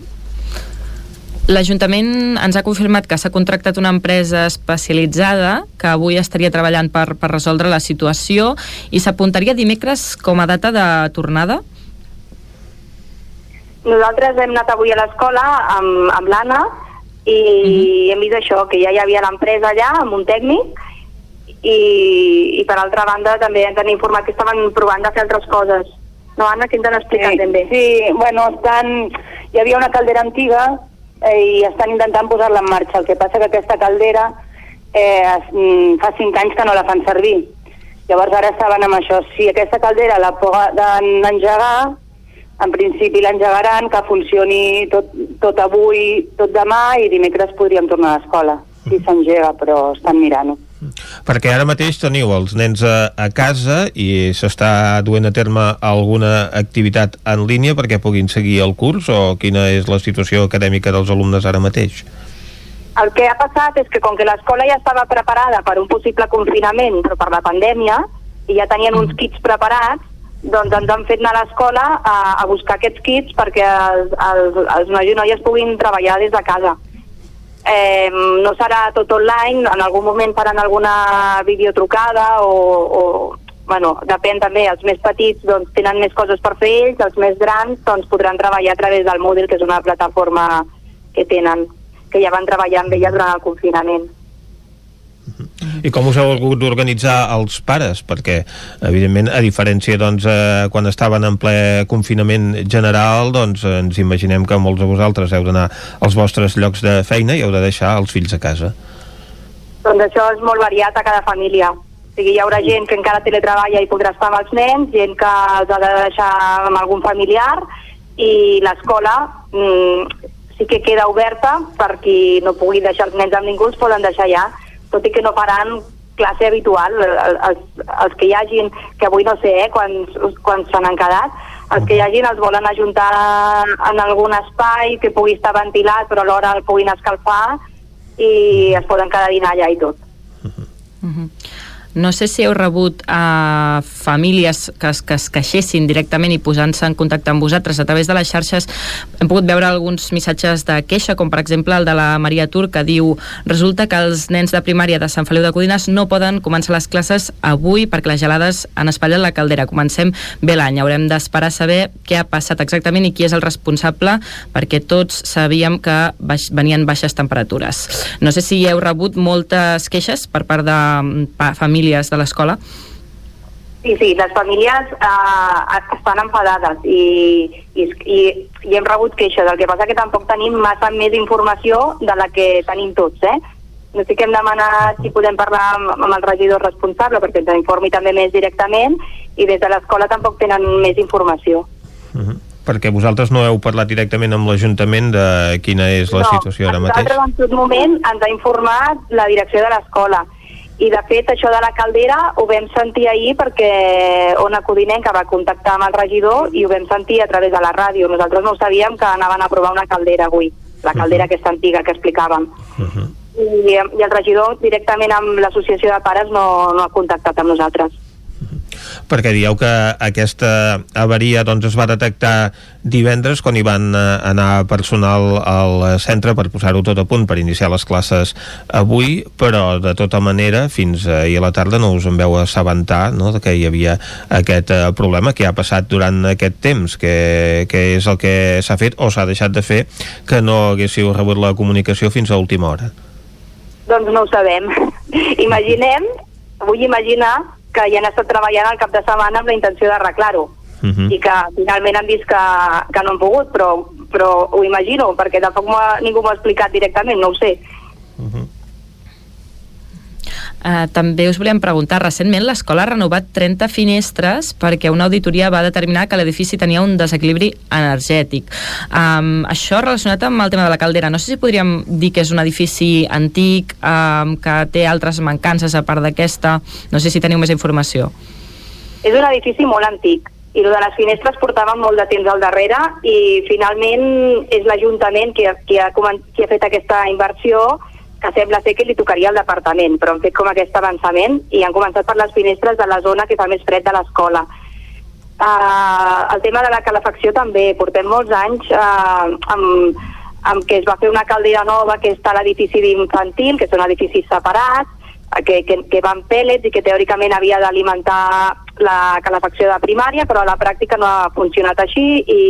L'Ajuntament ens ha confirmat que s'ha contractat una empresa especialitzada que avui estaria treballant per, per resoldre la situació i s'apuntaria dimecres com a data de tornada? Nosaltres hem anat avui a l'escola amb, amb l'Anna i hem vist això, que ja hi havia l'empresa allà amb un tècnic i, i per altra banda també ens han informat que estaven provant de fer altres coses. No, Anna, què ens han explicat Sí, ben bé? sí, bueno, estan... Hi havia una caldera antiga eh, i estan intentant posar-la en marxa. El que passa que aquesta caldera eh, es, mm, fa cinc anys que no la fan servir. Llavors ara estaven amb això. Si aquesta caldera la poden engegar, en principi l'engegaran, que funcioni tot, tot avui, tot demà i dimecres podríem tornar a l'escola. Si s'engega, però estan mirant-ho. Perquè ara mateix teniu els nens a, a casa i s'està duent a terme alguna activitat en línia perquè puguin seguir el curs o quina és la situació acadèmica dels alumnes ara mateix? El que ha passat és que com que l'escola ja estava preparada per un possible confinament, però per la pandèmia, i ja tenien uns kits preparats, doncs ens han fet anar a l'escola a, a buscar aquests kits perquè els, els, els nois i noies puguin treballar des de casa. Eh, no serà tot online, en algun moment faran alguna videotrucada o, o bueno, depèn també, els més petits doncs, tenen més coses per fer ells, els més grans doncs, podran treballar a través del Moodle, que és una plataforma que tenen, que ja van treballar amb ella durant el confinament. I com us heu hagut d'organitzar els pares? Perquè, evidentment, a diferència doncs, eh, quan estaven en ple confinament general, doncs ens imaginem que molts de vosaltres heu d'anar als vostres llocs de feina i heu de deixar els fills a casa. Doncs això és molt variat a cada família. O sigui, hi haurà gent que encara teletreballa i podrà estar amb els nens, gent que els ha de deixar amb algun familiar i l'escola mm, sí que queda oberta per qui no pugui deixar els nens amb ningú, els poden deixar ja, tot i que no faran classe habitual. El- Els, els que hi hagin, que avui no sé eh, quants, quants se n'han quedat, els que hi hagin els volen ajuntar en algun espai que pugui estar ventilat però alhora el puguin escalfar i es poden quedar a dinar allà i tot. No sé si heu rebut a famílies que que es queixessin directament i posant-se en contacte amb vosaltres a través de les xarxes. Hem pogut veure alguns missatges de queixa, com per exemple el de la Maria Tur, que diu resulta que els nens de primària de Sant Feliu de Codines no poden començar les classes avui perquè les gelades han espatllat la caldera. Comencem bé l'any. Haurem d'esperar saber què ha passat exactament i qui és el responsable perquè tots sabíem que baix, venien baixes temperatures. No sé si heu rebut moltes queixes per part de mm, pa, famílies de l'escola. Sí, sí, les famílies eh, estan enfadades i, i, i, i hem rebut queixes. El que passa que tampoc tenim massa més informació de la que tenim tots, eh? No sé que hem demanat si podem parlar amb, amb el regidor responsable perquè ens informi també més directament i des de l'escola tampoc tenen més informació. Perquè vosaltres no heu parlat directament amb l'Ajuntament de quina és la situació ara mateix? Nosaltres en tot moment ens ha informat la direcció de l'escola i de fet això de la caldera ho vam sentir ahir perquè Ona Codinenca va contactar amb el regidor i ho vam sentir a través de la ràdio. Nosaltres no ho sabíem que anaven a provar una caldera avui, la caldera aquesta antiga que explicàvem. I, I el regidor directament amb l'associació de pares no, no ha contactat amb nosaltres. Perquè dieu que aquesta avaria doncs, es va detectar divendres quan hi van eh, anar personal al centre per posar-ho tot a punt per iniciar les classes avui, però de tota manera fins ahir a la tarda no us en veu assabentar no, de que hi havia aquest eh, problema que ha passat durant aquest temps que, que és el que s'ha fet o s'ha deixat de fer que no haguéssiu rebut la comunicació fins a última hora. Doncs no ho sabem. (laughs) Imaginem, vull imaginar que hi han estat treballant al cap de setmana amb la intenció d'arreglar-ho Mhm. i que finalment han vist que, que no han pogut, però, però ho imagino, perquè tampoc ningú m'ho ha explicat directament, no ho sé. Uh, també us volíem preguntar, recentment l'escola ha renovat 30 finestres perquè una auditoria va determinar que l'edifici tenia un desequilibri energètic. Um, això relacionat amb el tema de la caldera, no sé si podríem dir que és un edifici antic, um, que té altres mancances a part d'aquesta, no sé si teniu més informació. És un edifici molt antic i el de les finestres portava molt de temps al darrere i finalment és l'Ajuntament qui, qui, ha, qui ha fet aquesta inversió que sembla ser que li tocaria al departament, però han fet com aquest avançament i han començat per les finestres de la zona que fa més fred de l'escola. Uh, el tema de la calefacció també. Portem molts anys uh, amb, amb que es va fer una caldera nova que està a l'edifici d'infantil, que són edificis separats, que, que, que van pèl·lets i que teòricament havia d'alimentar la calefacció de primària, però a la pràctica no ha funcionat així i,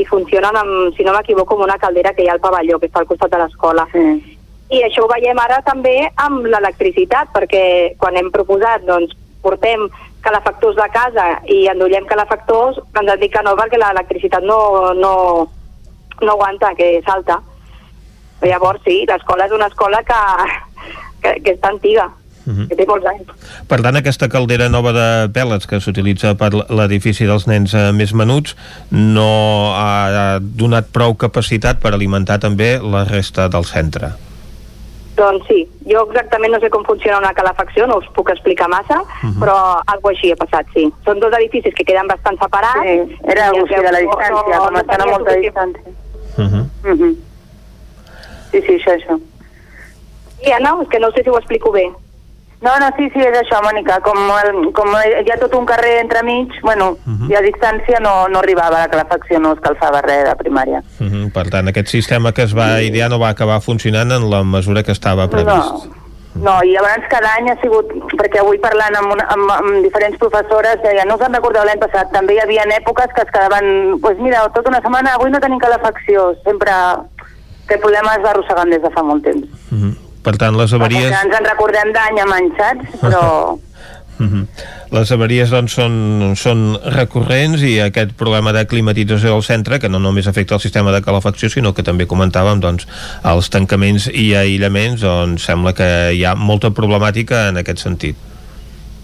i funcionen, amb, si no m'equivoco, amb una caldera que hi ha al pavelló, que està al costat de l'escola. Sí. I això ho veiem ara també amb l'electricitat, perquè quan hem proposat, doncs, portem calefactors de casa i endollem calefactors, ens han dit que no, perquè l'electricitat no, no, no aguanta, que salta. Llavors, sí, l'escola és una escola que, que, que està antiga, que té molts anys. Per tant, aquesta caldera nova de pèl·lets que s'utilitza per l'edifici dels nens eh, més menuts no ha donat prou capacitat per alimentar també la resta del centre. Doncs sí, jo exactament no sé com funciona una calefacció, no us puc explicar massa, però algo així ha passat, sí. Són dos edificis que queden bastant separats. Sí, era o sigui, de la distància, com estan a molta suficient- distància. Uh -huh. Mhm. Sí, sí, això, això. Sí, Anna, és que no sé si ho explico bé. No, no, sí, sí, és això, Mònica. Com, el, com hi ha tot un carrer entremig, bueno, i a distància no, no arribava la calefacció, no escalfava res de primària. Uh -huh. Per tant, aquest sistema que es va idear no va acabar funcionant en la mesura que estava previst. No, i abans cada any ha sigut, perquè avui parlant amb, una, amb, amb diferents professores deia, no us en recordeu l'any passat, també hi havia èpoques que es quedaven, doncs pues mira, tota una setmana avui no tenim calefacció, sempre aquest problema es va arrossegant des de fa molt temps. Uh -huh. Per tant, les avaries... Ja ens en recordem d'any amb any, saps? Però... Uh (laughs) -huh. Les avaries doncs, són, són recurrents i aquest problema de climatització del centre, que no només afecta el sistema de calefacció, sinó que també comentàvem doncs, els tancaments i aïllaments, doncs sembla que hi ha molta problemàtica en aquest sentit.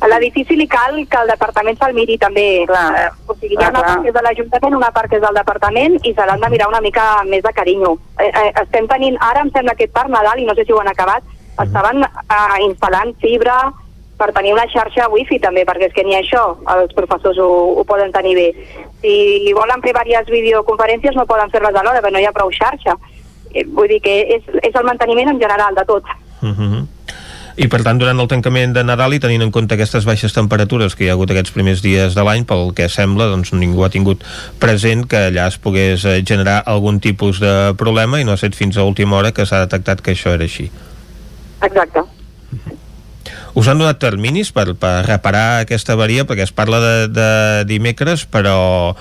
A l'edifici li cal que el departament se'l miri també. Clar, o sigui, hi ha una part que és de l'Ajuntament, una part que és del departament i se l'han de mirar una mica més de carinyo. Eh, eh, estem tenint, ara em sembla que per Nadal, i no sé si ho han acabat, estaven eh, instal·lant fibra per tenir una xarxa wifi també, perquè és que ni això els professors ho, ho poden tenir bé. Si volen fer diverses videoconferències no poden fer-les alhora, perquè no hi ha prou xarxa. Eh, vull dir que és, és el manteniment en general de tot. Uh -huh. I per tant, durant el tancament de Nadal i tenint en compte aquestes baixes temperatures que hi ha hagut aquests primers dies de l'any, pel que sembla, doncs ningú ha tingut present que allà es pogués eh, generar algun tipus de problema i no ha estat fins a última hora que s'ha detectat que això era així. Exacte. Us han donat terminis per, per reparar aquesta avaria perquè es parla de, de dimecres però,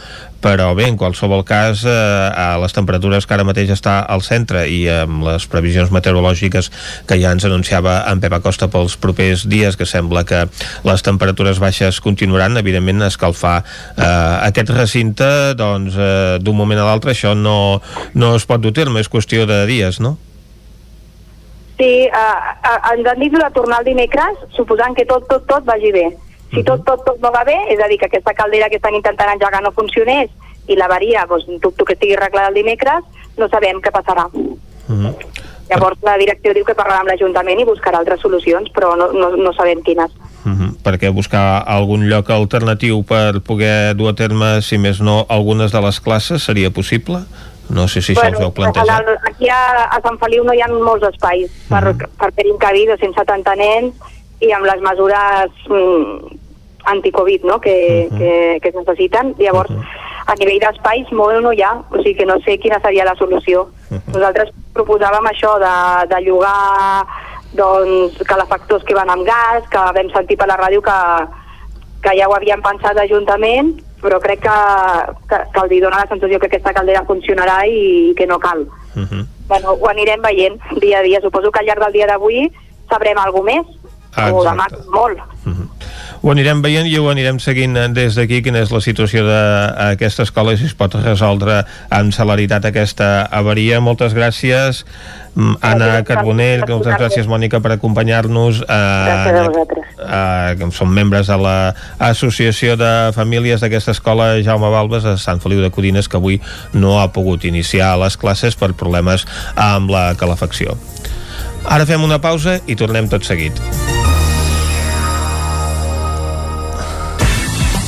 però bé, en qualsevol cas eh, a les temperatures que ara mateix està al centre i amb les previsions meteorològiques que ja ens anunciava en Pep Acosta pels propers dies que sembla que les temperatures baixes continuaran evidentment escalfar eh, aquest recinte doncs eh, d'un moment a l'altre això no, no es pot dur terme, és qüestió de dies, no? Sí, uh, uh, ens han dit de tornar el dimecres, suposant que tot, tot, tot vagi bé. Si tot, tot, tot no va bé, és a dir, que aquesta caldera que estan intentant engegar no funcionés i l'avaria, doncs, dubto que estigui arreglada el dimecres, no sabem què passarà. -huh. Llavors la direcció diu que parlarà amb l'Ajuntament i buscarà altres solucions, però no, no, no sabem quines. Uh -huh. perquè buscar algun lloc alternatiu per poder dur a terme, si més no, algunes de les classes seria possible? No sé si això us heu plantejat. el- aquí a, a Sant Feliu no hi ha molts espais per, uh -huh. per fer cabir 270 nens i amb les mesures mm, anti-Covid no? que, uh -huh. que, que es necessiten. Llavors, uh -huh. a nivell d'espais molt no hi ha, o sigui que no sé quina seria la solució. Uh -huh. Nosaltres proposàvem això de, de llogar doncs, calefactors que van amb gas, que vam sentir per la ràdio que, que ja ho havien pensat l'Ajuntament, però crec que, que, que hi dona la sensació que aquesta caldera funcionarà i, i que no cal. Uh -huh. Bueno, ho anirem veient dia a dia. Suposo que al llarg del dia d'avui sabrem alguna més, Ah, o demà exacte. molt. Ho anirem veient i ho anirem seguint eh, des d'aquí quina és la situació d'aquesta escola i si es pot resoldre amb celeritat aquesta avaria. Moltes gràcies, mm, Anna Carbonell, moltes gràcies, Mònica, per acompanyar-nos. Eh, Gràcies a vosaltres. eh, som membres de l'Associació de Famílies d'aquesta escola Jaume Balbes a Sant Feliu de Codines que avui no ha pogut iniciar les classes per problemes amb la calefacció. Ara fem una pausa i tornem tot seguit.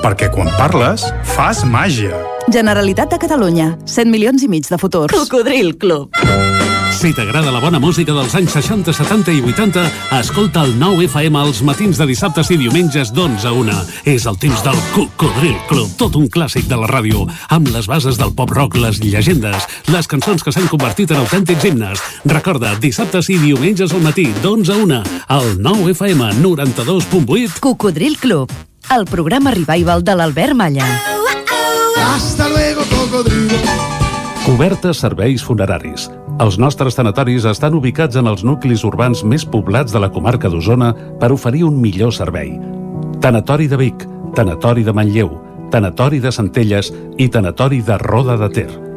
Perquè quan parles, fas màgia. Generalitat de Catalunya. 100 milions i mig de futurs. Cocodril Club. Si t'agrada la bona música dels anys 60, 70 i 80, escolta el 9 FM als matins de dissabtes i diumenges d'11 a 1. És el temps del Cocodril Club, tot un clàssic de la ràdio, amb les bases del pop-rock, les llegendes, les cançons que s'han convertit en autèntics himnes. Recorda, dissabtes i diumenges al matí, d'11 a 1, al 9 FM 92.8. Cocodril Club, el programa revival de l'Albert Malla. Hasta luego, cocodrilo. Cobertes serveis funeraris. Els nostres tanatoris estan ubicats en els nuclis urbans més poblats de la comarca d'Osona per oferir un millor servei. Tanatori de Vic, Tanatori de Manlleu, Tanatori de Centelles i Tanatori de Roda de Ter.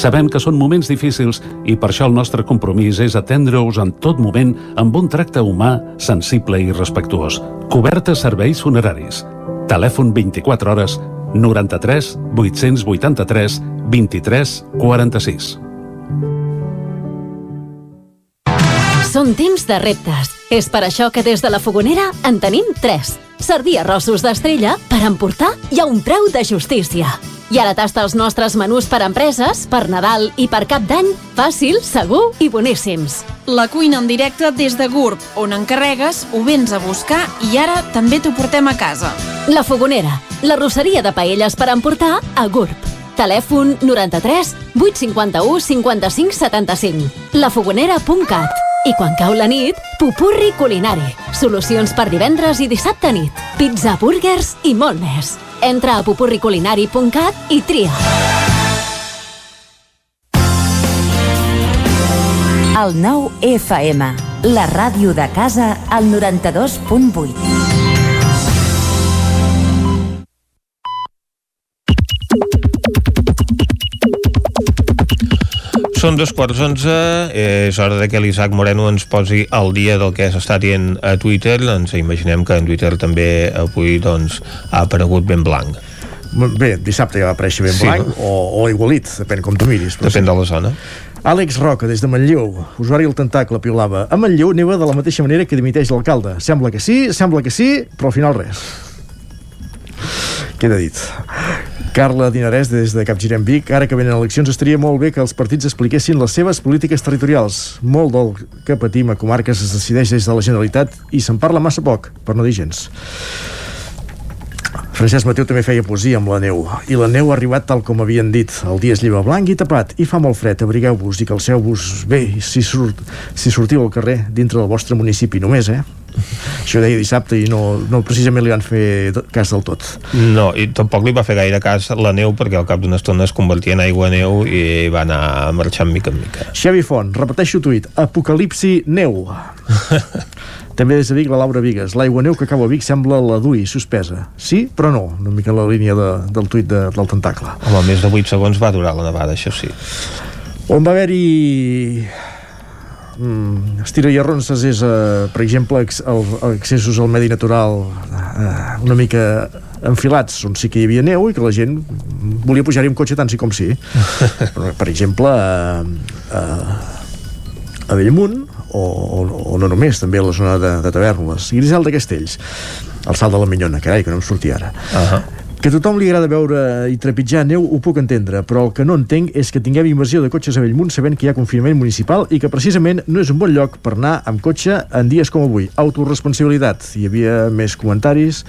Sabem que són moments difícils i per això el nostre compromís és atendre-us en tot moment amb un tracte humà, sensible i respectuós. Cobertes serveis funeraris. Telèfon 24 hores 93 883 23 46. Són temps de reptes. És per això que des de la Fogonera en tenim 3. Servir arrossos d'estrella per emportar i a un preu de justícia. I ara tasta els nostres menús per empreses, per Nadal i per Cap d'Any, fàcil, segur i boníssims. La cuina en directe des de GURB, on encarregues, ho vens a buscar i ara també t'ho portem a casa. La Fogonera, la rosseria de paelles per emportar a GURB. Telèfon 93 851 55 75. lafogonera.cat i quan cau la nit, pupurri culinari. Solucions per divendres i dissabte nit. Pizza, burgers i molt més. Entra a pupurriculinari.cat i tria. El 9 FM, la ràdio de casa, al 92.8. Són dos quarts onze, és hora de que l'Isaac Moreno ens posi al dia del que s'està dient a Twitter. Ens imaginem que en Twitter també avui doncs, ha aparegut ben blanc. Bé, dissabte ja va aparèixer ben Sí, blanc no? o, o igualit, depèn com tu miris. Depèn sí. de la zona. Àlex Roca, des de Manlleu, usuari del tentacle, piulava. A Manlleu neva de la mateixa manera que dimiteix l'alcalde. Sembla que sí, sembla que sí, però al final res. Queda dit. Carla Dinarès, des de Capgirem Vic. Ara que venen eleccions, estaria molt bé que els partits expliquessin les seves polítiques territorials. Molt del que patim a comarques es decideix des de la Generalitat i se'n parla massa poc, per no dir gens. Francesc Mateu també feia poesia amb la neu i la neu ha arribat tal com havien dit el dia es lleva blanc i tapat i fa molt fred, abrigueu-vos i calceu-vos bé si, surt, si sortiu al carrer dintre del vostre municipi només, eh? Això deia dissabte i no, no precisament li van fer cas del tot. No, i tampoc li va fer gaire cas la neu perquè al cap d'una estona es convertia en aigua neu i va anar marxant mica en mica. Xavi Font, repeteixo tuit, Apocalipsi neu. (laughs) També des de Vic, la Laura Vigues. L'aigua neu que cau a Vic sembla la d'ui, suspesa. Sí, però no, una mica en la línia de, del tuit de, del tentacle. Home, més de 8 segons va durar la nevada, això sí. On va haver-hi mm, estira i arronses és, eh, per exemple, ex, el, accessos al medi natural eh, una mica enfilats on sí que hi havia neu i que la gent volia pujar-hi amb cotxe tant sí com sí. (laughs) per, per exemple, eh, eh, a Bellmunt o, o, o no només, també a la zona de, de Tavernes. Grisel de Castells, el salt de la Minyona, carai, que no em sortia ara. Uh -huh. Que tothom li agrada veure i trepitjar neu ho puc entendre, però el que no entenc és que tinguem invasió de cotxes a Bellmunt sabent que hi ha confinament municipal i que precisament no és un bon lloc per anar amb cotxe en dies com avui. Autoresponsabilitat. Hi havia més comentaris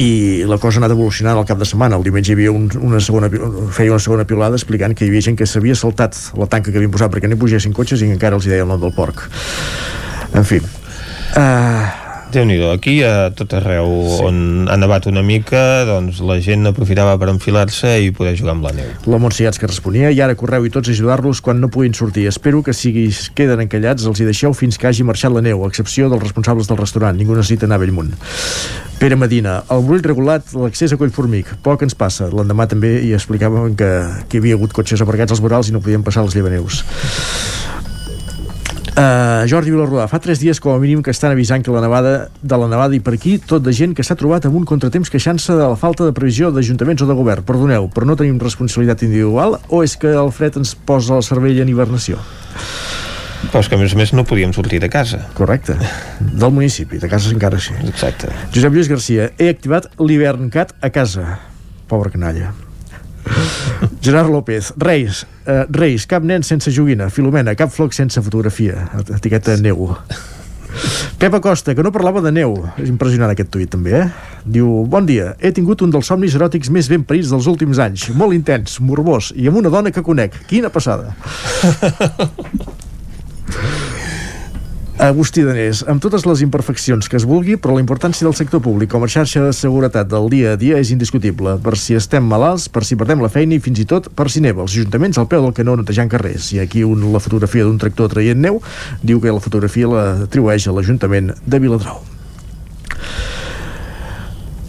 i la cosa ha anat evolucionant al cap de setmana el diumenge hi havia un, una segona feia una segona pilada explicant que hi havia gent que s'havia saltat la tanca que havien posat perquè no hi pugessin cotxes i encara els hi deia el nom del porc en fi uh, déu nhi aquí a tot arreu sí. on ha nevat una mica doncs la gent aprofitava per enfilar-se i poder jugar amb la neu. La Montse que responia i ara correu i tots ajudar-los quan no puguin sortir. Espero que si queden encallats els hi deixeu fins que hagi marxat la neu, a excepció dels responsables del restaurant. Ningú necessita anar a Bellmunt. Pere Medina, el brull regulat, l'accés a Collformic. Poc ens passa. L'endemà també hi explicàvem que, que hi havia hagut cotxes aparcats als vorals i no podien passar les llevaneus. Uh, Jordi Vilarrodà, fa tres dies com a mínim que estan avisant que la nevada de la nevada i per aquí tot de gent que s'ha trobat amb un contratemps queixant-se de la falta de previsió d'ajuntaments o de govern. Perdoneu, però no tenim responsabilitat individual o és que el fred ens posa el cervell en hibernació? Però és que a més a més no podíem sortir de casa. Correcte. Del municipi, de casa encara sí. Exacte. Josep Lluís Garcia, he activat l'hiverncat a casa. Pobre canalla. (laughs) Gerard López, Reis, uh, Reis, cap nen sense joguina, Filomena, cap floc sense fotografia, etiqueta neu. Pepa Costa, que no parlava de neu. És impressionant aquest tuit, també, eh? Diu, bon dia, he tingut un dels somnis eròtics més ben parits dels últims anys. Molt intens, morbós, i amb una dona que conec. Quina passada. (laughs) Agustí Danés, amb totes les imperfeccions que es vulgui, però la importància del sector públic com a xarxa de seguretat del dia a dia és indiscutible, per si estem malalts, per si perdem la feina i fins i tot per si neva. Els ajuntaments al peu del canó netejant carrers. I aquí un, la fotografia d'un tractor traient neu diu que la fotografia l'atribueix a l'Ajuntament de Viladrau.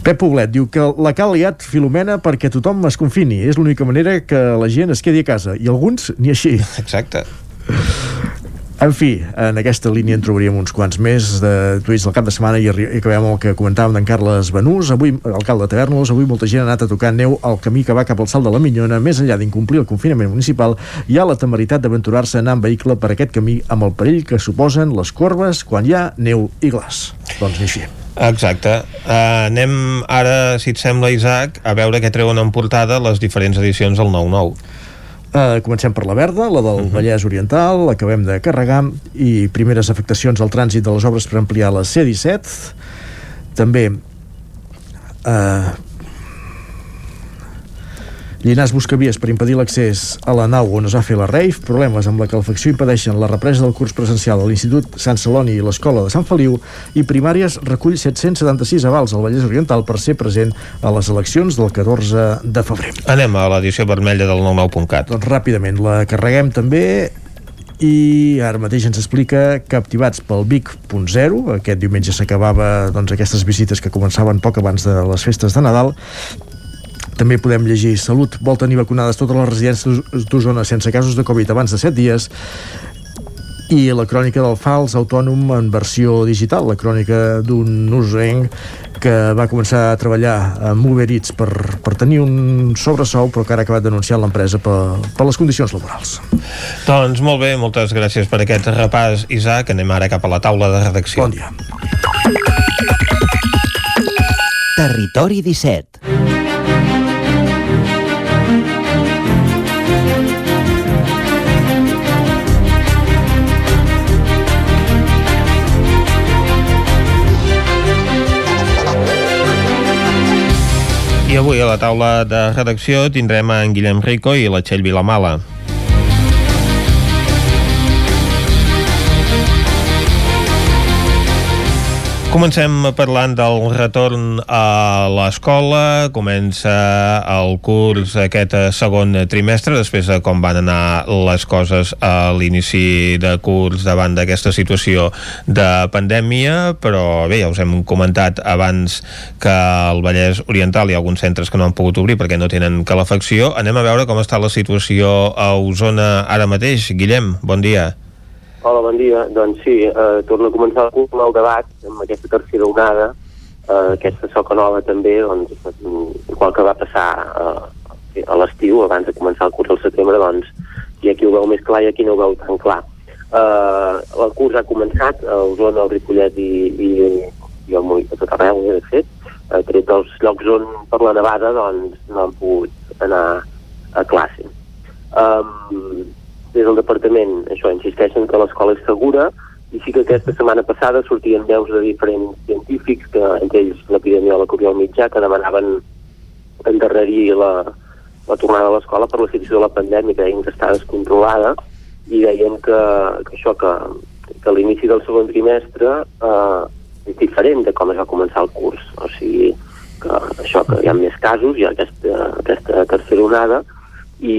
Pep Poblet diu que la cal liat Filomena perquè tothom es confini. És l'única manera que la gent es quedi a casa. I alguns ni així. Exacte. En fi, en aquesta línia en trobaríem uns quants més de tuits del cap de setmana i, i acabem el que comentàvem d'en Carles Benús, avui alcalde de Tavernols, avui molta gent ha anat a tocar neu al camí que va cap al salt de la Minyona, més enllà d'incomplir el confinament municipal, hi ha la temeritat d'aventurar-se a anar en vehicle per aquest camí amb el perill que suposen les corbes quan hi ha neu i glaç. Doncs així. Exacte. Uh, anem ara, si et sembla, Isaac, a veure què treuen en portada les diferents edicions del 9-9. Uh, comencem per la verda, la del uh mhm. -huh. Vallès Oriental, l'acabem de carregar, i primeres afectacions al trànsit de les obres per ampliar la C-17. També uh, Llinars busca vies per impedir l'accés a la nau on es va fer la RAIF, problemes amb la calefacció impedeixen la represa del curs presencial a l'Institut Sant Celoni i l'Escola de Sant Feliu i Primàries recull 776 avals al Vallès Oriental per ser present a les eleccions del 14 de febrer. Anem a l'edició vermella del 99.cat. Doncs ràpidament, la carreguem també i ara mateix ens explica captivats pel Vic.0 aquest diumenge s'acabava doncs, aquestes visites que començaven poc abans de les festes de Nadal també podem llegir Salut vol tenir vacunades totes les residències d'Osona sense casos de Covid abans de 7 dies i la crònica del fals autònom en versió digital, la crònica d'un usenc que va començar a treballar amb Uber Eats per, per tenir un sobresou però que ara ha acabat denunciant l'empresa per, per les condicions laborals. Doncs molt bé, moltes gràcies per aquest repàs, Isaac. Anem ara cap a la taula de redacció. Bon dia. Territori 17 I avui a la taula de redacció tindrem en Guillem Rico i la Txell Vilamala. Comencem parlant del retorn a l'escola, comença el curs aquest segon trimestre, després de com van anar les coses a l'inici de curs davant d'aquesta situació de pandèmia, però bé, ja us hem comentat abans que al Vallès Oriental hi ha alguns centres que no han pogut obrir perquè no tenen calefacció. Anem a veure com està la situació a Osona ara mateix. Guillem, bon dia. Hola, bon dia. Doncs sí, eh, torno a començar el, el debat amb aquesta tercera onada, eh, aquesta soca nova també, doncs, igual que va passar eh, a l'estiu, abans de començar el curs al setembre, doncs, hi ha qui ho veu més clar i aquí no ho veu tan clar. Eh, el curs ha començat a Osona, al Ripollet i, i, i al a tot arreu, eh, de fet, eh, tret dels llocs on per la nevada doncs, no han pogut anar a classe. Um, des del departament això insisteixen que l'escola és segura i sí que aquesta setmana passada sortien veus de diferents científics, que entre ells l'epidemiòleg Oriol Mitjà, que demanaven endarrerir la, la tornada a l'escola per la situació de la pandèmia, que deien que està descontrolada, i deien que, que això, que, que l'inici del segon trimestre eh, és diferent de com es va començar el curs. O sigui, que això, que hi ha més casos, hi ha aquesta, aquesta tercera onada, i,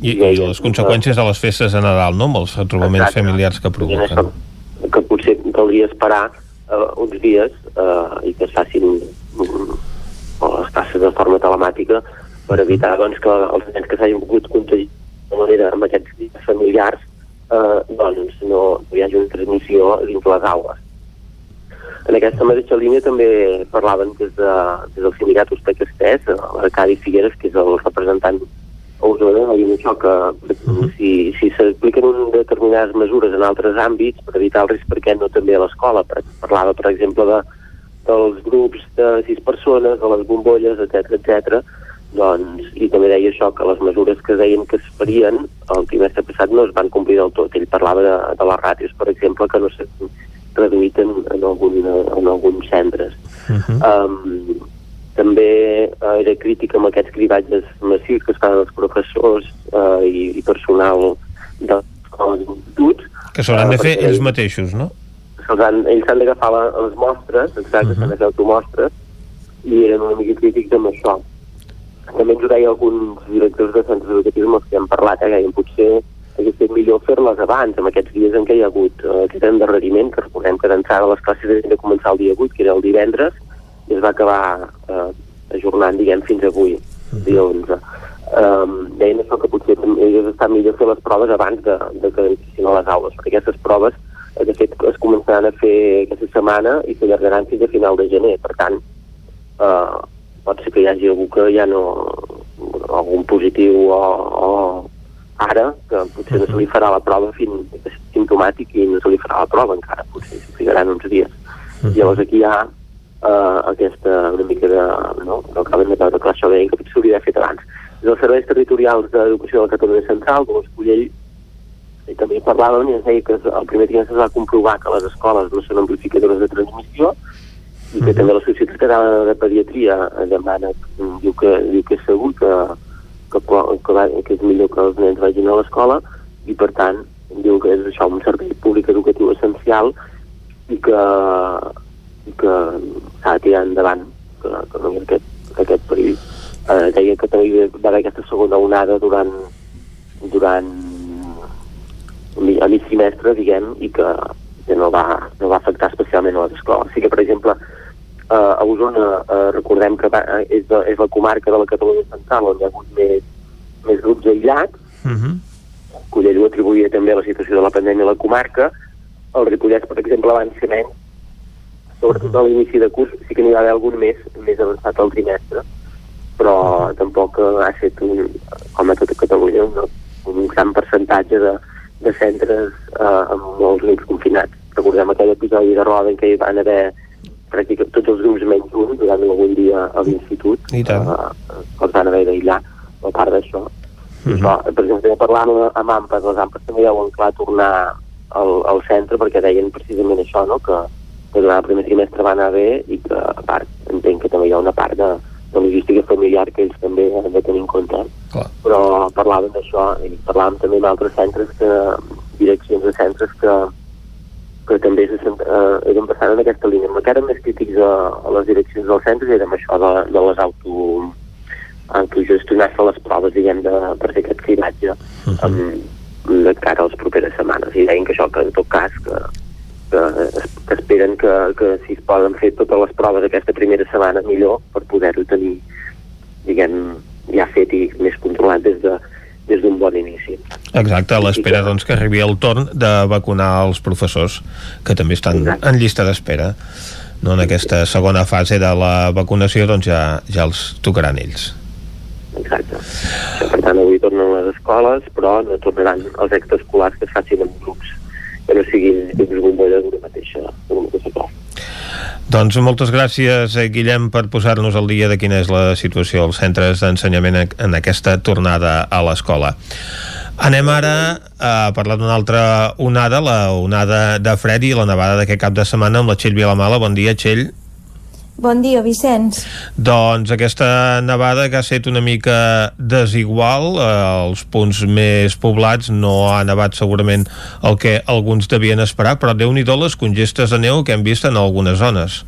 I, i les conseqüències de les festes de Nadal, no?, amb els trobaments Exacte. familiars que provoquen. Això, que potser caldria esperar uh, uns dies uh, i que es facin um, les classes de forma telemàtica per evitar doncs, que els nens que s'hagin pogut contagiar de manera amb aquests dies familiars eh, doncs no, no hi hagi una transmissió dins les aules. En aquesta mateixa línia també parlaven des, de, des del sindicat Uzbek Estès, l'Arcadi Figueres, que és el representant a Osona, i això que uh -huh. si, si s'apliquen un determinades mesures en altres àmbits per evitar el risc, perquè no també a l'escola? Parlava, per exemple, de, dels grups de sis persones, de les bombolles, etc etc. doncs, i també deia això, que les mesures que deien que es farien el trimestre passat no es van complir del tot. Ell parlava de, de les ràtios, per exemple, que no s'han reduït en, en, algun, en alguns centres. Uh -huh. um, també eh, era crític amb aquests cribatges massius que es fan els professors eh, i, i personal de les instituts. Que s'hauran de fer ells mateixos, no? Han, ells s'han d'agafar les mostres, exacte, uh -huh. s'han de fer automostres, i eren una mica crítics amb això. També ens ho deia alguns directors de centres educatius amb els que hem parlat, eh, que potser hagués estat millor fer-les abans, en aquests dies en què hi ha hagut eh, aquest endarreriment, que recordem que d'entrada les classes havien de començar el dia 8, que era el divendres, i es va acabar eh, ajornant, diguem, fins avui, dia 11. Um, deien això que potser hauria estat millor fer les proves abans de, de que inicien a les aules, perquè aquestes proves eh, de fet es començaran a fer aquesta setmana i s'allargaran fins a final de gener, per tant uh, pot ser que hi hagi algú que ja no algun positiu o, o ara, que potser no se li farà la prova fins simptomàtic i no se li farà la prova encara, potser s'hi ficaran uns dies. Uh -huh. Llavors aquí hi ha eh, aquesta una mica de... No, no acaben de veure clar això que s'hauria d'haver fet abans. Des dels serveis territorials d'educació de la Catalunya Central, com Escullell, i també parlàvem i ens deia que el primer trimestre es va comprovar que les escoles no són amplificadores de transmissió i que mhm. també la Societat Catalana de Pediatria demana, diu que, diu que és segur que, que, que, va, que és millor que els nens vagin a l'escola i per tant diu que és això un servei públic educatiu essencial i que que s'ha de tirar endavant que, que no aquest, aquest perill eh, deia que també va haver aquesta segona onada durant durant a mig trimestre, diguem, i que, que no, va, no va afectar especialment a les escoles. Sí que, per exemple, eh, a Osona eh, recordem que va, és, de, és la comarca de la Catalunya Central on hi ha hagut més, més grups aïllats. Uh -huh. Collell ho atribuïa també a la situació de la pandèmia a la comarca. El Ripollès, per exemple, van ser menys sobretot a l'inici de curs sí que n'hi va haver algun més més avançat al trimestre però tampoc ha estat un, com a tota Catalunya un, un gran percentatge de, de centres eh, amb molts grups confinats recordem aquell episodi de Roda en què hi van haver pràcticament tots els grups menys un durant algun dia a l'institut eh, els van haver d'aïllar a part d'això uh mhm. -huh. per exemple parlant amb AMPAs les AMPAs també deuen clar tornar al, al centre perquè deien precisament això no? que que durant el primer trimestre va anar bé i que, a part, entenc que també hi ha una part de, de logística familiar que ells també han de tenir en compte. Clar. Però parlàvem d'això i parlàvem també amb altres centres, que, direccions de centres que, que també se, eh, eren bastant en aquesta línia. El que eren més crítics a, a les direccions dels centres era això de, de les auto autogestionar-se les proves, diguem, de, per fer aquest cribatge uh -huh. amb, de cara a les properes setmanes. I deien que això, que en tot cas, que, que, que esperen que, que si es poden fer totes les proves aquesta primera setmana millor per poder-ho tenir diguem, ja fet i més controlat des de des d'un bon inici. Exacte, a l'espera doncs, que arribi el torn de vacunar els professors, que també estan Exacte. en llista d'espera. No, en aquesta segona fase de la vacunació doncs ja, ja els tocaran ells. Exacte. Per tant, avui tornen les escoles, però no tornaran els extraescolars que es facin en grups que no siguin dins bombolla d'una mateixa, mateixa classe. Doncs moltes gràcies, eh, Guillem, per posar-nos al dia de quina és la situació als centres d'ensenyament en aquesta tornada a l'escola. Anem ara a parlar d'una altra onada, la onada de fred i la nevada d'aquest cap de setmana amb la Txell Vilamala. Bon dia, Txell. Bon dia, Vicenç. Doncs aquesta nevada que ha estat una mica desigual, eh, els punts més poblats no ha nevat segurament el que alguns devien esperar, però déu nhi les congestes de neu que hem vist en algunes zones.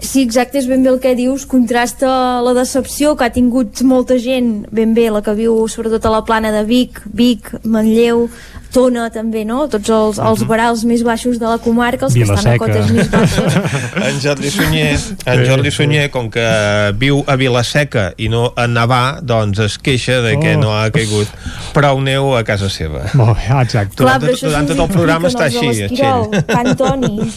Sí, exacte, és ben bé el que dius, contrasta la decepció que ha tingut molta gent, ben bé la que viu sobretot a la plana de Vic, Vic, Manlleu, Tona també, no? Tots els, els barals més baixos de la comarca, els Vila que estan a cotes més baixes. (laughs) En Jordi Sunyer, en Jordi Sunyer, com que viu a Vilaseca i no a Navà, doncs es queixa de que Oh. no ha caigut prou neu a casa seva. Molt bé, exacte. Clar, Durant, però això durant tot el programa està així, Txell. Can Toni.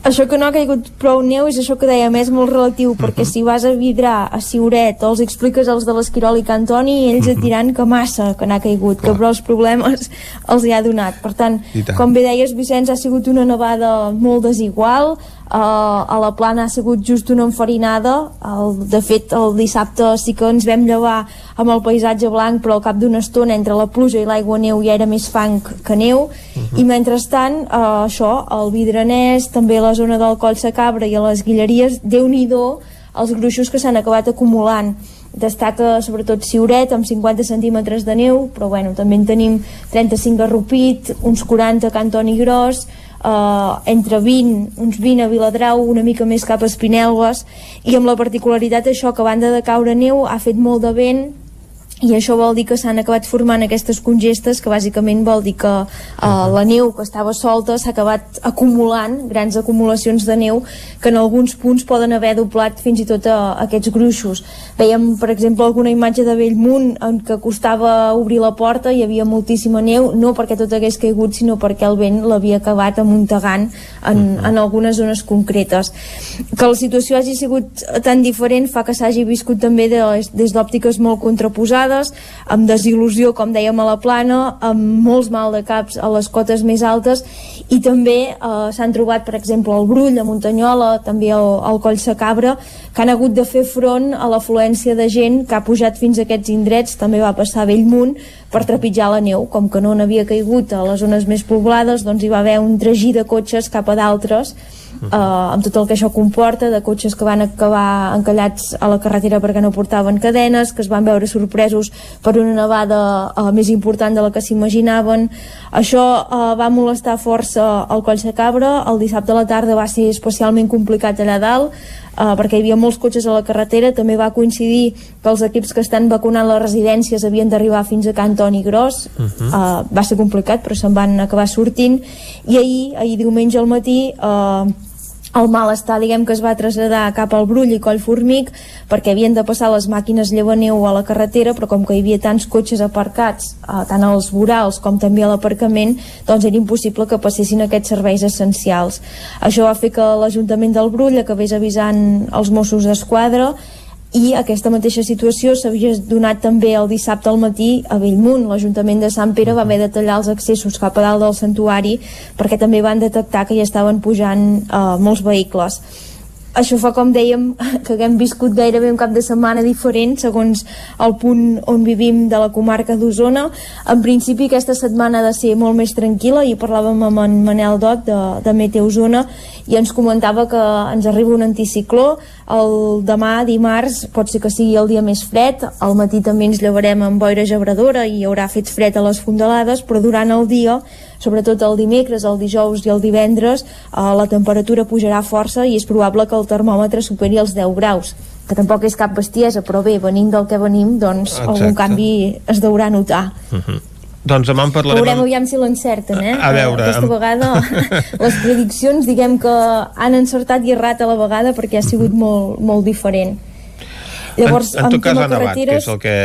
Això que no ha caigut prou neu és això que deia més molt relatiu, perquè si vas a Vidrà, a Siuret, o els expliques als de l'Esquirol i Cantoni, ells et diran que massa que n'ha caigut, que prou els problemes els hi ha donat. Per tant, tant. com bé deies, Vicenç, ha sigut una nevada molt desigual, uh, a la plana ha sigut just una enfarinada, el, de fet el dissabte sí que ens vam llevar amb el paisatge blanc, però al cap d'una estona entre la pluja i l'aigua neu ja era més fang que neu, i mentrestant uh, això, el Vidranès, també la zona del Coll Cabra i a les Guilleries, déu nhi els gruixos que s'han acabat acumulant. Destaca sobretot Siuret amb 50 centímetres de neu però bueno, també en tenim 35 a Rupit uns 40 a Cantoni Gros eh, entre 20, uns 20 a Viladrau una mica més cap a Espinelves i amb la particularitat això que a banda de caure neu ha fet molt de vent i això vol dir que s'han acabat formant aquestes congestes que bàsicament vol dir que uh, la neu que estava solta s'ha acabat acumulant, grans acumulacions de neu que en alguns punts poden haver doblat fins i tot a, a aquests gruixos. Veiem per exemple alguna imatge de Bellmunt en què costava obrir la porta i hi havia moltíssima neu, no perquè tot hagués caigut sinó perquè el vent l'havia acabat amuntegant en, en algunes zones concretes. Que la situació hagi sigut tan diferent fa que s'hagi viscut també de, des d'òptiques molt contraposades amb desil·lusió, com dèiem a la plana amb molts mal de caps a les cotes més altes. I també eh, s'han trobat per exemple el Brull, a Muntanyola també al, al Coll Sacabra que han hagut de fer front a l'afluència de gent que ha pujat fins a aquests indrets. També va passar a Bellmunt per trepitjar la neu, com que no n'havia caigut a les zones més poblades, doncs hi va haver un tragí de cotxes cap a d'altres eh, amb tot el que això comporta de cotxes que van acabar encallats a la carretera perquè no portaven cadenes que es van veure sorpresos per una nevada eh, més important de la que s'imaginaven. Això eh, va molestar força al Coll de Cabra el dissabte a la tarda va ser especialment complicat allà dalt eh, perquè hi havia molts cotxes a la carretera. També va coincidir que els equips que estan vacunant les residències havien d'arribar fins a Can Toni Gros. Uh -huh. uh, va ser complicat però se'n van acabar sortint. I ahir, ahir diumenge al matí uh, el malestar diguem que es va traslladar cap al Brull i Coll Formic perquè havien de passar les màquines llevaneu a la carretera però com que hi havia tants cotxes aparcats eh, tant als vorals com també a l'aparcament doncs era impossible que passessin aquests serveis essencials. Això va fer que l'Ajuntament del Brull acabés avisant els Mossos d'Esquadra i aquesta mateixa situació s'havia donat també el dissabte al matí a Bellmunt. L'Ajuntament de Sant Pere va haver de tallar els accessos cap a dalt del santuari perquè també van detectar que hi estaven pujant eh, molts vehicles això fa, com dèiem, (laughs) que haguem viscut gairebé un cap de setmana diferent segons el punt on vivim de la comarca d'Osona. En principi aquesta setmana ha de ser molt més tranquil·la. I parlàvem amb en Manel Dot de, de Meteo Osona i ens comentava que ens arriba un anticicló. El demà, dimarts, pot ser que sigui el dia més fred, al matí també ens llevarem amb boira gebradora i hi haurà fet fred a les fondalades, però durant el dia sobretot el dimecres, el dijous i el divendres eh, la temperatura pujarà força i és probable que el termòmetre superi els 10 graus que tampoc és cap bestiesa, però bé, venint del que venim, doncs Exacte. algun canvi es deurà notar. Uh -huh. Doncs demà en parlarem... Veurem amb- aviam si l'encerten, eh? A veure, Aquesta amb- vegada (laughs) les prediccions, diguem que han encertat i errat a la vegada perquè ha sigut molt, molt diferent. Llavors, en, en tot cas ha nevat, que és el que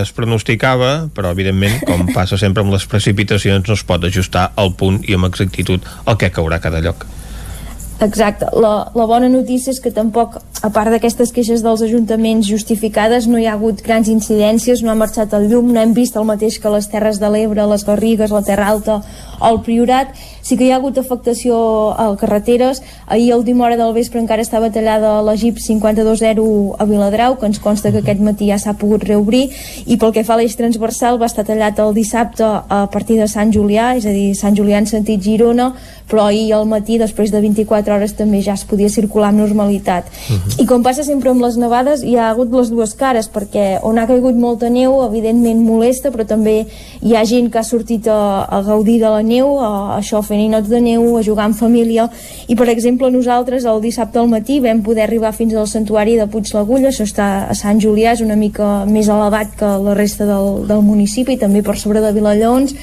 es pronosticava, però evidentment, com passa sempre amb les precipitacions, no es pot ajustar al punt i amb exactitud el que caurà a cada lloc. Exacte. La, la bona notícia és que tampoc a part d'aquestes queixes dels ajuntaments justificades, no hi ha hagut grans incidències, no ha marxat el llum, no hem vist el mateix que les Terres de l'Ebre, les Garrigues, la Terra Alta o el Priorat. Sí que hi ha hagut afectació a carreteres. Ahir a última hora del vespre encara estava tallada la Jeep 520 a Viladrau, que ens consta que aquest matí ja s'ha pogut reobrir, i pel que fa a l'eix transversal va estar tallat el dissabte a partir de Sant Julià, és a dir, Sant Julià en sentit Girona, però ahir al matí, després de 24 hores, també ja es podia circular amb normalitat. Uh -huh. I com passa sempre amb les nevades, hi ha hagut les dues cares, perquè on ha caigut molta neu, evidentment molesta, però també hi ha gent que ha sortit a, a gaudir de la neu, a, a això, fent ninots de neu, a jugar en família, i per exemple nosaltres el dissabte al matí vam poder arribar fins al santuari de Puig l'Agulla, això està a Sant Julià, és una mica més elevat que la resta del, del municipi, també per sobre de Vilallons,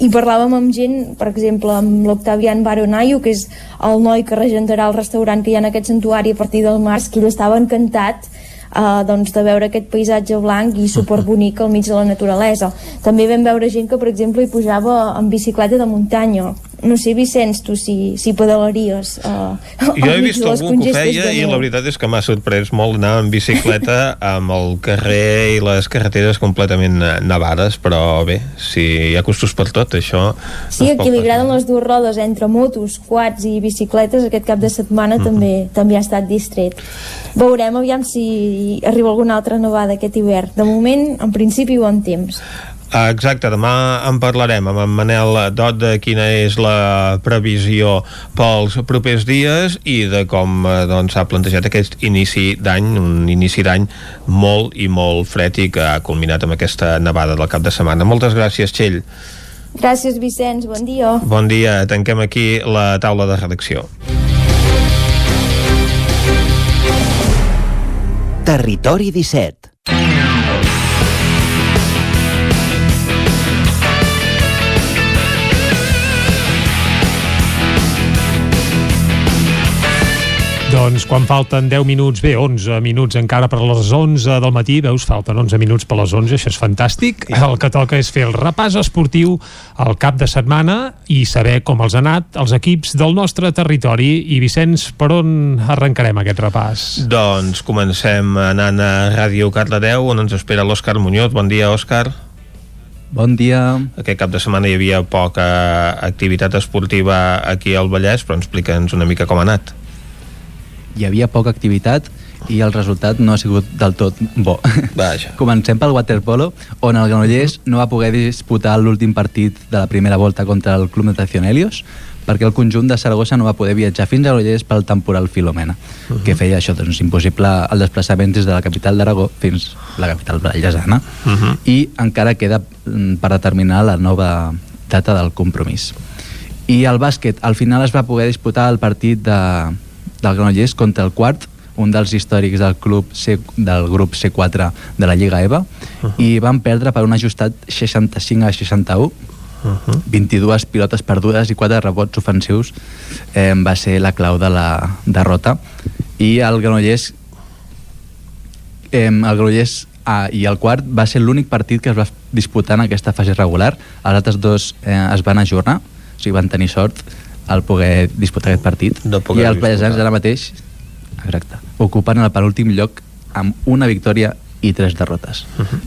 i parlàvem amb gent, per exemple, amb l'Octavian Baronaio, que és el noi que regentarà el restaurant que hi ha en aquest santuari a partir del març, que ell estava encantat uh, doncs, de veure aquest paisatge blanc i superbonic al mig de la naturalesa. També vam veure gent que, per exemple, hi pujava en bicicleta de muntanya no sé, Vicenç, tu si, si pedalaries uh, jo he vist algú que ho feia i la veritat és que m'ha sorprès molt anar en bicicleta (laughs) amb el carrer i les carreteres completament nevades però bé, si hi ha costos per tot això sí, a qui li agraden les dues rodes entre motos, quads i bicicletes aquest cap de setmana mm -hmm. també també ha estat distret. Veurem aviam si arriba alguna altra nevada aquest hivern. De moment, en principi, bon temps Exacte, demà en parlarem amb en Manel Dot de quina és la previsió pels propers dies i de com eh, doncs, s'ha doncs, plantejat aquest inici d'any, un inici d'any molt i molt fred i que ha culminat amb aquesta nevada del cap de setmana. Moltes gràcies, Txell. Gràcies, Vicenç. Bon dia. Bon dia. Tanquem aquí la taula de redacció. Territori 17 Doncs quan falten 10 minuts, bé, 11 minuts encara per les 11 del matí, veus, falten 11 minuts per les 11, això és fantàstic. El que toca és fer el repàs esportiu al cap de setmana i saber com els ha anat els equips del nostre territori. I Vicenç, per on arrencarem aquest repàs? Doncs comencem anant a Ràdio Cardedeu, on ens espera l'Òscar Muñoz. Bon dia, Òscar. Bon dia. Aquest cap de setmana hi havia poca activitat esportiva aquí al Vallès, però explica'ns una mica com ha anat hi havia poca activitat i el resultat no ha sigut del tot bo. Vaja. (laughs) Comencem pel waterpolo, on el Granollers no va poder disputar l'últim partit de la primera volta contra el Club Natación Helios, perquè el conjunt de Saragossa no va poder viatjar fins a Granollers pel temporal Filomena, uh -huh. que feia això, doncs, impossible el desplaçament des de la capital d'Aragó fins la capital vallesana. Uh -huh. I encara queda mm, per determinar la nova data del compromís. I el bàsquet, al final es va poder disputar el partit de, del Granollers contra el quart, un dels històrics del club C, del grup C4 de la Lliga EVA, uh -huh. i van perdre per un ajustat 65 a 61, uh -huh. 22 pilotes perdudes i 4 rebots ofensius eh, va ser la clau de la derrota i el Granollers eh, el Granollers ah, i el quart va ser l'únic partit que es va disputar en aquesta fase regular els altres dos eh, es van ajornar o sigui, van tenir sort el poder disputar aquest partit. I els vallesans ara mateix exacte, ocupen el penúltim lloc amb una victòria i tres derrotes. Uh -huh.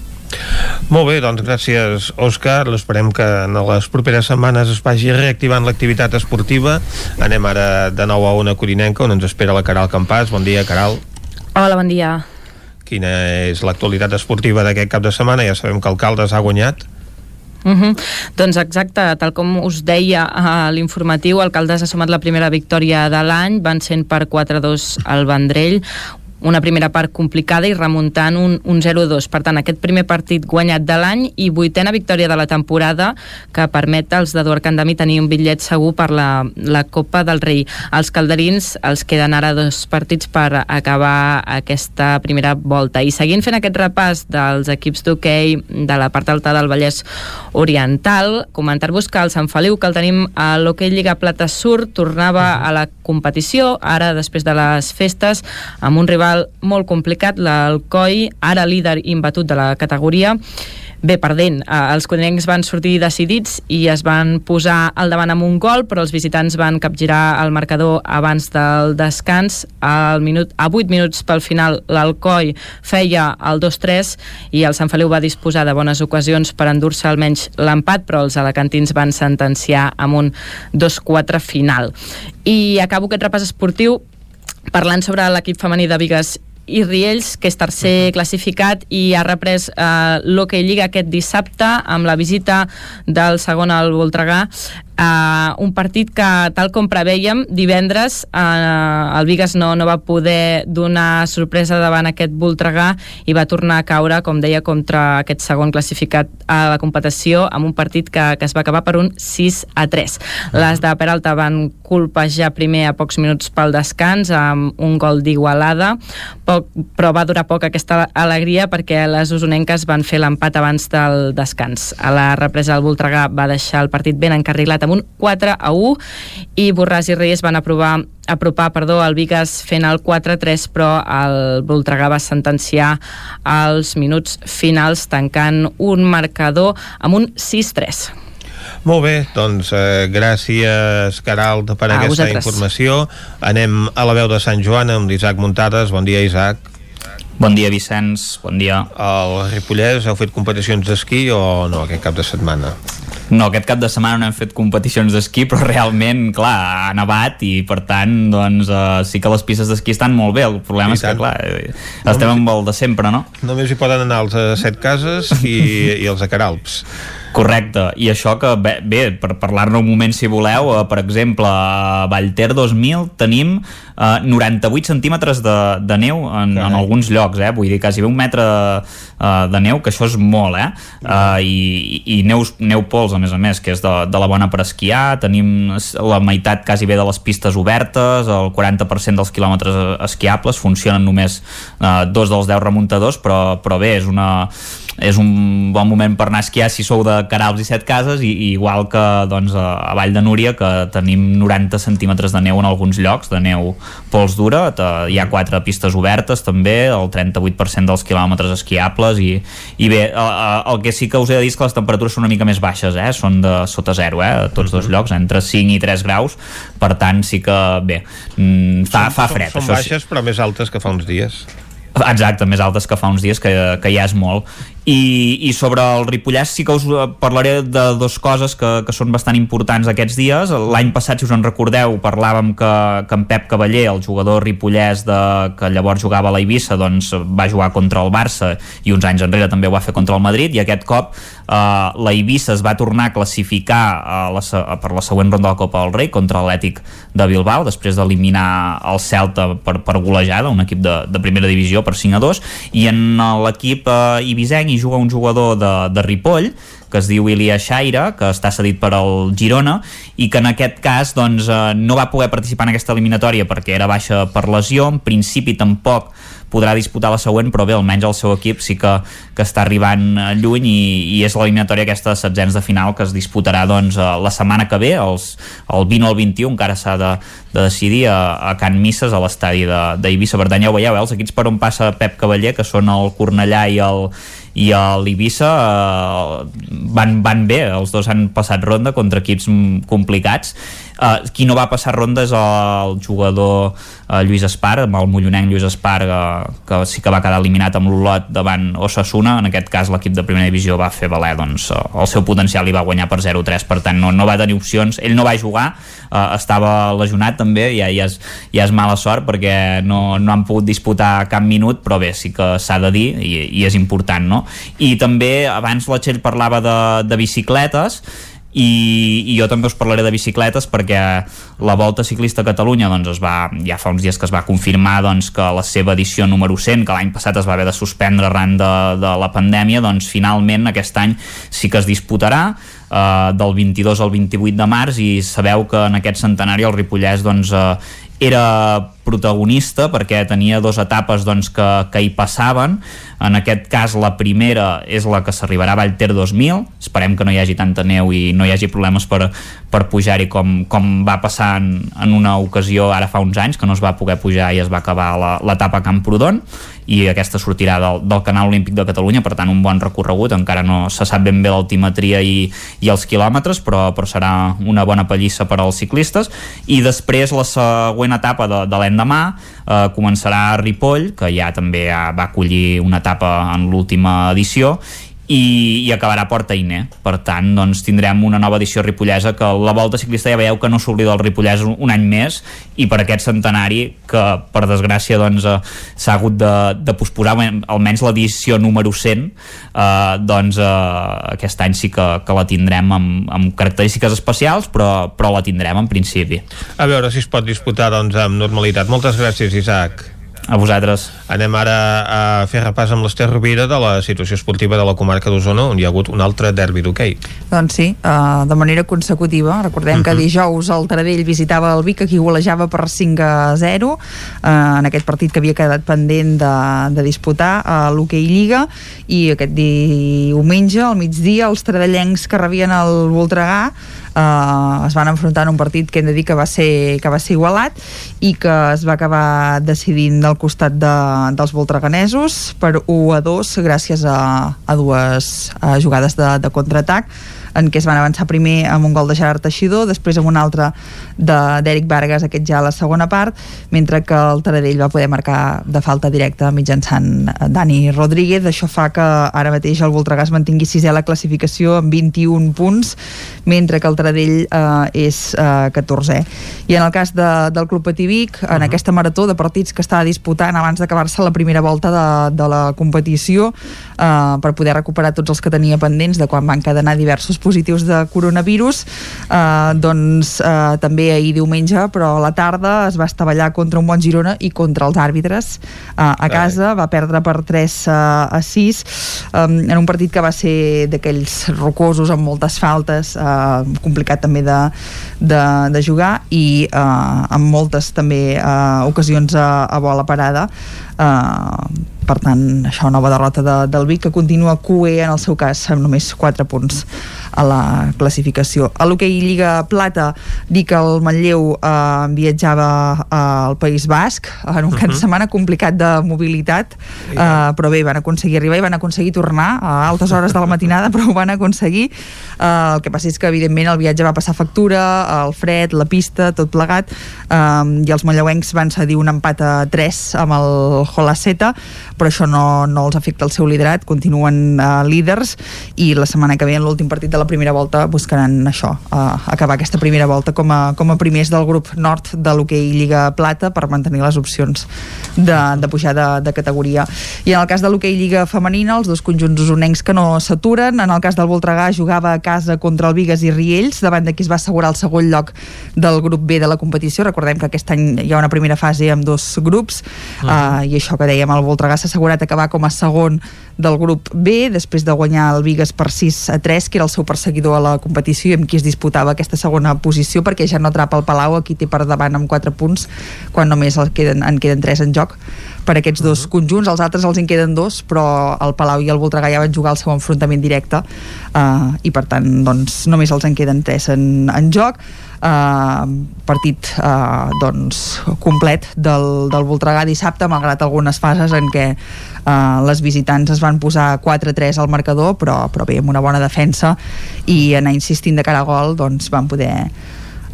Molt bé, doncs gràcies Òscar, esperem que en les properes setmanes es vagi reactivant l'activitat esportiva anem ara de nou a una corinenca on ens espera la Caral Campàs, bon dia Caral Hola, bon dia Quina és l'actualitat esportiva d'aquest cap de setmana? Ja sabem que el Caldes ha guanyat Uh -huh. Doncs exacte, tal com us deia a l'informatiu, Alcaldes ha sumat la primera victòria de l'any, van sent per 4-2 al Vendrell, una primera part complicada i remuntant un, un 0-2. Per tant, aquest primer partit guanyat de l'any i vuitena victòria de la temporada que permet als d'Eduard Candami tenir un bitllet segur per la, la Copa del Rei. Els calderins els queden ara dos partits per acabar aquesta primera volta. I seguint fent aquest repàs dels equips d'hoquei de la part alta del Vallès Oriental, comentar-vos que el Sant Feliu, que el tenim a l'hoquei Lliga Plata Sur, tornava a la competició, ara després de les festes, amb un rival molt complicat, l'Alcoi, ara líder imbatut de la categoria, bé, perdent. Eh, els codinencs van sortir decidits i es van posar al davant amb un gol, però els visitants van capgirar el marcador abans del descans. Al minut, a 8 minuts pel final, l'Alcoi feia el 2-3 i el Sant Feliu va disposar de bones ocasions per endur-se almenys l'empat, però els alacantins van sentenciar amb un 2-4 final. I acabo aquest repàs esportiu parlant sobre l'equip femení de Vigues i Riells, que és tercer classificat i ha reprès eh, l'Hockey Lliga aquest dissabte amb la visita del segon al Voltregà Uh, un partit que, tal com preveiem, divendres uh, el Vigas no, no va poder donar sorpresa davant aquest Voltregà i va tornar a caure, com deia, contra aquest segon classificat a la competició amb un partit que, que es va acabar per un 6 a 3. Les de Peralta van colpejar primer a pocs minuts pel descans amb un gol d'Igualada, però va durar poc aquesta alegria perquè les usonenques van fer l'empat abans del descans. A la represa el Voltregà va deixar el partit ben encarrilat amb un 4 a 1 i Borràs i Reyes van aprovar apropar perdó, el Vigas fent el 4-3 però el Voltregà va sentenciar als minuts finals tancant un marcador amb un 6-3 molt bé, doncs eh, gràcies Caralt per a aquesta vosaltres. informació. Anem a la veu de Sant Joan amb l'Isaac Muntades. Bon dia, Isaac. Bon dia, Vicenç. Bon dia. Al Ripollès heu fet competicions d'esquí o no aquest cap de setmana? No, aquest cap de setmana no hem fet competicions d'esquí, però realment, clar, ha nevat i per tant, doncs, uh, sí que les pistes d'esquí estan molt bé. El problema I és tant. que, clar, eh, estem amb el de sempre, no? Només hi poden anar els a Set Cases i, (laughs) i els a Caralps. Correcte, i això que, bé, bé per parlar-ne un moment si voleu, eh, per exemple, a Vallter 2000 tenim eh, 98 centímetres de, de neu en, en alguns llocs, eh? vull dir, quasi un metre eh, de neu, que això és molt, eh? eh i, i neus, neu pols, a més a més, que és de, de la bona per esquiar, tenim la meitat quasi bé de les pistes obertes, el 40% dels quilòmetres esquiables, funcionen només eh, dos dels 10 remuntadors, però, però bé, és una és un bon moment per anar a esquiar si sou de Carals i Set Cases i, i igual que doncs, a, a Vall de Núria que tenim 90 centímetres de neu en alguns llocs, de neu pols dura hi ha quatre pistes obertes també, el 38% dels quilòmetres esquiables i, i bé, el, el que sí que us he de dir és que les temperatures són una mica més baixes, eh? són de sota zero eh? a tots dos llocs, entre 5 i 3 graus per tant sí que bé mm, fa, fa fred són, són baixes sí. però més altes que fa uns dies Exacte, més altes que fa uns dies, que, que ja és molt. I, i sobre el Ripollès sí que us parlaré de dues coses que, que són bastant importants aquests dies. L'any passat, si us en recordeu, parlàvem que, que en Pep Cavaller, el jugador ripollès de, que llavors jugava a la Eivissa, doncs va jugar contra el Barça i uns anys enrere també ho va fer contra el Madrid i aquest cop eh, la Eivissa es va tornar a classificar a la, a, per la següent ronda de la Copa del Rei contra l'Atlètic de Bilbao després d'eliminar el Celta per, per golejada, un equip de, de primera divisió per 5 a 2 i en l'equip eh, ibisenc hi juga un jugador de, de Ripoll que es diu Ilia Xaire, que està cedit per al Girona i que en aquest cas doncs, eh, no va poder participar en aquesta eliminatòria perquè era baixa per lesió, en principi tampoc podrà disputar la següent, però bé, almenys el seu equip sí que, que està arribant eh, lluny i, i és l'eliminatòria aquesta de setzents de final que es disputarà doncs, eh, la setmana que ve, els, el 20 o el 21, encara s'ha de, de decidir a, a Can Misses, a l'estadi d'Eivissa. Per tant, ja ho veieu, eh, els equips per on passa Pep Cavaller, que són el Cornellà i el, i l'Ibissa eh, van, van bé, els dos han passat ronda contra equips complicats Uh, qui no va passar ronda és el jugador uh, Lluís Espar, amb el mollonenc Lluís Espar, uh, que sí que va quedar eliminat amb l'Olot davant Osasuna. En aquest cas, l'equip de primera divisió va fer valer doncs, el seu potencial i va guanyar per 0-3, per tant, no, no va tenir opcions. Ell no va jugar, uh, estava lesionat també, ja, ja, és, ja és mala sort perquè no, no han pogut disputar cap minut, però bé, sí que s'ha de dir i, i és important, no? I també, abans la Txell parlava de, de bicicletes, i, i jo també us parlaré de bicicletes perquè la Volta Ciclista a Catalunya doncs es va, ja fa uns dies que es va confirmar doncs, que la seva edició número 100 que l'any passat es va haver de suspendre arran de, de la pandèmia doncs finalment aquest any sí que es disputarà eh, del 22 al 28 de març i sabeu que en aquest centenari el Ripollès doncs, eh, era protagonista perquè tenia dues etapes doncs, que, que hi passaven. En aquest cas la primera és la que s'arribarà a Vallter 2000 esperem que no hi hagi tanta neu i no hi hagi problemes per, per pujar-hi com, com va passar en, en una ocasió ara fa uns anys que no es va poder pujar i es va acabar l'etapa a Camprodon i aquesta sortirà del, del Canal Olímpic de Catalunya, per tant un bon recorregut, encara no se sap ben bé l'altimetria i, i els quilòmetres, però, però serà una bona pallissa per als ciclistes, i després la següent etapa de, de l'endemà eh, començarà a Ripoll, que ja també ja va acollir una etapa en l'última edició, i, i acabarà a Porta Iné per tant doncs, tindrem una nova edició ripollesa que la volta ciclista ja veieu que no s'oblida el Ripollès un, un any més. I per aquest centenari que per desgràcia doncs, eh, hagut de, de posposar almenys l'edició número 100 eh, doncs eh, aquest any sí que, que la tindrem amb, amb característiques especials però, però la tindrem en principi. A veure si es pot disputar doncs, amb normalitat. Moltes gràcies Isaac a vosaltres. Anem ara a fer repàs amb l'Ester Rovira de la situació esportiva de la comarca d'Osona, on hi ha hagut un altre derbi d'hoquei. Doncs sí, uh, de manera consecutiva. Recordem uh -huh. que mhm. dijous el Taradell visitava el Vic, que golejava per 5 a 0, uh, en aquest partit que havia quedat pendent de, de disputar a l'hoquei Lliga, i aquest diumenge, al migdia, els taradellencs que rebien el Voltregà eh, es van enfrontar en un partit que hem de dir que va ser, que va ser igualat i que es va acabar decidint del costat de, dels voltreganesos per 1 a 2 gràcies a, a dues a jugades de, de contraatac en què es van avançar primer amb un gol de Gerard Teixidor, després amb un altre d'Eric Vargas, aquest ja a la segona part, mentre que el Taradell va poder marcar de falta directa mitjançant Dani Rodríguez. Això fa que ara mateix el Voltregà es mantingui sisè a la classificació amb 21 punts, mentre que el Taradell eh, és eh, 14è. I en el cas de, del Club Patí Vic, en uh -huh. aquesta marató de partits que estava disputant abans d'acabar-se la primera volta de, de la competició, eh, per poder recuperar tots els que tenia pendents de quan van cadenar diversos positius de coronavirus. Eh, doncs eh, també ahir diumenge però a la tarda es va estavellar contra un bon Girona i contra els àrbitres eh, a casa, va perdre per 3 eh, a 6 eh, en un partit que va ser d'aquells rocosos amb moltes faltes eh, complicat també de, de, de jugar i eh, amb moltes també eh, ocasions a, a bola parada. Eh, per tant, això, nova derrota de, del Vic que continua QE en el seu cas amb només 4 punts a la classificació. A l'hoquei Lliga Plata dir que el Manlleu eh, viatjava al País Basc en un cap uh -huh. de mhm. setmana complicat de mobilitat eh, però bé, van aconseguir arribar i van aconseguir tornar a altes hores de la matinada (laughs) però ho van aconseguir eh, el que passa és que evidentment el viatge va passar factura el fred, la pista, tot plegat eh, i els manlleuencs van cedir un empat a 3 amb el Holaceta però això no, no els afecta el seu liderat, continuen uh, líders i la setmana que ve en l'últim partit de la primera volta buscaran això, uh, acabar aquesta primera volta com a, com a primers del grup nord de l'hoquei Lliga Plata per mantenir les opcions de, de pujar de, de categoria. I en el cas de l'hoquei Lliga Femenina, els dos conjunts usonencs que no s'aturen, en el cas del Voltregà jugava a casa contra el Vigues i Riells, davant de qui es va assegurar el segon lloc del grup B de la competició. Recordem que aquest any hi ha una primera fase amb dos grups, uh -huh. uh, i això que dèiem, el Voltregà s'ha assegurat acabar com a segon del grup B, després de guanyar el Vigues per 6 a 3, que era el seu perseguidor a la competició i amb qui es disputava aquesta segona posició, perquè ja no atrapa el Palau, aquí té per davant amb 4 punts, quan només el queden, en queden 3 en joc per aquests dos uh -huh. conjunts, els altres els en queden dos, però el Palau i el Voltregà ja van jugar el seu enfrontament directe uh, i per tant doncs, només els en queden 3 en, en joc eh, partit eh, doncs, complet del, del Voltregà dissabte, malgrat algunes fases en què eh, les visitants es van posar 4-3 al marcador, però, però bé, amb una bona defensa i anar insistint de cara a gol doncs van poder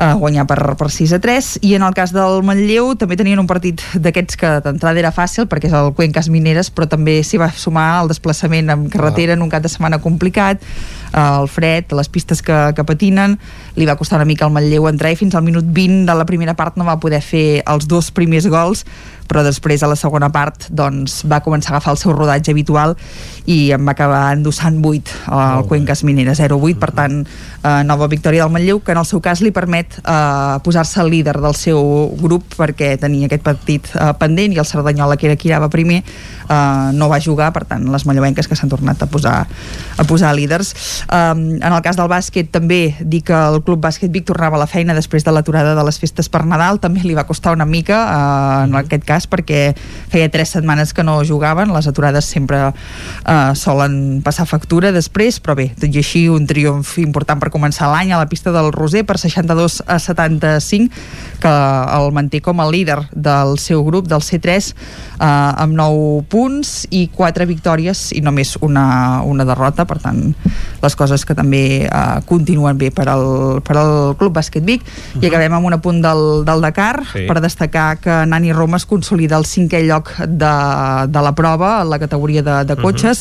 eh, guanyar per, per 6 a 3 i en el cas del Manlleu també tenien un partit d'aquests que d'entrada era fàcil perquè és el Cuencas Mineres però també s'hi va sumar el desplaçament amb carretera en un cap de setmana complicat. El fred, les pistes que, que patinen li va costar una mica al Manlleu entrar i fins al minut 20 de la primera part no va poder fer els dos primers gols però després a la segona part doncs, va començar a agafar el seu rodatge habitual i em va acabar endossant 8 al Cuencas Minera 0-8, per tant eh, nova victòria del Manlleu que en el seu cas li permet eh, posar-se el líder del seu grup perquè tenia aquest partit eh, pendent i el Cerdanyola que era qui era primer eh, no va jugar, per tant les manlleuenques que s'han tornat a posar a posar líders. Um, en el cas del bàsquet també dir que el Club Bàsquet Vic tornava a la feina després de l'aturada de les festes per Nadal. També li va costar una mica uh, en aquest cas perquè feia tres setmanes que no jugaven. Les aturades sempre uh, solen passar factura després, però bé, tot i així un triomf important per començar l'any a la pista del Roser per 62 a 75 que el manté com a líder del seu grup, del C3 eh, amb 9 punts i 4 victòries i només una, una derrota, per tant les coses que també eh, continuen bé per al, per al Club Bàsquet Vic uh -huh. i acabem amb un apunt del, del Dakar sí. per destacar que Nani Roma es consolida el cinquè lloc de, de la prova en la categoria de, de cotxes uh -huh.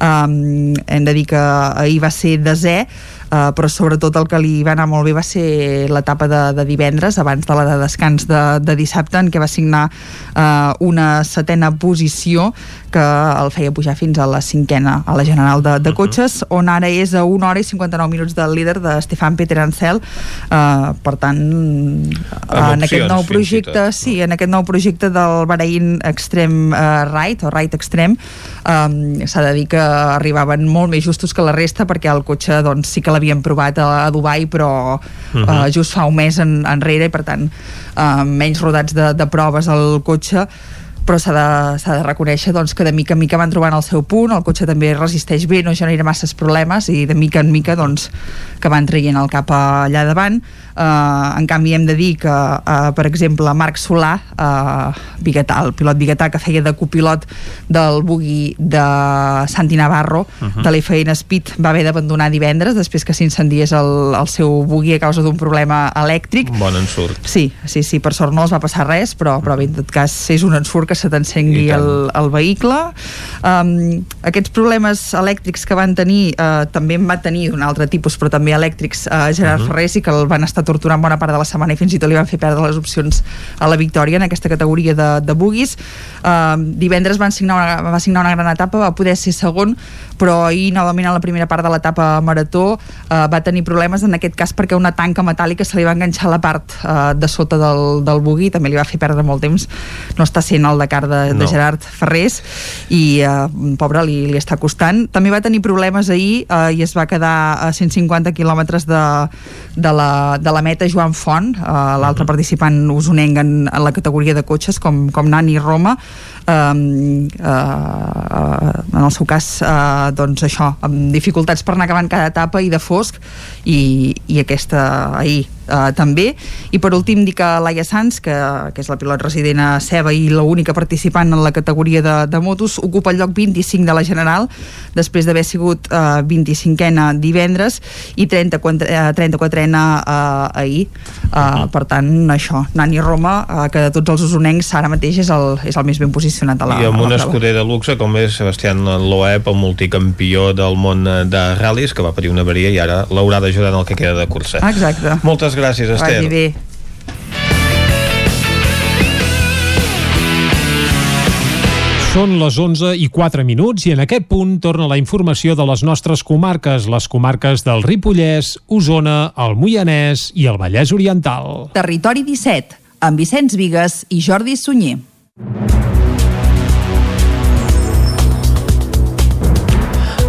Um, hem de dir que ahir va ser desè Uh, però sobretot el que li va anar molt bé va ser l'etapa de, de divendres abans de la de descans de, de dissabte en què va signar uh, una setena posició que el feia pujar fins a la cinquena a la general de, de cotxes on ara és a 1 hora i 59 minuts del líder de Stefan Peter Ancel. Uh, per tant en aquest nou projecte sí, en aquest nou projecte del Bahrain Extreme uh, Right o Right Extreme um, s'ha de dir que arribaven molt més justos que la resta perquè el cotxe doncs, sí que l'havien provat a, a Dubai però uh -huh. uh, just fa un mes en, enrere i per tant uh, menys rodats de, de proves al cotxe però s'ha de, de reconèixer doncs, que de mica en mica van trobant el seu punt, el cotxe també resisteix bé, no genera masses problemes i de mica en mica doncs, que van traient el cap allà davant Uh, en canvi hem de dir que uh, per exemple Marc Solà uh, biguetà, el pilot biguetà que feia de copilot del bugui de Santi Navarro uh -huh. de l'FN Speed va haver d'abandonar divendres després que s'incendiés el, el seu bugui a causa d'un problema elèctric bon ensurt sí, sí, sí, per sort no els va passar res però, però bé, en tot cas és un ensurt que se t'encengui el, el vehicle um, aquests problemes elèctrics que van tenir uh, també en va tenir d'un altre tipus però també elèctrics uh, Gerard uh -huh. Ferrer i que el van estar torturant bona part de la setmana i fins i tot li van fer perdre les opcions a la victòria en aquesta categoria de, de buguis. Uh, divendres van signar una, va signar una gran etapa va poder ser segon però ahir novament a la primera part de l'etapa marató uh, va tenir problemes en aquest cas perquè una tanca metàl·lica se li va enganxar a la part uh, de sota del, del bugui també li va fer perdre molt temps no està sent el Dakar de, no. de Gerard Ferrés i uh, pobre li, li està costant també va tenir problemes ahir uh, i es va quedar a 150 quilòmetres de, de, la, de la meta Joan Font, eh, l'altre uh -huh. participant usonenc en, en la categoria de cotxes, com, com Nani Roma, eh, eh, en el seu cas eh, doncs això, amb dificultats per anar acabant cada etapa i de fosc i, i aquesta ahir eh, també. I per últim dir que Laia Sanz que, que és la pilot resident a Ceba i l'única participant en la categoria de, de motos ocupa el lloc 25 de la General després d'haver sigut eh, 25ena divendres i 30, eh, 34ena eh, ahir. Eh, per tant això, Nani Roma eh, que de tots els usonencs ara mateix és el, és el més ben posicionat a la I amb un escuder de luxe com és Sebastián Loeb, el multicampió del món de ral·lis que va parir una avaria i ara l'haurà d'ajudar en el que queda de cursa. Exacte. Moltes gràcies, Esther. Vagi bé. Són les 11 i 4 minuts i en aquest punt torna la informació de les nostres comarques, les comarques del Ripollès, Osona, el Moianès i el Vallès Oriental. Territori 17, amb Vicenç Vigues i Jordi Sunyer.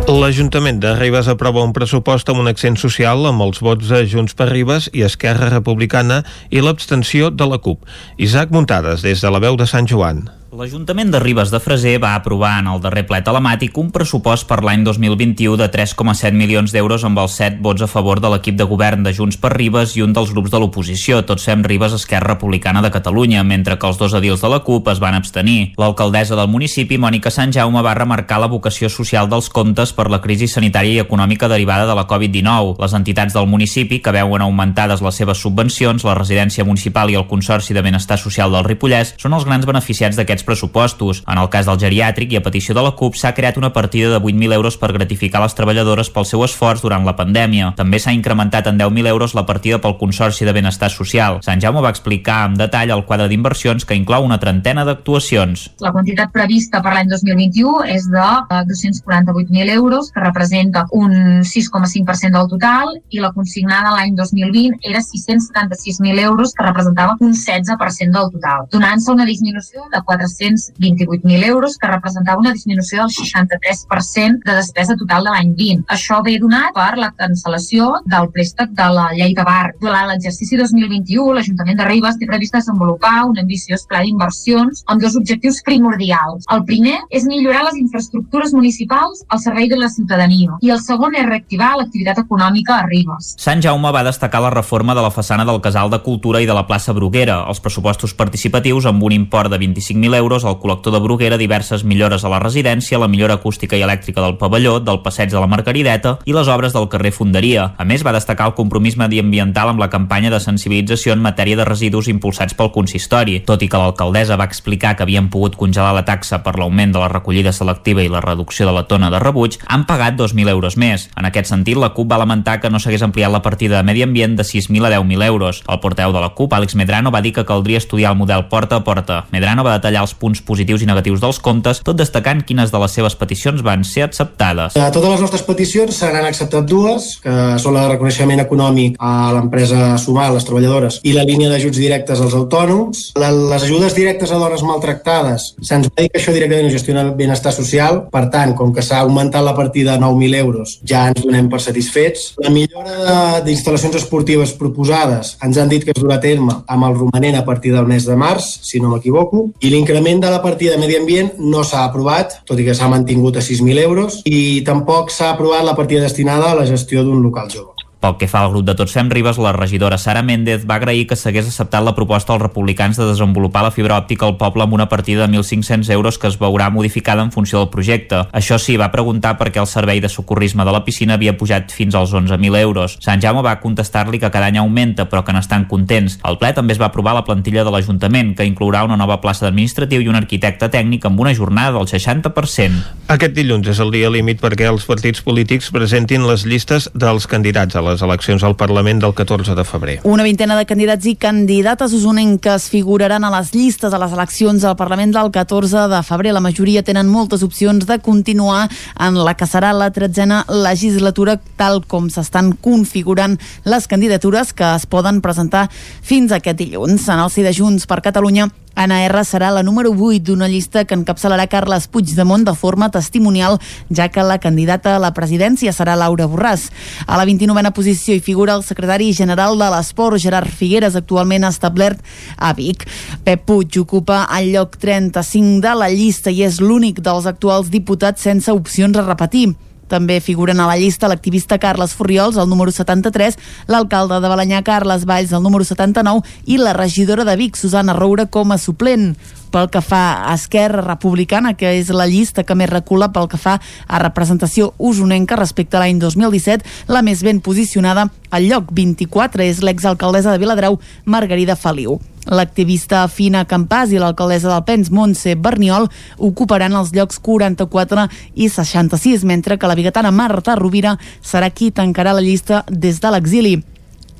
L'Ajuntament de Ribes aprova un pressupost amb un accent social amb els vots de Junts per Ribes i Esquerra Republicana i l'abstenció de la CUP. Isaac Muntades, des de la veu de Sant Joan. L'Ajuntament de Ribes de Freser va aprovar en el darrer ple telemàtic un pressupost per l'any 2021 de 3,7 milions d'euros amb els 7 vots a favor de l'equip de govern de Junts per Ribes i un dels grups de l'oposició, tots fem Ribes Esquerra Republicana de Catalunya, mentre que els dos edils de la CUP es van abstenir. L'alcaldessa del municipi, Mònica Sant Jaume, va remarcar la vocació social dels comptes per la crisi sanitària i econòmica derivada de la Covid-19. Les entitats del municipi, que veuen augmentades les seves subvencions, la residència municipal i el Consorci de Benestar Social del Ripollès, són els grans beneficiats d'aquests pressupostos. En el cas del geriàtric i a petició de la CUP s'ha creat una partida de 8.000 euros per gratificar les treballadores pel seu esforç durant la pandèmia. També s'ha incrementat en 10.000 euros la partida pel Consorci de Benestar Social. Sant Jaume va explicar amb detall el quadre d'inversions que inclou una trentena d'actuacions. La quantitat prevista per l'any 2021 és de 248.000 eh, euros, que representa un 6,5% del total, i la consignada l'any 2020 era 676.000 euros, que representava un 16% del total, donant-se una disminució de 428.000 euros, que representava una disminució del 63% de despesa total de l'any 20. Això ve donat per la cancel·lació del préstec de la llei de bar. Durant l'exercici 2021, l'Ajuntament de Ribes té previst desenvolupar un ambiciós pla d'inversions amb dos objectius primordials. El primer és millorar les infraestructures municipals al servei de la ciutadania i el segon és reactivar l'activitat econòmica a Ribes. Sant Jaume va destacar la reforma de la façana del Casal de Cultura i de la plaça Bruguera, els pressupostos participatius amb un import de 25.000 euros al col·lector de Bruguera, diverses millores a la residència, la millora acústica i elèctrica del pavelló, del passeig de la Margarideta i les obres del carrer Fonderia. A més, va destacar el compromís mediambiental amb la campanya de sensibilització en matèria de residus impulsats pel consistori, tot i que l'alcaldessa va explicar que havien pogut congelar la taxa per l'augment de la recollida selectiva i la reducció de la tona de rebuig, han pagat 2.000 euros més. En aquest sentit, la CUP va lamentar que no s'hagués ampliat la partida de medi ambient de 6.000 a 10.000 euros. El porteu de la CUP, Àlex Medrano, va dir que caldria estudiar el model porta a porta. Medrano va detallar els punts positius i negatius dels comptes, tot destacant quines de les seves peticions van ser acceptades. De totes les nostres peticions se n'han acceptat dues, que són la de reconeixement econòmic a l'empresa Sumar, les treballadores, i la línia d'ajuts directes als autònoms. Les ajudes directes a dones maltractades, se'ns va dir que això directament ho gestiona el benestar social, per tant, com que s'ha augmentat la partida a 9.000 euros, ja ens donem per satisfets. La millora d'instal·lacions esportives proposades ens han dit que es durà a terme amb el romanent a partir del mes de març, si no m'equivoco, i l'increment de la partida de medi ambient no s'ha aprovat, tot i que s'ha mantingut a 6.000 euros, i tampoc s'ha aprovat la partida destinada a la gestió d'un local jove. Pel que fa al grup de Tots Fem Ribes, la regidora Sara Méndez va agrair que s'hagués acceptat la proposta dels republicans de desenvolupar la fibra òptica al poble amb una partida de 1.500 euros que es veurà modificada en funció del projecte. Això sí, va preguntar per què el servei de socorrisme de la piscina havia pujat fins als 11.000 euros. Sant Jaume va contestar-li que cada any augmenta, però que n'estan contents. Al ple també es va aprovar la plantilla de l'Ajuntament, que inclourà una nova plaça d'administratiu i un arquitecte tècnic amb una jornada del 60%. Aquest dilluns és el dia límit perquè els partits polítics presentin les llistes dels candidats a les eleccions al Parlament del 14 de febrer. Una vintena de candidats i candidates usonenques figuraran a les llistes a les eleccions al Parlament del 14 de febrer. La majoria tenen moltes opcions de continuar en la que serà la tretzena legislatura tal com s'estan configurant les candidatures que es poden presentar fins aquest dilluns. En el si de Junts per Catalunya Anna R serà la número 8 d'una llista que encapçalarà Carles Puigdemont de forma testimonial, ja que la candidata a la presidència serà Laura Borràs. A la 29a posició hi figura el secretari general de l'Esport, Gerard Figueres, actualment establert a Vic. Pep Puig ocupa el lloc 35 de la llista i és l'únic dels actuals diputats sense opcions a repetir. També figuren a la llista l'activista Carles Furriols, el número 73, l'alcalde de Balanyà, Carles Valls, el número 79, i la regidora de Vic, Susana Roura, com a suplent pel que fa a Esquerra Republicana, que és la llista que més recula pel que fa a representació usonenca respecte a l'any 2017, la més ben posicionada al lloc 24 és l'exalcaldessa de Viladrau, Margarida Feliu. L'activista Fina Campàs i l'alcaldessa del Pens, Montse Berniol, ocuparan els llocs 44 i 66, mentre que la bigatana Marta Rovira serà qui tancarà la llista des de l'exili.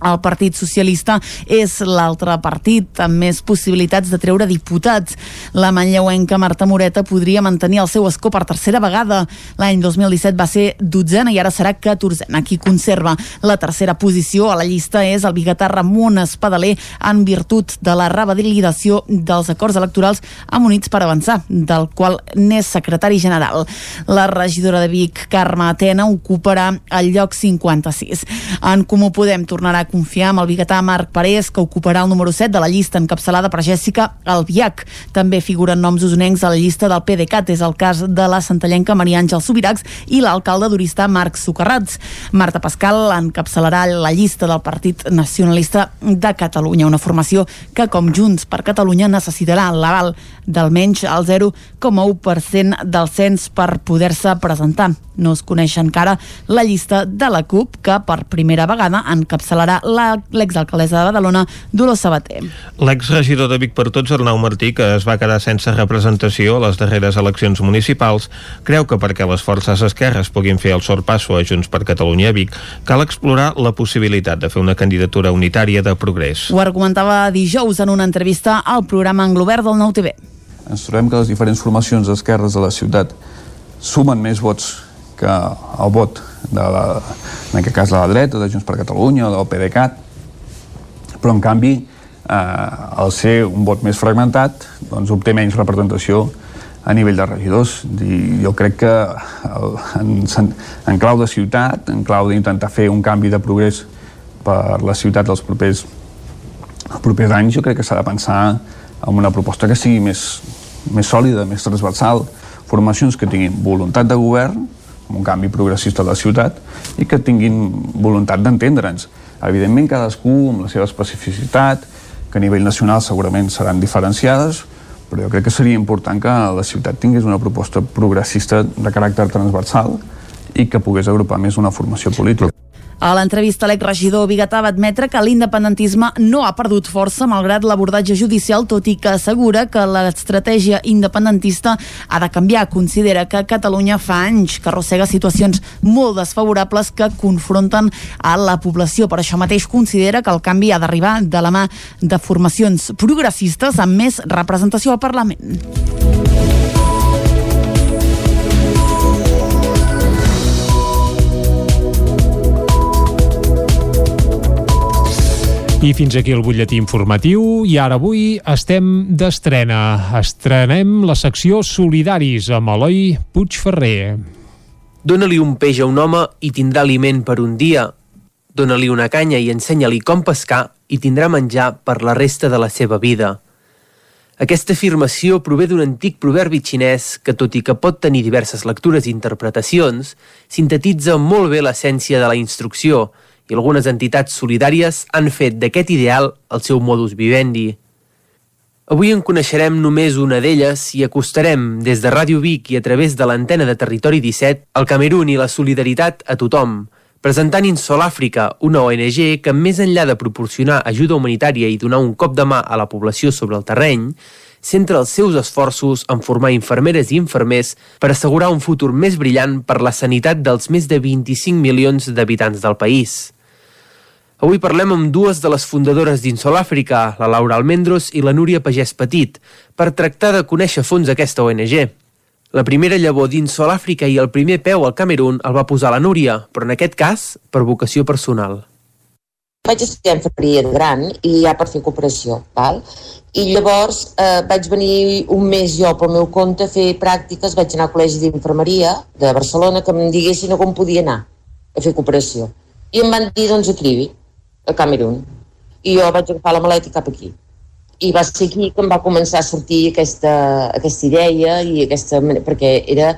El Partit Socialista és l'altre partit amb més possibilitats de treure diputats. La manlleuenca Marta Moreta podria mantenir el seu escó per tercera vegada. L'any 2017 va ser dotzena i ara serà catorzena. Qui conserva la tercera posició a la llista és el biguetà Ramon Espadaler en virtut de la revalidació dels acords electorals amb Units per Avançar, del qual n'és secretari general. La regidora de Vic, Carme Atena, ocuparà el lloc 56. En Comú Podem tornarà confiar amb el biguetà Marc Parés, que ocuparà el número 7 de la llista encapçalada per Jèssica Albiach. També figuren noms usonencs a la llista del PDeCAT, és el cas de la santallenca Maria Àngel Subiracs i l'alcalde d'Oristà Marc Socarrats. Marta Pascal encapçalarà la llista del Partit Nacionalista de Catalunya, una formació que, com Junts per Catalunya, necessitarà l'aval d'almenys el 0,1% del cens per poder-se presentar. No es coneix encara la llista de la CUP, que per primera vegada encapçalarà l'exalcaldessa de Badalona, Dolors Sabater. L'exregidor de Vic per Tots, Arnau Martí, que es va quedar sense representació a les darreres eleccions municipals, creu que perquè les forces esquerres puguin fer el sorpasso a Junts per Catalunya a Vic, cal explorar la possibilitat de fer una candidatura unitària de progrés. Ho argumentava dijous en una entrevista al programa Anglobert del Nou TV. Ens trobem que les diferents formacions d'esquerres de la ciutat sumen més vots que el vot de la, en aquest cas de la dreta, de Junts per Catalunya del PDeCAT, però en canvi eh, al ser un vot més fragmentat doncs obté menys representació a nivell de regidors. I jo crec que el, en, en clau de ciutat, en clau d'intentar fer un canvi de progrés per la ciutat dels propers, els propers anys, jo crec que s'ha de pensar en una proposta que sigui més, més sòlida, més transversal, formacions que tinguin voluntat de govern, un canvi progressista de la ciutat, i que tinguin voluntat d'entendre'ns. Evidentment, cadascú amb la seva especificitat, que a nivell nacional segurament seran diferenciades, però jo crec que seria important que la ciutat tingués una proposta progressista de caràcter transversal i que pogués agrupar més una formació política. A l'entrevista, l'exregidor Bigatà va admetre que l'independentisme no ha perdut força malgrat l'abordatge judicial, tot i que assegura que l'estratègia independentista ha de canviar. Considera que Catalunya fa anys que arrossega situacions molt desfavorables que confronten a la població. Per això mateix considera que el canvi ha d'arribar de la mà de formacions progressistes amb més representació al Parlament. I fins aquí el butlletí informatiu i ara avui estem d'estrena. Estrenem la secció Solidaris amb Eloi Puigferrer. Dóna-li un peix a un home i tindrà aliment per un dia. Dóna-li una canya i ensenya-li com pescar i tindrà menjar per la resta de la seva vida. Aquesta afirmació prové d'un antic proverbi xinès que, tot i que pot tenir diverses lectures i interpretacions, sintetitza molt bé l'essència de la instrucció – i algunes entitats solidàries han fet d'aquest ideal el seu modus vivendi. Avui en coneixerem només una d'elles i acostarem des de Ràdio Vic i a través de l'antena de Territori 17 el Camerún i la solidaritat a tothom, presentant Insol Àfrica, una ONG que més enllà de proporcionar ajuda humanitària i donar un cop de mà a la població sobre el terreny, centra els seus esforços en formar infermeres i infermers per assegurar un futur més brillant per la sanitat dels més de 25 milions d'habitants del país. Avui parlem amb dues de les fundadores d'Insol Àfrica, la Laura Almendros i la Núria Pagès Petit, per tractar de conèixer fons aquesta ONG. La primera llavor d'Insol Àfrica i el primer peu al Camerún el va posar la Núria, però en aquest cas per vocació personal. Vaig estudiar infermeria de gran i ja per fer cooperació, val? i llavors eh, vaig venir un mes jo pel meu compte a fer pràctiques, vaig anar al Col·legi d'Infermeria de Barcelona que em diguessin on podia anar a fer cooperació. I em van dir, doncs, aquí, a Camerún. I jo vaig agafar la maleta cap aquí. I va ser aquí que em va començar a sortir aquesta, aquesta idea i aquesta... perquè era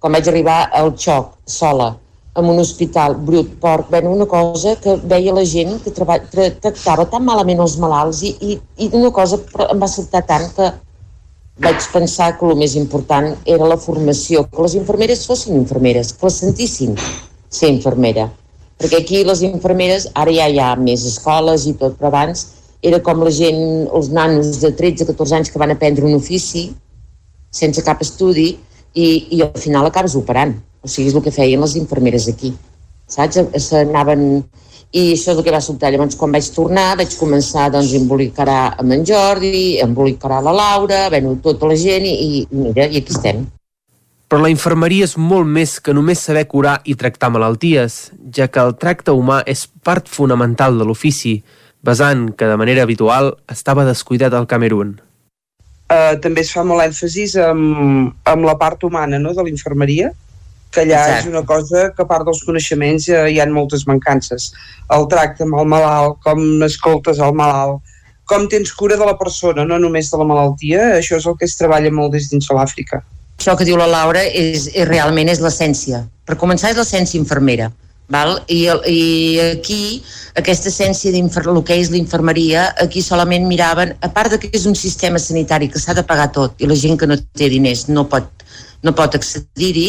quan vaig arribar al xoc, sola, en un hospital brut, porc, bueno, una cosa que veia la gent que tractava tan malament els malalts i, i, i una cosa em va saltar tant que vaig pensar que el més important era la formació, que les infermeres fossin infermeres, que les sentissin ser infermera perquè aquí les infermeres, ara ja hi ha més escoles i tot, però abans era com la gent, els nanos de 13-14 anys que van aprendre un ofici sense cap estudi i, i al final acabes operant. O sigui, és el que feien les infermeres aquí. Saps? S'anaven... I això és el que va sobtar. Llavors, quan vaig tornar, vaig començar doncs, a embolicar amb en Jordi, a embolicar la Laura, bueno, tota la gent, i, i mira, i aquí estem. Però la infermeria és molt més que només saber curar i tractar malalties, ja que el tracte humà és part fonamental de l'ofici, basant que de manera habitual estava descuidat al Camerún. Uh, també es fa molt èmfasis amb, amb la part humana no, de l'infermeria, que allà Exacte. és una cosa que a part dels coneixements ja hi ha moltes mancances. El tracte amb el malalt, com escoltes el malalt, com tens cura de la persona, no només de la malaltia, això és el que es treballa molt des dins de l'Àfrica. Això que diu la Laura és, és realment és l'essència. Per començar és l'essència infermera. Val? I, I aquí, aquesta essència el que és l'infermeria, aquí solament miraven, a part de que és un sistema sanitari que s'ha de pagar tot i la gent que no té diners no pot no pot accedir-hi,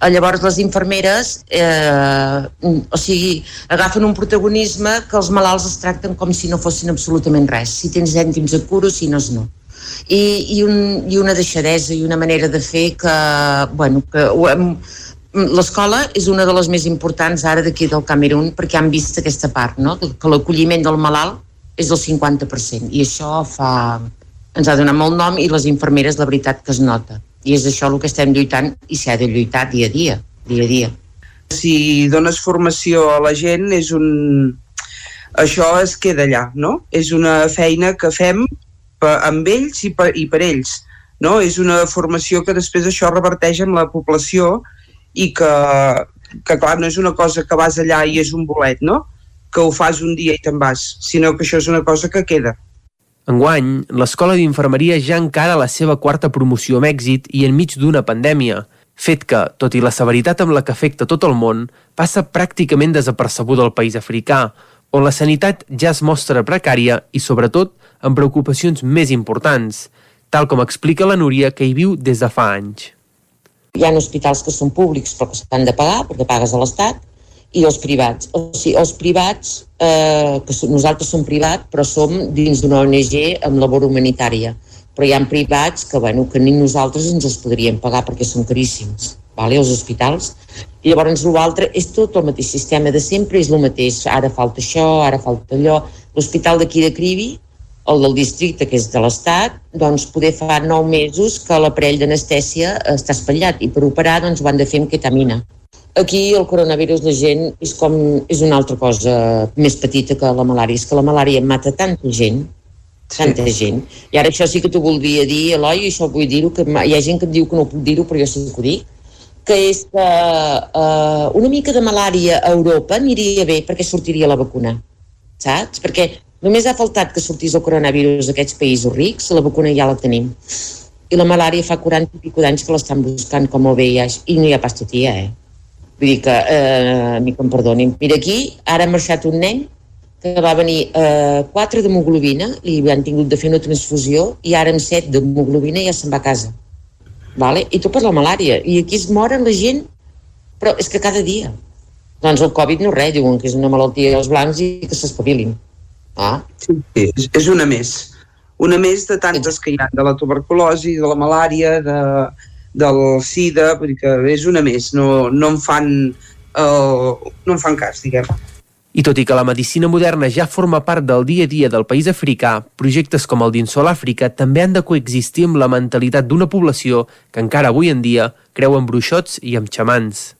eh, llavors les infermeres eh, o sigui, agafen un protagonisme que els malalts es tracten com si no fossin absolutament res. Si tens cèntims et curo, si no és no. I, i, un, i una deixadesa i una manera de fer que, bueno, que hem, l'escola és una de les més importants ara d'aquí del Camerún perquè han vist aquesta part, no? que l'acolliment del malalt és del 50% i això fa, ens ha donat molt nom i les infermeres la veritat que es nota i és això el que estem lluitant i s'ha de lluitar dia a dia, dia a dia. Si dones formació a la gent és un... això es queda allà, no? És una feina que fem per, amb ells i per, i per ells, no? És una formació que després això reverteix en la població i que, que clar, no és una cosa que vas allà i és un bolet, no? que ho fas un dia i te'n vas, sinó que això és una cosa que queda. Enguany, l'Escola d'Infermeria ja encara la seva quarta promoció amb èxit i enmig d'una pandèmia, fet que, tot i la severitat amb la que afecta tot el món, passa pràcticament desapercebuda al país africà, on la sanitat ja es mostra precària i, sobretot, amb preocupacions més importants, tal com explica la Núria, que hi viu des de fa anys. Hi ha hospitals que són públics però que s'han de pagar perquè pagues a l'Estat i els privats. O sigui, els privats, eh, que nosaltres som privats però som dins d'una ONG amb labor humanitària. Però hi ha privats que, bueno, que ni nosaltres ens els podríem pagar perquè són caríssims, vale? els hospitals. I llavors l'altre és tot el mateix sistema de sempre, és el mateix. Ara falta això, ara falta allò. L'hospital d'aquí de Cribi el del districte, que és de l'Estat, doncs poder fa nou mesos que l'aparell d'anestèsia està espatllat i per operar doncs ho han de fer amb ketamina. Aquí el coronavirus la gent és com és una altra cosa més petita que la malària, és que la malària mata tanta gent, tanta sí. gent. I ara això sí que t'ho voldria dir, Eloi, i això vull dir-ho, que hi ha gent que em diu que no puc dir-ho, però jo sí que ho dic, que és que uh, una mica de malària a Europa aniria bé perquè sortiria la vacuna, saps? Perquè Només ha faltat que sortís el coronavirus d'aquests països rics, la vacuna ja la tenim. I la malària fa 40 i pico d'anys que l'estan buscant com el VIH i no hi ha pas totia, eh? Vull dir que, eh, a mi que em perdonin. Mira aquí, ara ha marxat un nen que va venir eh, 4 d'hemoglobina, li han tingut de fer una transfusió i ara amb 7 d'hemoglobina ja se'n va a casa. Vale? I tot per la malària. I aquí es moren la gent, però és que cada dia. Doncs el Covid no res, diuen que és una malaltia dels blancs i que s'espavilin. Ah. Sí, sí, és, és una més. Una més de tantes que hi ha, de la tuberculosi, de la malària, de, del sida, vull dir que és una més, no, no, en fan, uh, no en fan cas, diguem. I tot i que la medicina moderna ja forma part del dia a dia del país africà, projectes com el d'Insol Àfrica també han de coexistir amb la mentalitat d'una població que encara avui en dia creu en bruixots i en xamans.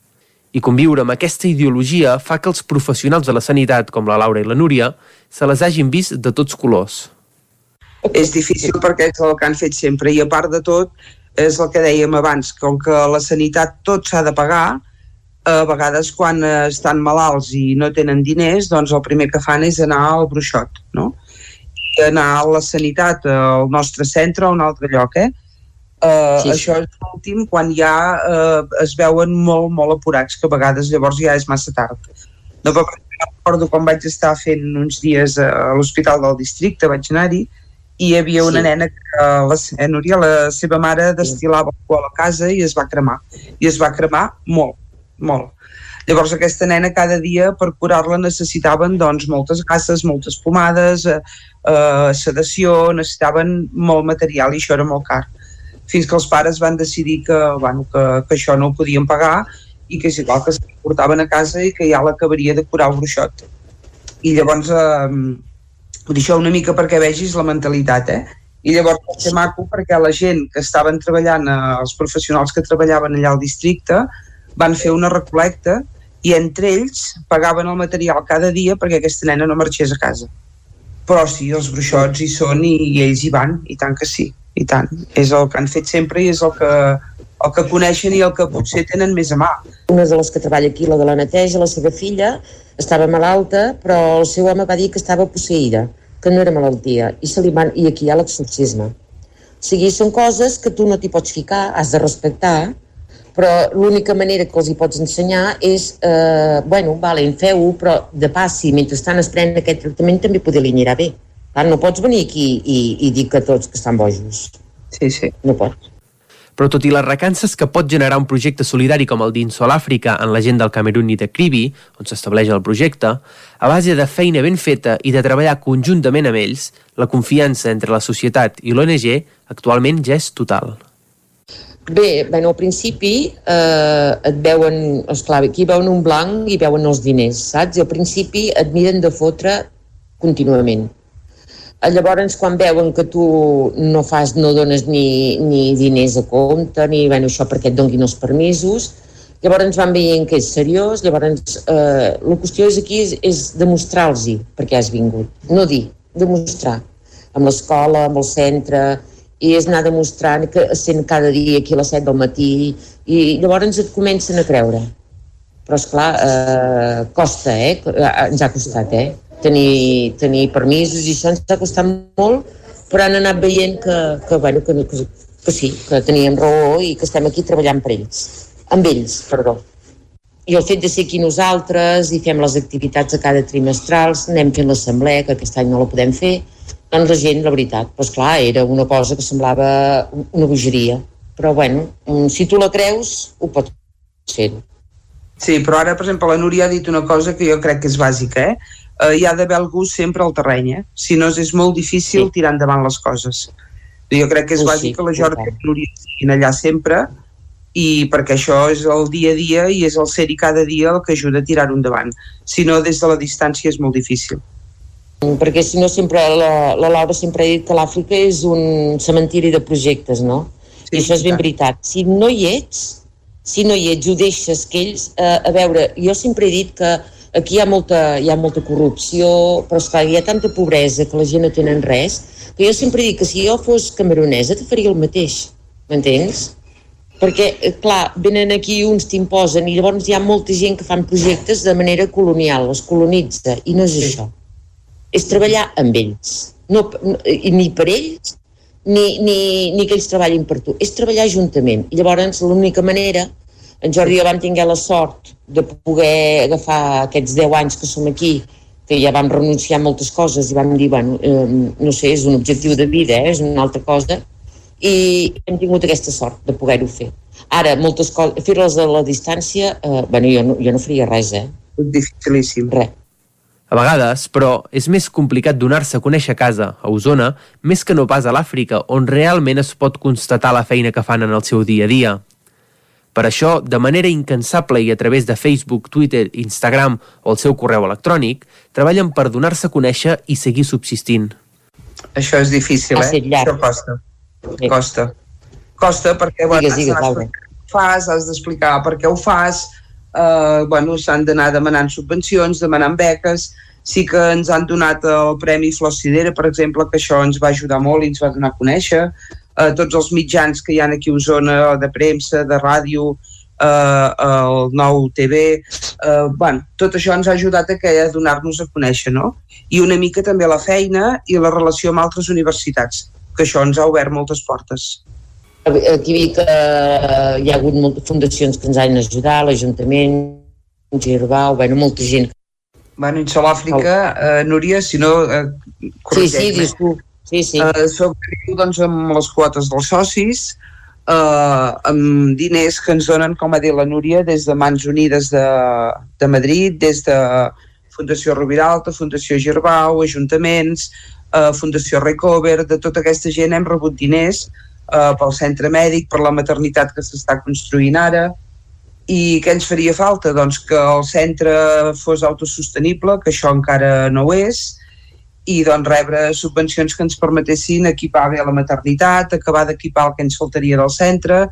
I conviure amb aquesta ideologia fa que els professionals de la sanitat, com la Laura i la Núria, se les hagin vist de tots colors. És difícil perquè és el que han fet sempre i a part de tot és el que dèiem abans, com que la sanitat tot s'ha de pagar, a vegades quan estan malalts i no tenen diners, doncs el primer que fan és anar al bruixot, no? I anar a la sanitat, al nostre centre o a un altre lloc, eh? Uh, sí, sí. Això és l'últim quan ja uh, es veuen molt, molt apurats, que a vegades llavors ja és massa tard. No, però recordo quan vaig estar fent uns dies a l'hospital del districte, vaig anar-hi, i hi havia una sí. nena que, la, eh, Núria, la seva mare destilava alcohol a casa i es va cremar. I es va cremar molt, molt. Llavors aquesta nena cada dia per curar-la necessitaven doncs moltes gasses, moltes pomades, eh, eh, sedació, necessitaven molt material i això era molt car fins que els pares van decidir que, bueno, que, que això no ho podien pagar i que és igual que portaven a casa i que ja l'acabaria de curar el bruixot. I llavors, eh, ho això una mica perquè vegis la mentalitat, eh? I llavors va ser maco perquè la gent que estaven treballant, eh, els professionals que treballaven allà al districte, van fer una recolecta i entre ells pagaven el material cada dia perquè aquesta nena no marxés a casa. Però sí, els bruixots hi són i, i ells hi van, i tant que sí i tant. És el que han fet sempre i és el que, el que coneixen i el que potser tenen més a mà. Una de les que treballa aquí, la de la neteja, la seva filla, estava malalta, però el seu home va dir que estava posseïda, que no era malaltia, i, se li van, i aquí hi ha l'exorcisme. O sigui, són coses que tu no t'hi pots ficar, has de respectar, però l'única manera que els hi pots ensenyar és, eh, bueno, vale, feu-ho, però de passi, mentre estan es pren aquest tractament també poder li anirà bé. Clar, no pots venir aquí i, i dir que tots que estan bojos. Sí, sí. No pots. Però tot i les recances que pot generar un projecte solidari com el d'Insol Àfrica en la gent del Camerún i de Cribi, on s'estableix el projecte, a base de feina ben feta i de treballar conjuntament amb ells, la confiança entre la societat i l'ONG actualment ja és total. Bé, bueno, al principi eh, et veuen, esclar, aquí veuen un blanc i veuen els diners, saps? I al principi et miren de fotre contínuament. Eh, llavors, quan veuen que tu no fas, no dones ni, ni diners a compte, ni bueno, això perquè et donguin els permisos, llavors van veient que és seriós, llavors eh, la qüestió és aquí és, és demostrar-los perquè has vingut, no dir, demostrar, amb l'escola, amb el centre, i és anar demostrant que sent cada dia aquí a les 7 del matí i llavors et comencen a creure però és clar eh, costa, eh? ens ha costat eh? Tenir, tenir permisos i això ens ha costat molt però han anat veient que, que, bueno, que, que, que sí, que teníem raó i que estem aquí treballant per ells amb ells, perdó i el fet de ser aquí nosaltres i fem les activitats a cada trimestrals, anem fent l'assemblea, que aquest any no la podem fer, doncs la gent, la veritat, doncs clar, era una cosa que semblava una bogeria. Però bueno, mm, si tu la creus, ho pots fer. Sí, però ara, per exemple, la Núria ha dit una cosa que jo crec que és bàsica, eh? Eh hi ha d'haver algú sempre al terreny, eh? Si no, és molt difícil sí. tirar endavant les coses. Jo crec que és sí, bàsic que la Jordi i la Núria siguin allà sempre i perquè això és el dia a dia i és el ser-hi cada dia el que ajuda a tirar-ho endavant. Si no, des de la distància és molt difícil perquè si no sempre la, la Laura sempre ha dit que l'Àfrica és un cementiri de projectes, no? Sí, I això és ben veritat. Si no hi ets, si no hi ets, ho deixes que ells... Eh, a veure, jo sempre he dit que aquí hi ha molta, hi ha molta corrupció, però esclar, hi ha tanta pobresa que la gent no tenen res, que jo sempre dic que si jo fos camerunesa te faria el mateix, m'entens? Perquè, eh, clar, venen aquí uns t'imposen i llavors hi ha molta gent que fan projectes de manera colonial, els colonitza, i no és això és treballar amb ells. No, ni per ells, ni, ni, ni que ells treballin per tu. És treballar juntament. I llavors l'única manera, en Jordi i jo vam tinguer la sort de poder agafar aquests 10 anys que som aquí, que ja vam renunciar a moltes coses i vam dir, bueno, eh, no sé, és un objectiu de vida, eh, és una altra cosa, i hem tingut aquesta sort de poder-ho fer. Ara, moltes coses, fer-les a la distància, eh, bueno, jo no, jo no faria res, eh? Dificilíssim. Res. A vegades, però, és més complicat donar-se a conèixer a casa, a Osona, més que no pas a l'Àfrica, on realment es pot constatar la feina que fan en el seu dia a dia. Per això, de manera incansable i a través de Facebook, Twitter, Instagram o el seu correu electrònic, treballen per donar-se a conèixer i seguir subsistint. Això és difícil, eh? Això costa. Sí. Costa. Costa perquè, bueno, digues, digues, fas, has d'explicar per què ho fas, eh, bueno, s'han d'anar demanant subvencions, demanant beques, sí que ens han donat el Premi Flor Sidera, per exemple, que això ens va ajudar molt i ens va donar a conèixer, eh, tots els mitjans que hi ha aquí a Osona, de premsa, de ràdio, eh, el nou TV, eh, bueno, tot això ens ha ajudat a, que, a donar-nos a conèixer, no? I una mica també la feina i la relació amb altres universitats, que això ens ha obert moltes portes. Aquí vi que eh, hi ha hagut moltes fundacions que ens han ajudat, l'Ajuntament, Girbau, bueno, molta gent. Bueno, en Àfrica, eh, Núria, si no, eh, Sí, sí, disculpa. Sí, sí. Eh, sobreviu doncs, amb les quotes dels socis, eh, amb diners que ens donen, com ha dit la Núria, des de Mans Unides de, de Madrid, des de Fundació Rubiralta, Fundació Girbau, ajuntaments, eh, Fundació Recover, de tota aquesta gent hem rebut diners eh, pel centre mèdic, per la maternitat que s'està construint ara, i què ens faria falta? Doncs que el centre fos autosostenible, que això encara no ho és, i doncs rebre subvencions que ens permetessin equipar bé la maternitat, acabar d'equipar el que ens faltaria del centre,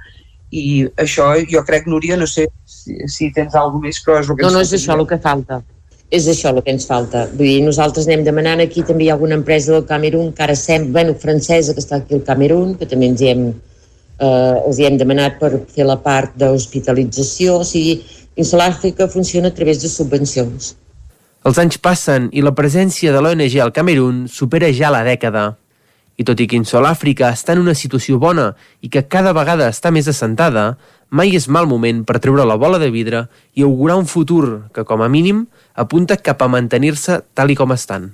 i això jo crec, Núria, no sé si, si tens alguna més, però és el que No, no és això el que falta és això el que ens falta. Vull dir, nosaltres anem demanant, aquí també hi ha alguna empresa del Camerún, que ara sembla, bueno, francesa, que està aquí al Camerún, que també ens hi hem, eh, els hi hem demanat per fer la part d'hospitalització, o sigui, Insulàfrica funciona a través de subvencions. Els anys passen i la presència de l'ONG al Camerún supera ja la dècada. I tot i que Insulàfrica està en una situació bona i que cada vegada està més assentada, mai és mal moment per treure la bola de vidre i augurar un futur que, com a mínim, apunta cap a mantenir-se tal i com estan.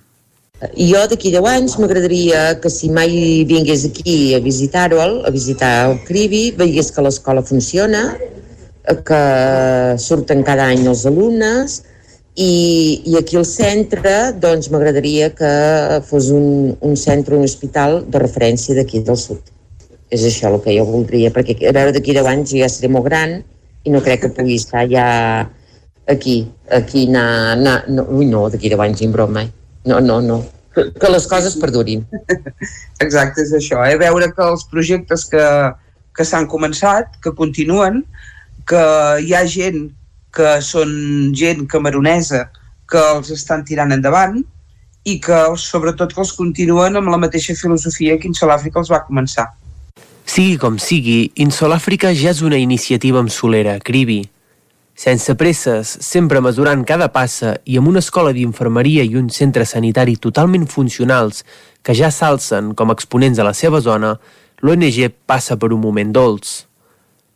Jo d'aquí 10 anys m'agradaria que si mai vingués aquí a visitar-ho, a visitar el Cribi, veiés que l'escola funciona, que surten cada any els alumnes i, i aquí al centre doncs m'agradaria que fos un, un centre, un hospital de referència d'aquí del sud. És això el que jo voldria, perquè a veure d'aquí 10 anys ja seré molt gran i no crec que pugui estar ja aquí, aquí anar, anar no, ui no, d'aquí 10 anys en broma, eh? no, no, no, que, que les coses perdurin. (laughs) Exacte, és això, eh? veure que els projectes que, que s'han començat, que continuen, que hi ha gent que són gent camaronesa que els estan tirant endavant i que sobretot que els continuen amb la mateixa filosofia que Insol Àfrica els va començar. Sigui com sigui, Insol Àfrica ja és una iniciativa amb solera, Cribi. Sense presses, sempre mesurant cada passa i amb una escola d'infermeria i un centre sanitari totalment funcionals que ja s'alcen com a exponents de la seva zona, l'ONG passa per un moment dolç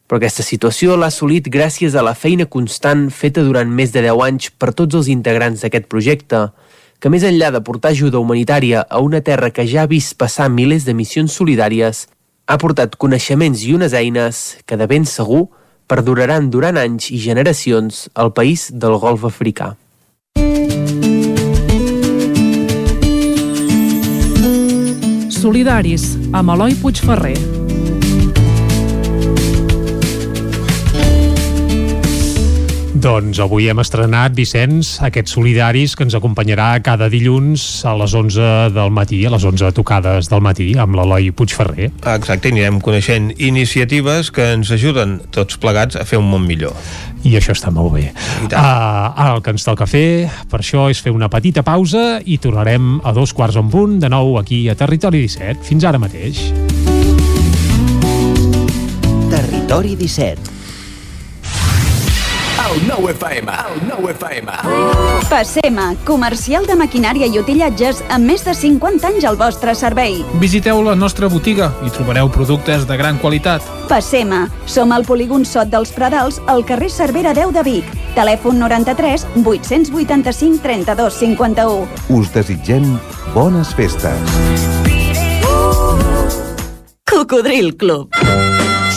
però aquesta situació l'ha assolit gràcies a la feina constant feta durant més de 10 anys per tots els integrants d'aquest projecte, que més enllà de portar ajuda humanitària a una terra que ja ha vist passar milers de missions solidàries, ha portat coneixements i unes eines que de ben segur perduraran durant anys i generacions al país del golf africà. Solidaris, amb Eloi Puigferrer. Doncs avui hem estrenat, Vicenç, aquests solidaris que ens acompanyarà cada dilluns a les 11 del matí, a les 11 tocades del matí, amb l'Eloi Puigferrer. Exacte, anirem coneixent iniciatives que ens ajuden tots plegats a fer un món millor. I això està molt bé. Uh, ara el que ens toca fer, per això, és fer una petita pausa i tornarem a dos quarts en punt, de nou aquí a Territori 17. Fins ara mateix. Territori 17 el 9 FM, el 9 FM. Passema, comercial de maquinària i utillatges amb més de 50 anys al vostre servei. Visiteu la nostra botiga i trobareu productes de gran qualitat. Passema, som al polígon Sot dels Pradals, al carrer Cervera 10 de Vic. Telèfon 93 885 32 51. Us desitgem bones festes. Cocodril Club.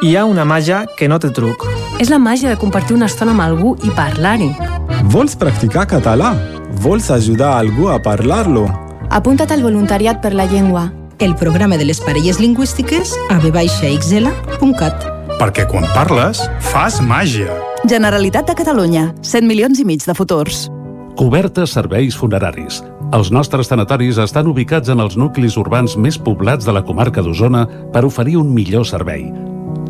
Hi ha una màgia que no té truc. És la màgia de compartir una estona amb algú i parlar-hi. Vols practicar català? Vols ajudar algú a parlar-lo? Apunta't al voluntariat per la llengua. El programa de les parelles lingüístiques a vxl.cat. Perquè quan parles, fas màgia. Generalitat de Catalunya. 100 milions i mig de futurs. Cobertes serveis funeraris. Els nostres tanatoris estan ubicats en els nuclis urbans més poblats de la comarca d'Osona per oferir un millor servei.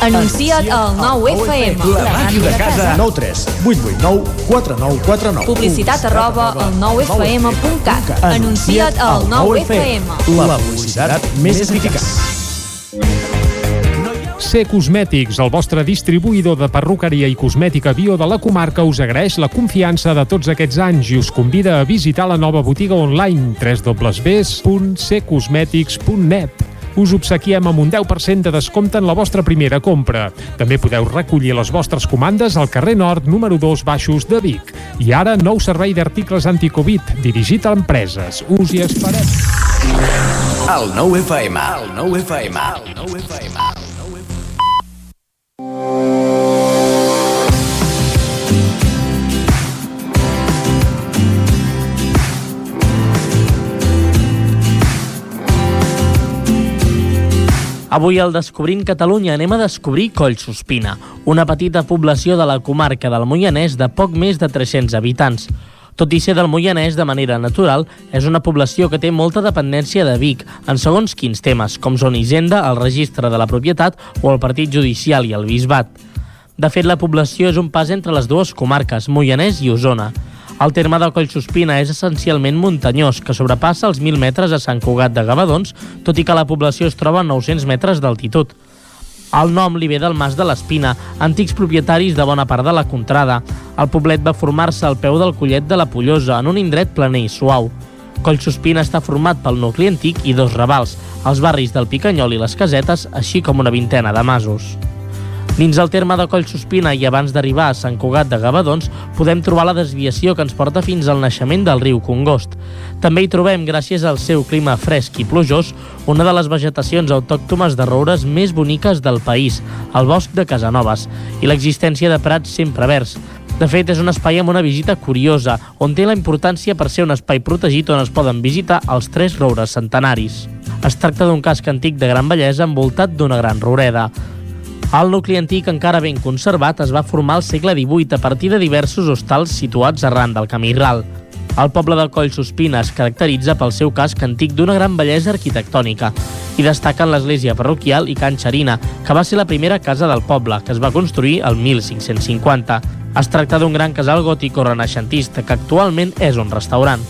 Anuncia't al 9FM. La màquina de casa. 9 3 8 8 9 4 9 4 9. Publicitat arroba al 9FM.cat. Anuncia't al 9FM. La publicitat més eficaç. C Cosmètics, el vostre distribuïdor de perruqueria i cosmètica bio de la comarca, us agraeix la confiança de tots aquests anys i us convida a visitar la nova botiga online www.ccosmetics.net us obsequiem amb un 10% de descompte en la vostra primera compra. També podeu recollir les vostres comandes al carrer Nord, número 2, Baixos de Vic. I ara, nou servei d'articles anticovid, dirigit a empreses. Us hi esperem. El nou FM, el nou FM, el nou FM. Avui al Descobrint Catalunya anem a descobrir Collsospina, una petita població de la comarca del Moianès de poc més de 300 habitants. Tot i ser del Moianès de manera natural, és una població que té molta dependència de Vic en segons quins temes, com són Hisenda, el registre de la propietat o el partit judicial i el bisbat. De fet, la població és un pas entre les dues comarques, Moianès i Osona. El terme de Collsospina és essencialment muntanyós, que sobrepassa els 1.000 metres a Sant Cugat de Gavadons, tot i que la població es troba a 900 metres d'altitud. El nom li ve del Mas de l'Espina, antics propietaris de bona part de la contrada. El poblet va formar-se al peu del Collet de la Pollosa, en un indret planer i suau. Collsospina està format pel nucli antic i dos ravals, els barris del Picanyol i les Casetes, així com una vintena de masos. Dins el terme de Collsospina i abans d'arribar a Sant Cugat de Gavadons, podem trobar la desviació que ens porta fins al naixement del riu Congost. També hi trobem, gràcies al seu clima fresc i plujós, una de les vegetacions autòctones de roures més boniques del país, el bosc de Casanovas, i l'existència de prats sempre verds. De fet, és un espai amb una visita curiosa, on té la importància per ser un espai protegit on es poden visitar els tres roures centenaris. Es tracta d'un casc antic de gran bellesa envoltat d'una gran roureda. El nucli antic, encara ben conservat, es va formar al segle XVIII a partir de diversos hostals situats arran del camí ral. El poble de Collsospina es caracteritza pel seu casc antic d'una gran bellesa arquitectònica i destaquen l'església parroquial i Can Xerina, que va ser la primera casa del poble, que es va construir el 1550. Es tracta d'un gran casal gòtico renaixentista que actualment és un restaurant.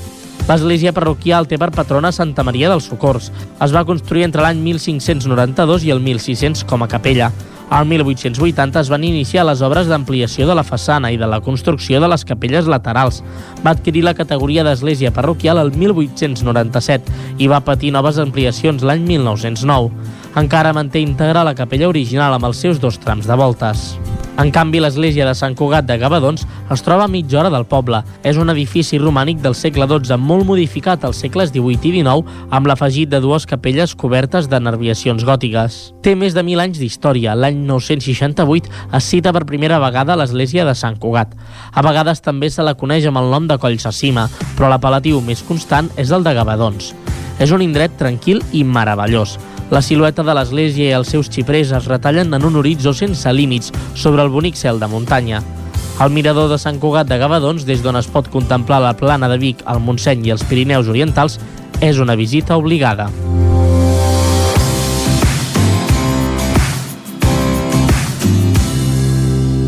L'església parroquial té per patrona Santa Maria dels Socors. Es va construir entre l'any 1592 i el 1600 com a capella. Al 1880 es van iniciar les obres d'ampliació de la façana i de la construcció de les capelles laterals. Va adquirir la categoria d'església parroquial el 1897 i va patir noves ampliacions l'any 1909. Encara manté íntegra la capella original amb els seus dos trams de voltes. En canvi, l'església de Sant Cugat de Gavadons es troba a mitja hora del poble. És un edifici romànic del segle XII, molt modificat als segles XVIII i XIX, amb l'afegit de dues capelles cobertes de nerviacions gòtiques. Té més de mil anys d'història. L'any 968 es cita per primera vegada l'església de Sant Cugat. A vegades també se la coneix amb el nom de Collsacima, però l'apel·latiu més constant és el de Gavadons. És un indret tranquil i meravellós. La silueta de l'església i els seus xiprers es retallen en un horitzó sense límits sobre el bonic cel de muntanya. El mirador de Sant Cugat de Gavadons, des d'on es pot contemplar la plana de Vic, el Montseny i els Pirineus Orientals, és una visita obligada.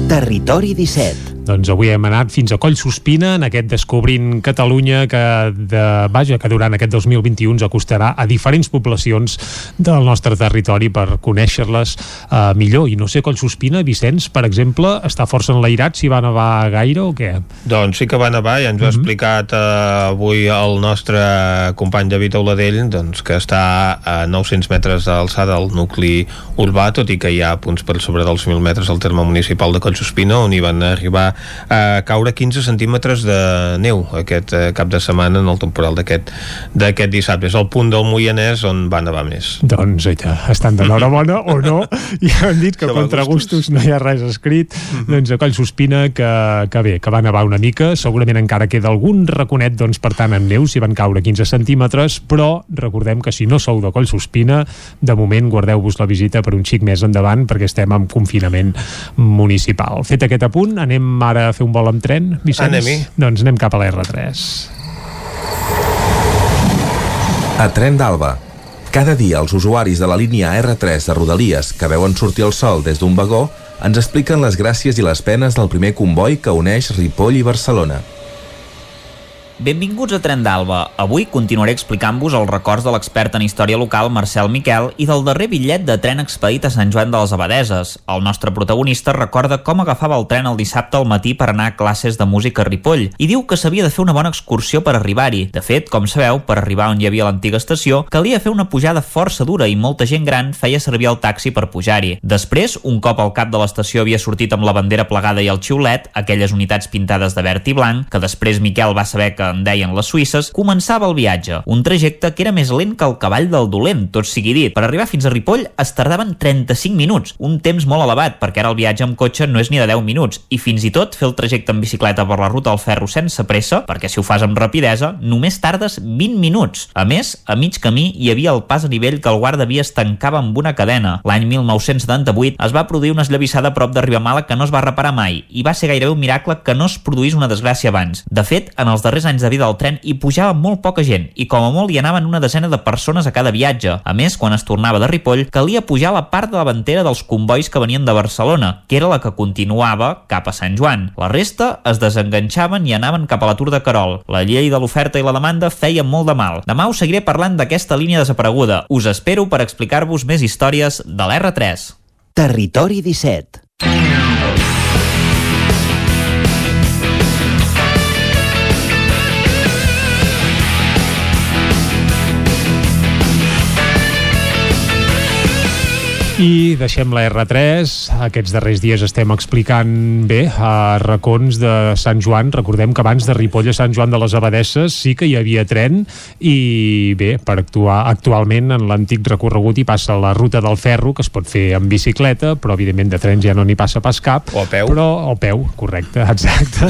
Territori 17 doncs avui hem anat fins a Collsospina en aquest Descobrint Catalunya que, de, vaja, que durant aquest 2021 ens acostarà a diferents poblacions del nostre territori per conèixer-les uh, millor. I no sé, Collsospina, Vicenç, per exemple, està força enlairat si va nevar gaire o què? Doncs sí que va nevar, ja ens ho ha mm -hmm. explicat uh, avui el nostre company David Auladell, doncs, que està a 900 metres d'alçada al nucli urbà, tot i que hi ha punts per sobre dels 1.000 metres al terme municipal de Collsospina, on hi van arribar a caure 15 centímetres de neu aquest eh, cap de setmana en el temporal d'aquest dissabte. És el punt del Moianès on va nevar més. Doncs ja, estan d'enhorabona o no, (laughs) ja han dit que contra gustos no hi ha res escrit, uh -huh. doncs a Coll Sospina que, que bé, que va nevar una mica, segurament encara queda algun raconet doncs per tant amb neu, si van caure 15 centímetres, però recordem que si no sou de Coll Sospina, de moment guardeu-vos la visita per un xic més endavant perquè estem en confinament municipal. Fet aquest apunt, anem ara a fer un vol amb tren, Vicenç? Anem-hi. Doncs anem cap a la R3. A Tren d'Alba. Cada dia els usuaris de la línia R3 de Rodalies que veuen sortir el sol des d'un vagó ens expliquen les gràcies i les penes del primer comboi que uneix Ripoll i Barcelona. Benvinguts a Tren d'Alba. Avui continuaré explicant-vos els records de l'expert en història local Marcel Miquel i del darrer bitllet de tren expedit a Sant Joan de les Abadeses. El nostre protagonista recorda com agafava el tren el dissabte al matí per anar a classes de música a Ripoll i diu que s'havia de fer una bona excursió per arribar-hi. De fet, com sabeu, per arribar on hi havia l'antiga estació, calia fer una pujada força dura i molta gent gran feia servir el taxi per pujar-hi. Després, un cop el cap de l'estació havia sortit amb la bandera plegada i el xiulet, aquelles unitats pintades de verd i blanc, que després Miquel va saber que en deien les suïsses, començava el viatge. Un trajecte que era més lent que el cavall del dolent, tot sigui dit. Per arribar fins a Ripoll es tardaven 35 minuts, un temps molt elevat, perquè ara el viatge amb cotxe no és ni de 10 minuts, i fins i tot fer el trajecte en bicicleta per la ruta al ferro sense pressa, perquè si ho fas amb rapidesa, només tardes 20 minuts. A més, a mig camí hi havia el pas a nivell que el guarda via tancava amb una cadena. L'any 1978 es va produir una esllavissada a prop de Ribamala que no es va reparar mai, i va ser gairebé un miracle que no es produís una desgràcia abans. De fet, en els darrers anys de vida del tren hi pujava molt poca gent i com a molt hi anaven una desena de persones a cada viatge. A més, quan es tornava de Ripoll, calia pujar la part la davantera dels convois que venien de Barcelona, que era la que continuava cap a Sant Joan. La resta es desenganxaven i anaven cap a l'atur de Carol. La llei de l'oferta i la demanda feia molt de mal. Demà us seguiré parlant d'aquesta línia desapareguda. Us espero per explicar-vos més històries de l'R3. Territori 17 I deixem la R3. Aquests darrers dies estem explicant bé a racons de Sant Joan. Recordem que abans de Ripoll a Sant Joan de les Abadesses sí que hi havia tren i bé, per actuar actualment en l'antic recorregut hi passa la ruta del ferro, que es pot fer en bicicleta, però evidentment de trens ja no n'hi passa pas cap. O a peu. Però al peu, correcte, (laughs) exacte.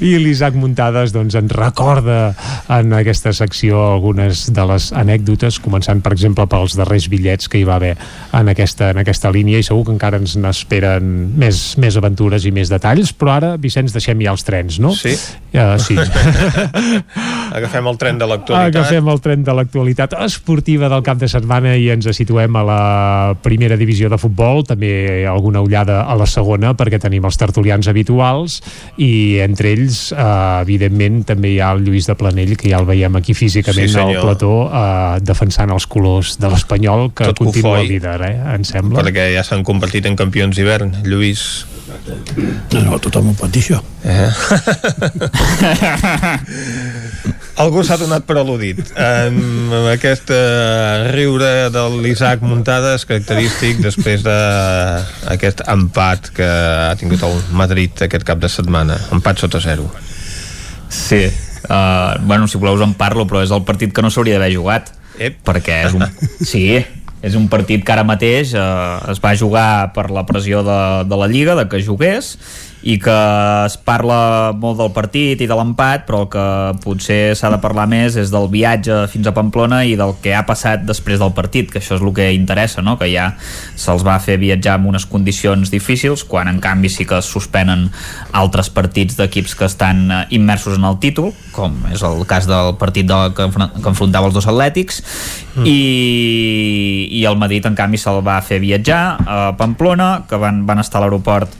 I l'Isaac Muntades doncs, ens recorda en aquesta secció algunes de les anècdotes, començant per exemple pels darrers bitllets que hi va haver en aquest aquesta, en aquesta línia i segur que encara ens n'esperen més, més aventures i més detalls, però ara, Vicenç, deixem ja els trens, no? Sí. Uh, sí. (laughs) Agafem el tren de l'actualitat. Agafem el tren de l'actualitat esportiva del cap de setmana i ens situem a la primera divisió de futbol, també alguna ullada a la segona, perquè tenim els tertulians habituals i entre ells, uh, evidentment, també hi ha el Lluís de Planell, que ja el veiem aquí físicament Sí, al plató, uh, defensant els colors de l'Espanyol, que Tot continua cofoi. líder, eh? Em sembla. Perquè ja s'han convertit en campions d'hivern, Lluís. No, no, tothom ho pot dir, això. Eh? Algú s'ha donat per al·ludit. Amb aquest eh, riure de l'Isaac Muntades característic després d'aquest empat que ha tingut el Madrid aquest cap de setmana. Empat sota zero. Sí, uh, bueno, si voleu us en parlo, però és el partit que no s'hauria d'haver jugat. Ep. Perquè és un... (laughs) Sí, és un partit que ara mateix eh, es va jugar per la pressió de, de la Lliga, de que jugués, i que es parla molt del partit i de l'empat, però el que potser s'ha de parlar més és del viatge fins a Pamplona i del que ha passat després del partit, que això és el que interessa, no? que ja se'ls va fer viatjar en unes condicions difícils, quan en canvi sí que es suspenen altres partits d'equips que estan eh, immersos en el títol, com és el cas del partit de, que, que enfrontava els dos atlètics, mm. i, i el Madrid en canvi se'l va fer viatjar a Pamplona, que van, van estar a l'aeroport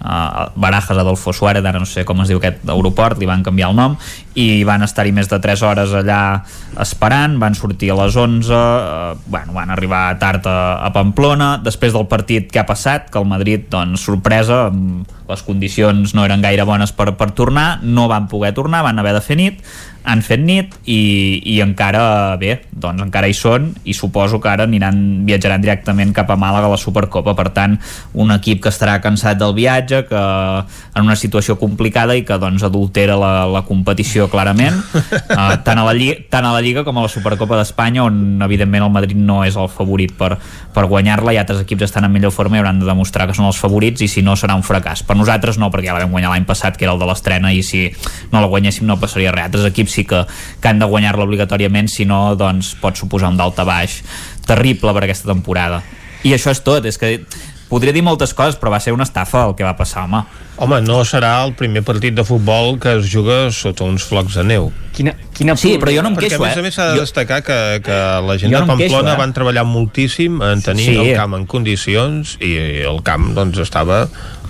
uh, Barajas Adolfo Suárez, ara no sé com es diu aquest aeroport, li van canviar el nom i van estar-hi més de 3 hores allà esperant, van sortir a les 11 uh, bueno, van arribar tard a, a Pamplona, després del partit que ha passat, que el Madrid, doncs, sorpresa les condicions no eren gaire bones per, per tornar, no van poder tornar van haver de fer nit, han fet nit i, i encara, bé, doncs encara hi són i suposo que ara aniran, viatjaran directament cap a Màlaga a la Supercopa, per tant un equip que estarà cansat del viatge que en una situació complicada i que doncs adultera la, la competició clarament, uh, (laughs) tant, a la Lliga, tant a la Lliga com a la Supercopa d'Espanya on evidentment el Madrid no és el favorit per, per guanyar-la i altres equips estan en millor forma i hauran de demostrar que són els favorits i si no serà un fracàs. Per nosaltres no, perquè ja la vam guanyar l'any passat que era el de l'estrena i si no la guanyéssim no passaria res. Altres equips sí que, que han de guanyar-la obligatòriament, si no doncs pot suposar un dalt a baix terrible per aquesta temporada. I això és tot, és que podria dir moltes coses, però va ser una estafa el que va passar, home. Home, no serà el primer partit de futbol que es juga sota uns flocs de neu. Quina, quina sí, però jo no em Perquè queixo, a més a eh? més s'ha de Jo- destacar que, que la gent Jo de no em queixo, Pamplona eh? van treballar moltíssim en tenir Sí. el camp en condicions i el camp doncs estava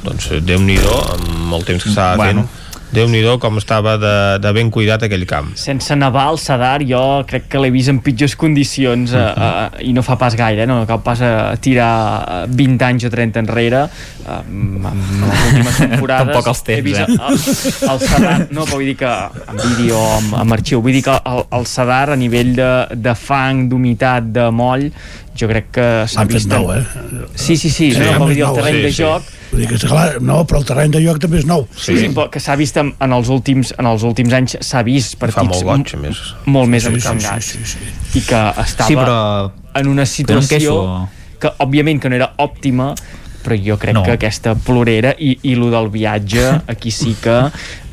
doncs, déu nhi amb el temps que estava Bueno. fent déu nhi com estava de, de ben cuidat aquell camp. Sense nevar el Sadar, jo crec que l'he vist en pitjors condicions uh, uh, i no fa pas gaire, eh? no cal pas a tirar 20 anys o 30 enrere uh, amb les últimes temporades. (laughs) Tampoc els temps, he vist eh? El, el Sadar, no, però vull dir que en vídeo, amb, amb arxiu, vull dir que el, el Sadar a nivell de, de fang, d'humitat, de moll, jo crec que s'ha vist... nou, eh? Sí, sí, sí, Sí, no, fet dir, el terreny sí, de sí. Vull dir que, clar, no, però el terreny de joc també és nou. Sí, sí però que s'ha vist en, en els últims en els últims anys s'ha vist partits molt goig, més. molt més Sí, sí, encangats sí, sí, i que estava Sí, però- en una situació que òbviament que no era òptima però jo crec No. que aquesta plorera i, i lo del viatge (laughs) aquí sí que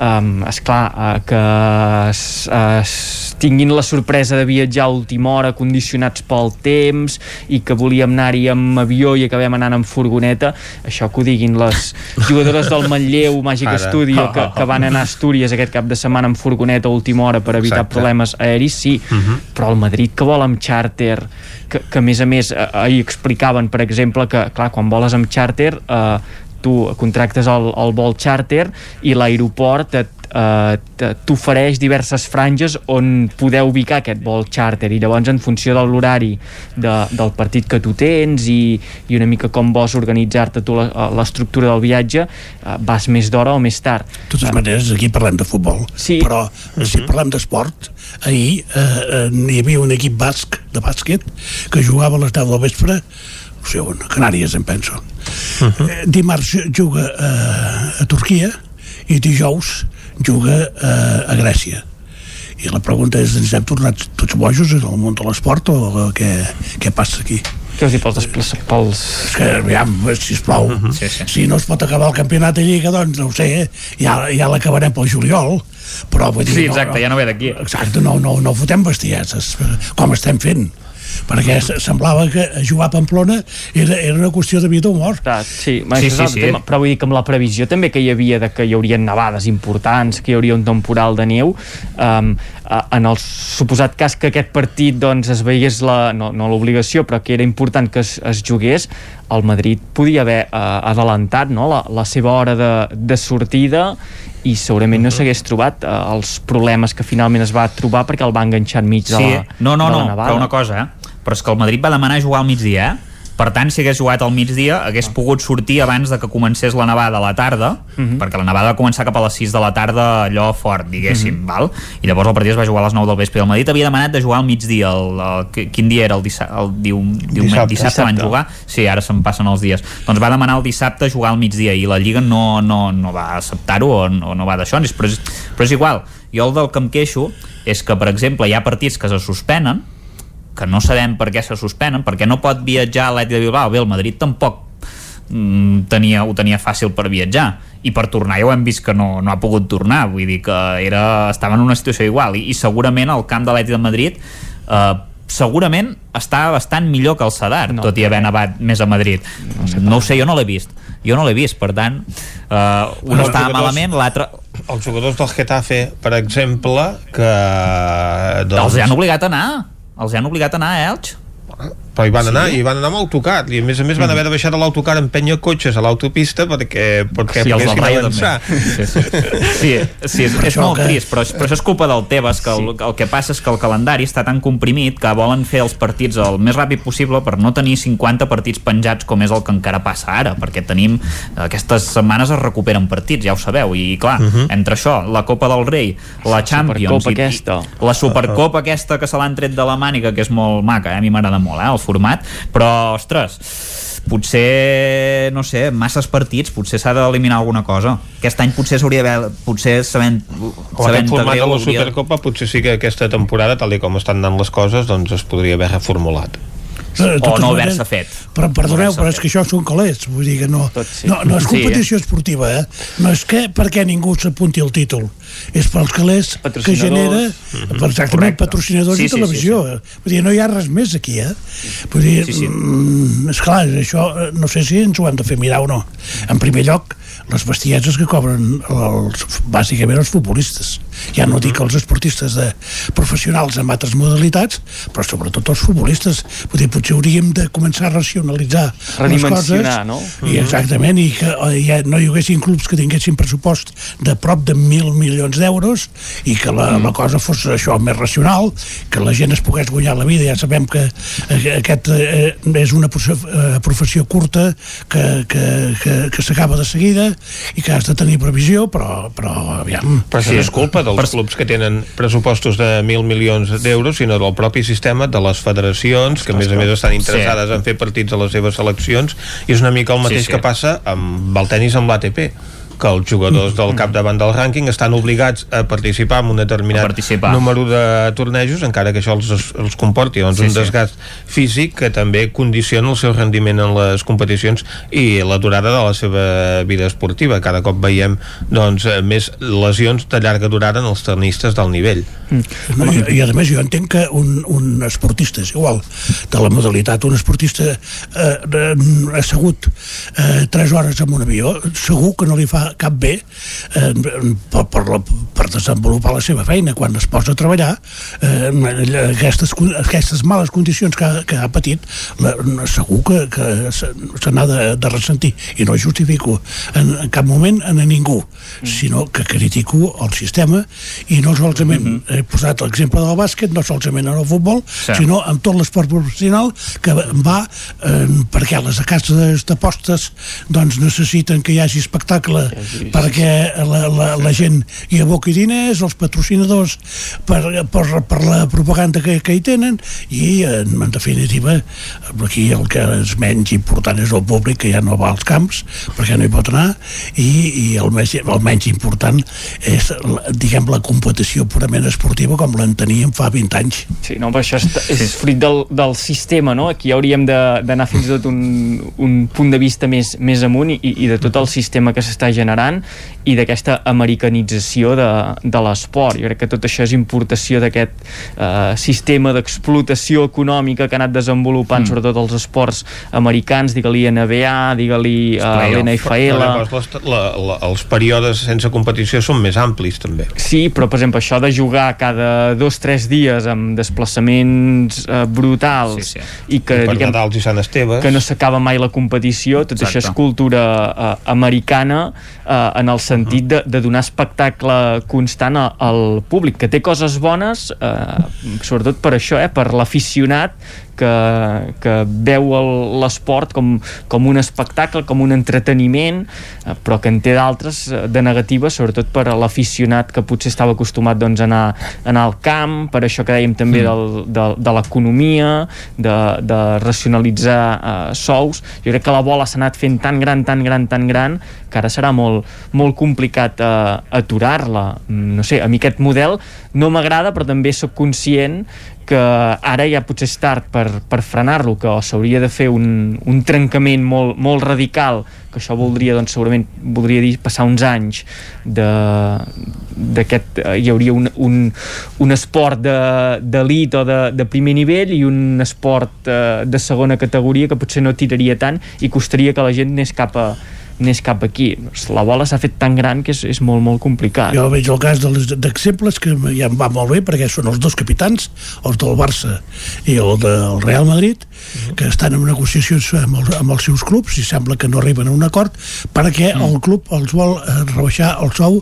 um, esclar uh, que es, es tinguin la sorpresa de viatjar a última hora condicionats pel temps i que volíem anar-hi amb avió i acabem anant amb furgoneta això que ho diguin les jugadores del Manlleu Màgic Ara. Studio que, (laughs) que van anar a Astúries aquest cap de setmana amb furgoneta a última hora per evitar Exacte. problemes aeris, sí, Mhm. però el Madrid que vol amb charter que, que a més a més eh, ahir explicaven per exemple que clar, quan voles amb charter eh, tu contractes el, el vol charter i l'aeroport et eh, t'ofereix diverses franges on poder ubicar aquest vol charter. I llavors en funció de l'horari de, del partit que tu tens i, i una mica com vols organitzar-te tu la- eh, l'estructura del viatge eh, vas més d'hora o més tard. De totes maneres, aquí parlem de futbol, Sí. però si parlem d'esport, ahir eh, eh, hi havia un equip basc de bàsquet que jugava a les 10 del vespre, no sé on, a Canàries, em penso. Eh, dimarts juga eh, a Turquia i dijous juga eh, a Grècia. I la pregunta és, ens hem tornat tots bojos en el món de l'esport o què, què passa aquí? què vols dir pels, desplaça, pels... És que, aviam, sisplau, uh -huh. Sí, sí. si no es pot acabar el campionat de Lliga, doncs no ho sé, ja, ja l'acabarem pel juliol, però vull dir... Sí, exacte, ja no ve d'aquí. Exacte, no, no, no fotem bestieses, com estem fent perquè semblava que jugar a Pamplona era, era una qüestió de vida o mort. Sí, ma, Sí, sí, sí, sí. Tema, però vull dir que amb la previsió també que hi havia de que hi haurien nevades importants, que hi hauria un temporal de neu, um, en el suposat cas que aquest partit doncs, es veiés la, no, no l'obligació, però que era important que es, es jugués, el Madrid podia haver uh, adelantat no? la, la seva hora de, de sortida i segurament no s'hagués trobat uh, els problemes que finalment es va trobar perquè el va enganxar enmig de Sí, la, no, no, de la no, nevada. però una cosa, eh? Però és que el Madrid va demanar jugar al migdia, eh? Per tant, si hagués jugat al migdia, hagués pogut sortir abans de que comencés la nevada a la tarda, Mhm. perquè la nevada va començar cap a les 6 de la tarda, allò fort, diguéssim, Mhm. val? I llavors el partit es va jugar a les 9 del vespre. El Madrid havia demanat de jugar al migdia. El, el, qui- quin dia era? El, dissa, el diu, diumenge, Dissabte. dissabte, van Dissabte. jugar? Sí, ara se'n passen els dies. Doncs va demanar el dissabte jugar al migdia i la Lliga no, no, no va acceptar-ho o, no, no va d'això, però, és, però és igual. Jo el del que em queixo és que, per exemple, hi ha partits que se suspenen que no sabem per què se suspenen, perquè no pot viatjar a l'Atlètic de Bilbao. Bé, el Madrid tampoc mm, tenia, ho tenia fàcil per viatjar i per tornar ja ho hem vist que no, no ha pogut tornar vull dir que era, estava en una situació igual i, i segurament el camp de l'Atlètic de Madrid eh, segurament està bastant millor que el Sadar, no, tot i haver nevat més a Madrid. No, sé no ho sé, jo no l'he vist. Jo no l'he vist, per tant, eh, un Els estava jugadors- malament, l'altre... Els jugadors del Getafe, per exemple, que... Doncs, Els han obligat a anar. Els han obligat a anar a Elx. Però hi van Sí? anar, i van anar amb autocar i a més a més van haver de baixar de l'autocar en penya cotxes a l'autopista perquè, perquè Sí, poguessin avançar. Sí, sí. Sí, sí és, és molt que- trist, però, però això és culpa del Tebas, que el, el que passa és que el calendari està tan comprimit que volen fer els partits el més ràpid possible per no tenir 50 partits penjats com és el que encara passa ara, perquè tenim aquestes setmanes es recuperen partits, ja ho sabeu, i clar, uh -huh. entre això, la Copa del Rei, la Champions, Supercopa i, aquesta. i la Supercopa aquesta que se l'han tret de la màniga, que és molt maca, eh? a mi m'agrada molt, eh? el format, però, ostres, potser, no sé, masses partits, potser s'ha d'eliminar alguna cosa. Aquest any potser s'hauria d'haver, potser sabent, o aquest format de la Supercopa potser sí que aquesta temporada, tal com estan anant les coses doncs es podria haver reformulat O no maneres- haver-se fet. Però, perdoneu, No però és que això són calés, vull dir que no, sí. no, no és Sí, competició esportiva, eh? No és que perquè ningú s'apunti al títol, és pels calés que genera, per exactament, Correcte. patrocinadors Sí, i sí, televisió. sí, Vull dir, no hi ha res més aquí, eh? Vull dir, Sí, sí. mm, esclar, això eh, no sé si ens ho hem de fer mirar o no. En primer lloc, les bestieses que cobren els, bàsicament els futbolistes. Ja no dic els esportistes de professionals amb altres modalitats, però sobretot els futbolistes. Vull dir, potser hauríem de començar a racionalitzar les coses. No? I exactament, i que eh, ja no hi haguessin clubs que tinguessin pressupost de prop de mil milions d'euros i que la, la cosa fos això més racional, que la gent es pogués guanyar la vida. Ja sabem que eh, aquest eh, és una eh, professió curta que, que, que, que s'acaba de seguida i que has de tenir previsió, però, però aviam... Però això no és culpa dels clubs que tenen pressupostos de mil milions d'euros, sinó del propi sistema de les federacions, que a més a més estan interessades en fer partits a les seves seleccions, i és una mica el mateix Sí, sí. que passa amb el tennis amb l'ATP que els jugadors del capdavant del rànquing estan obligats a participar en un determinat participar. número de tornejos, encara que això els, els comporti doncs, Sí, un sí. desgast físic que també condiciona el seu rendiment en les competicions i la durada de la seva vida esportiva. Cada cop veiem doncs, més lesions de llarga durada en els tenistes del nivell. No, i, I a més jo entenc que un, un esportista és igual de la modalitat, un esportista eh, eh, assegut eh, 3 hores en un avió, segur que no li fa cap bé eh, per, per, la, per desenvolupar la seva feina. Quan es posa a treballar eh, aquestes, aquestes males condicions que, ha- que ha patit la, segur que, que se, n'ha de, de ressentir. I no justifico en, en cap moment a ningú sinó que critico el sistema i no solament he posat l'exemple del bàsquet, no solament en el futbol Sí. sinó en tot l'esport professional que va eh, perquè les cases d'apostes doncs necessiten que hi hagi espectacle perquè la, la, la gent hi aboqui diners, els patrocinadors per, per, per la propaganda que, que hi tenen i en, en definitiva aquí el que és menys important és el públic que ja no va als camps perquè no hi pot anar i, i el, més, el menys important és diguem la competició purament esportiva com l'en teníem fa 20 anys Sí, no, però això és, és fruit del, del sistema, no? Aquí hauríem de- d'anar fins i tot un, un punt de vista més, més amunt i, i de tot el sistema que s'està generant i d'aquesta americanització de, de l'esport. Jo crec que tot això és importació d'aquest eh, sistema d'explotació econòmica que ha anat desenvolupant mm. sobretot els esports americans, digue-li NBA, digue-li uh, l'NFL... Els períodes sense competició són més amplis també. Sí, però per exemple això de jugar cada dos tres dies amb desplaçaments eh, brutals Sí, sí. i que, I per diguem, Nadals i Sant Esteves. que no s'acaba mai la competició, tot Exacte. això és cultura eh, americana eh, en el sentit de, de donar espectacle constant al públic, que té coses bones eh, sobretot per això, eh, per l'aficionat que, que veu el- l'esport com, com un espectacle, com un entreteniment, eh, però que en té d'altres eh, de negatives, sobretot per a l'aficionat que potser estava acostumat doncs, a, anar, a anar al camp, per això que dèiem també del, de, de l'economia, de, de racionalitzar eh, sous. Jo crec que la bola s'ha anat fent tan gran, tan gran, tan gran, que ara serà molt, molt complicat eh, aturar-la. Mm, No sé, a mi aquest model no m'agrada, però també sóc conscient que ara ja potser és tard per, per frenar-lo, que s'hauria de fer un, un trencament molt, molt radical, que això voldria, doncs, segurament, voldria dir passar uns anys d'aquest, eh, hi hauria un, un, un esport d'elit de, o de, de primer nivell i un esport eh, de segona categoria que potser no tiraria tant i costaria que la gent anés cap a anés cap aquí. La bola s'ha fet tan gran que és, és molt, molt complicat. Jo veig el cas de les- d'exemples que ja em va molt bé perquè són els dos capitans, els del Barça i el del Real Madrid, que estan en negociacions amb, el, amb els seus clubs i sembla que no arriben a un acord perquè el club els vol eh, rebaixar el sou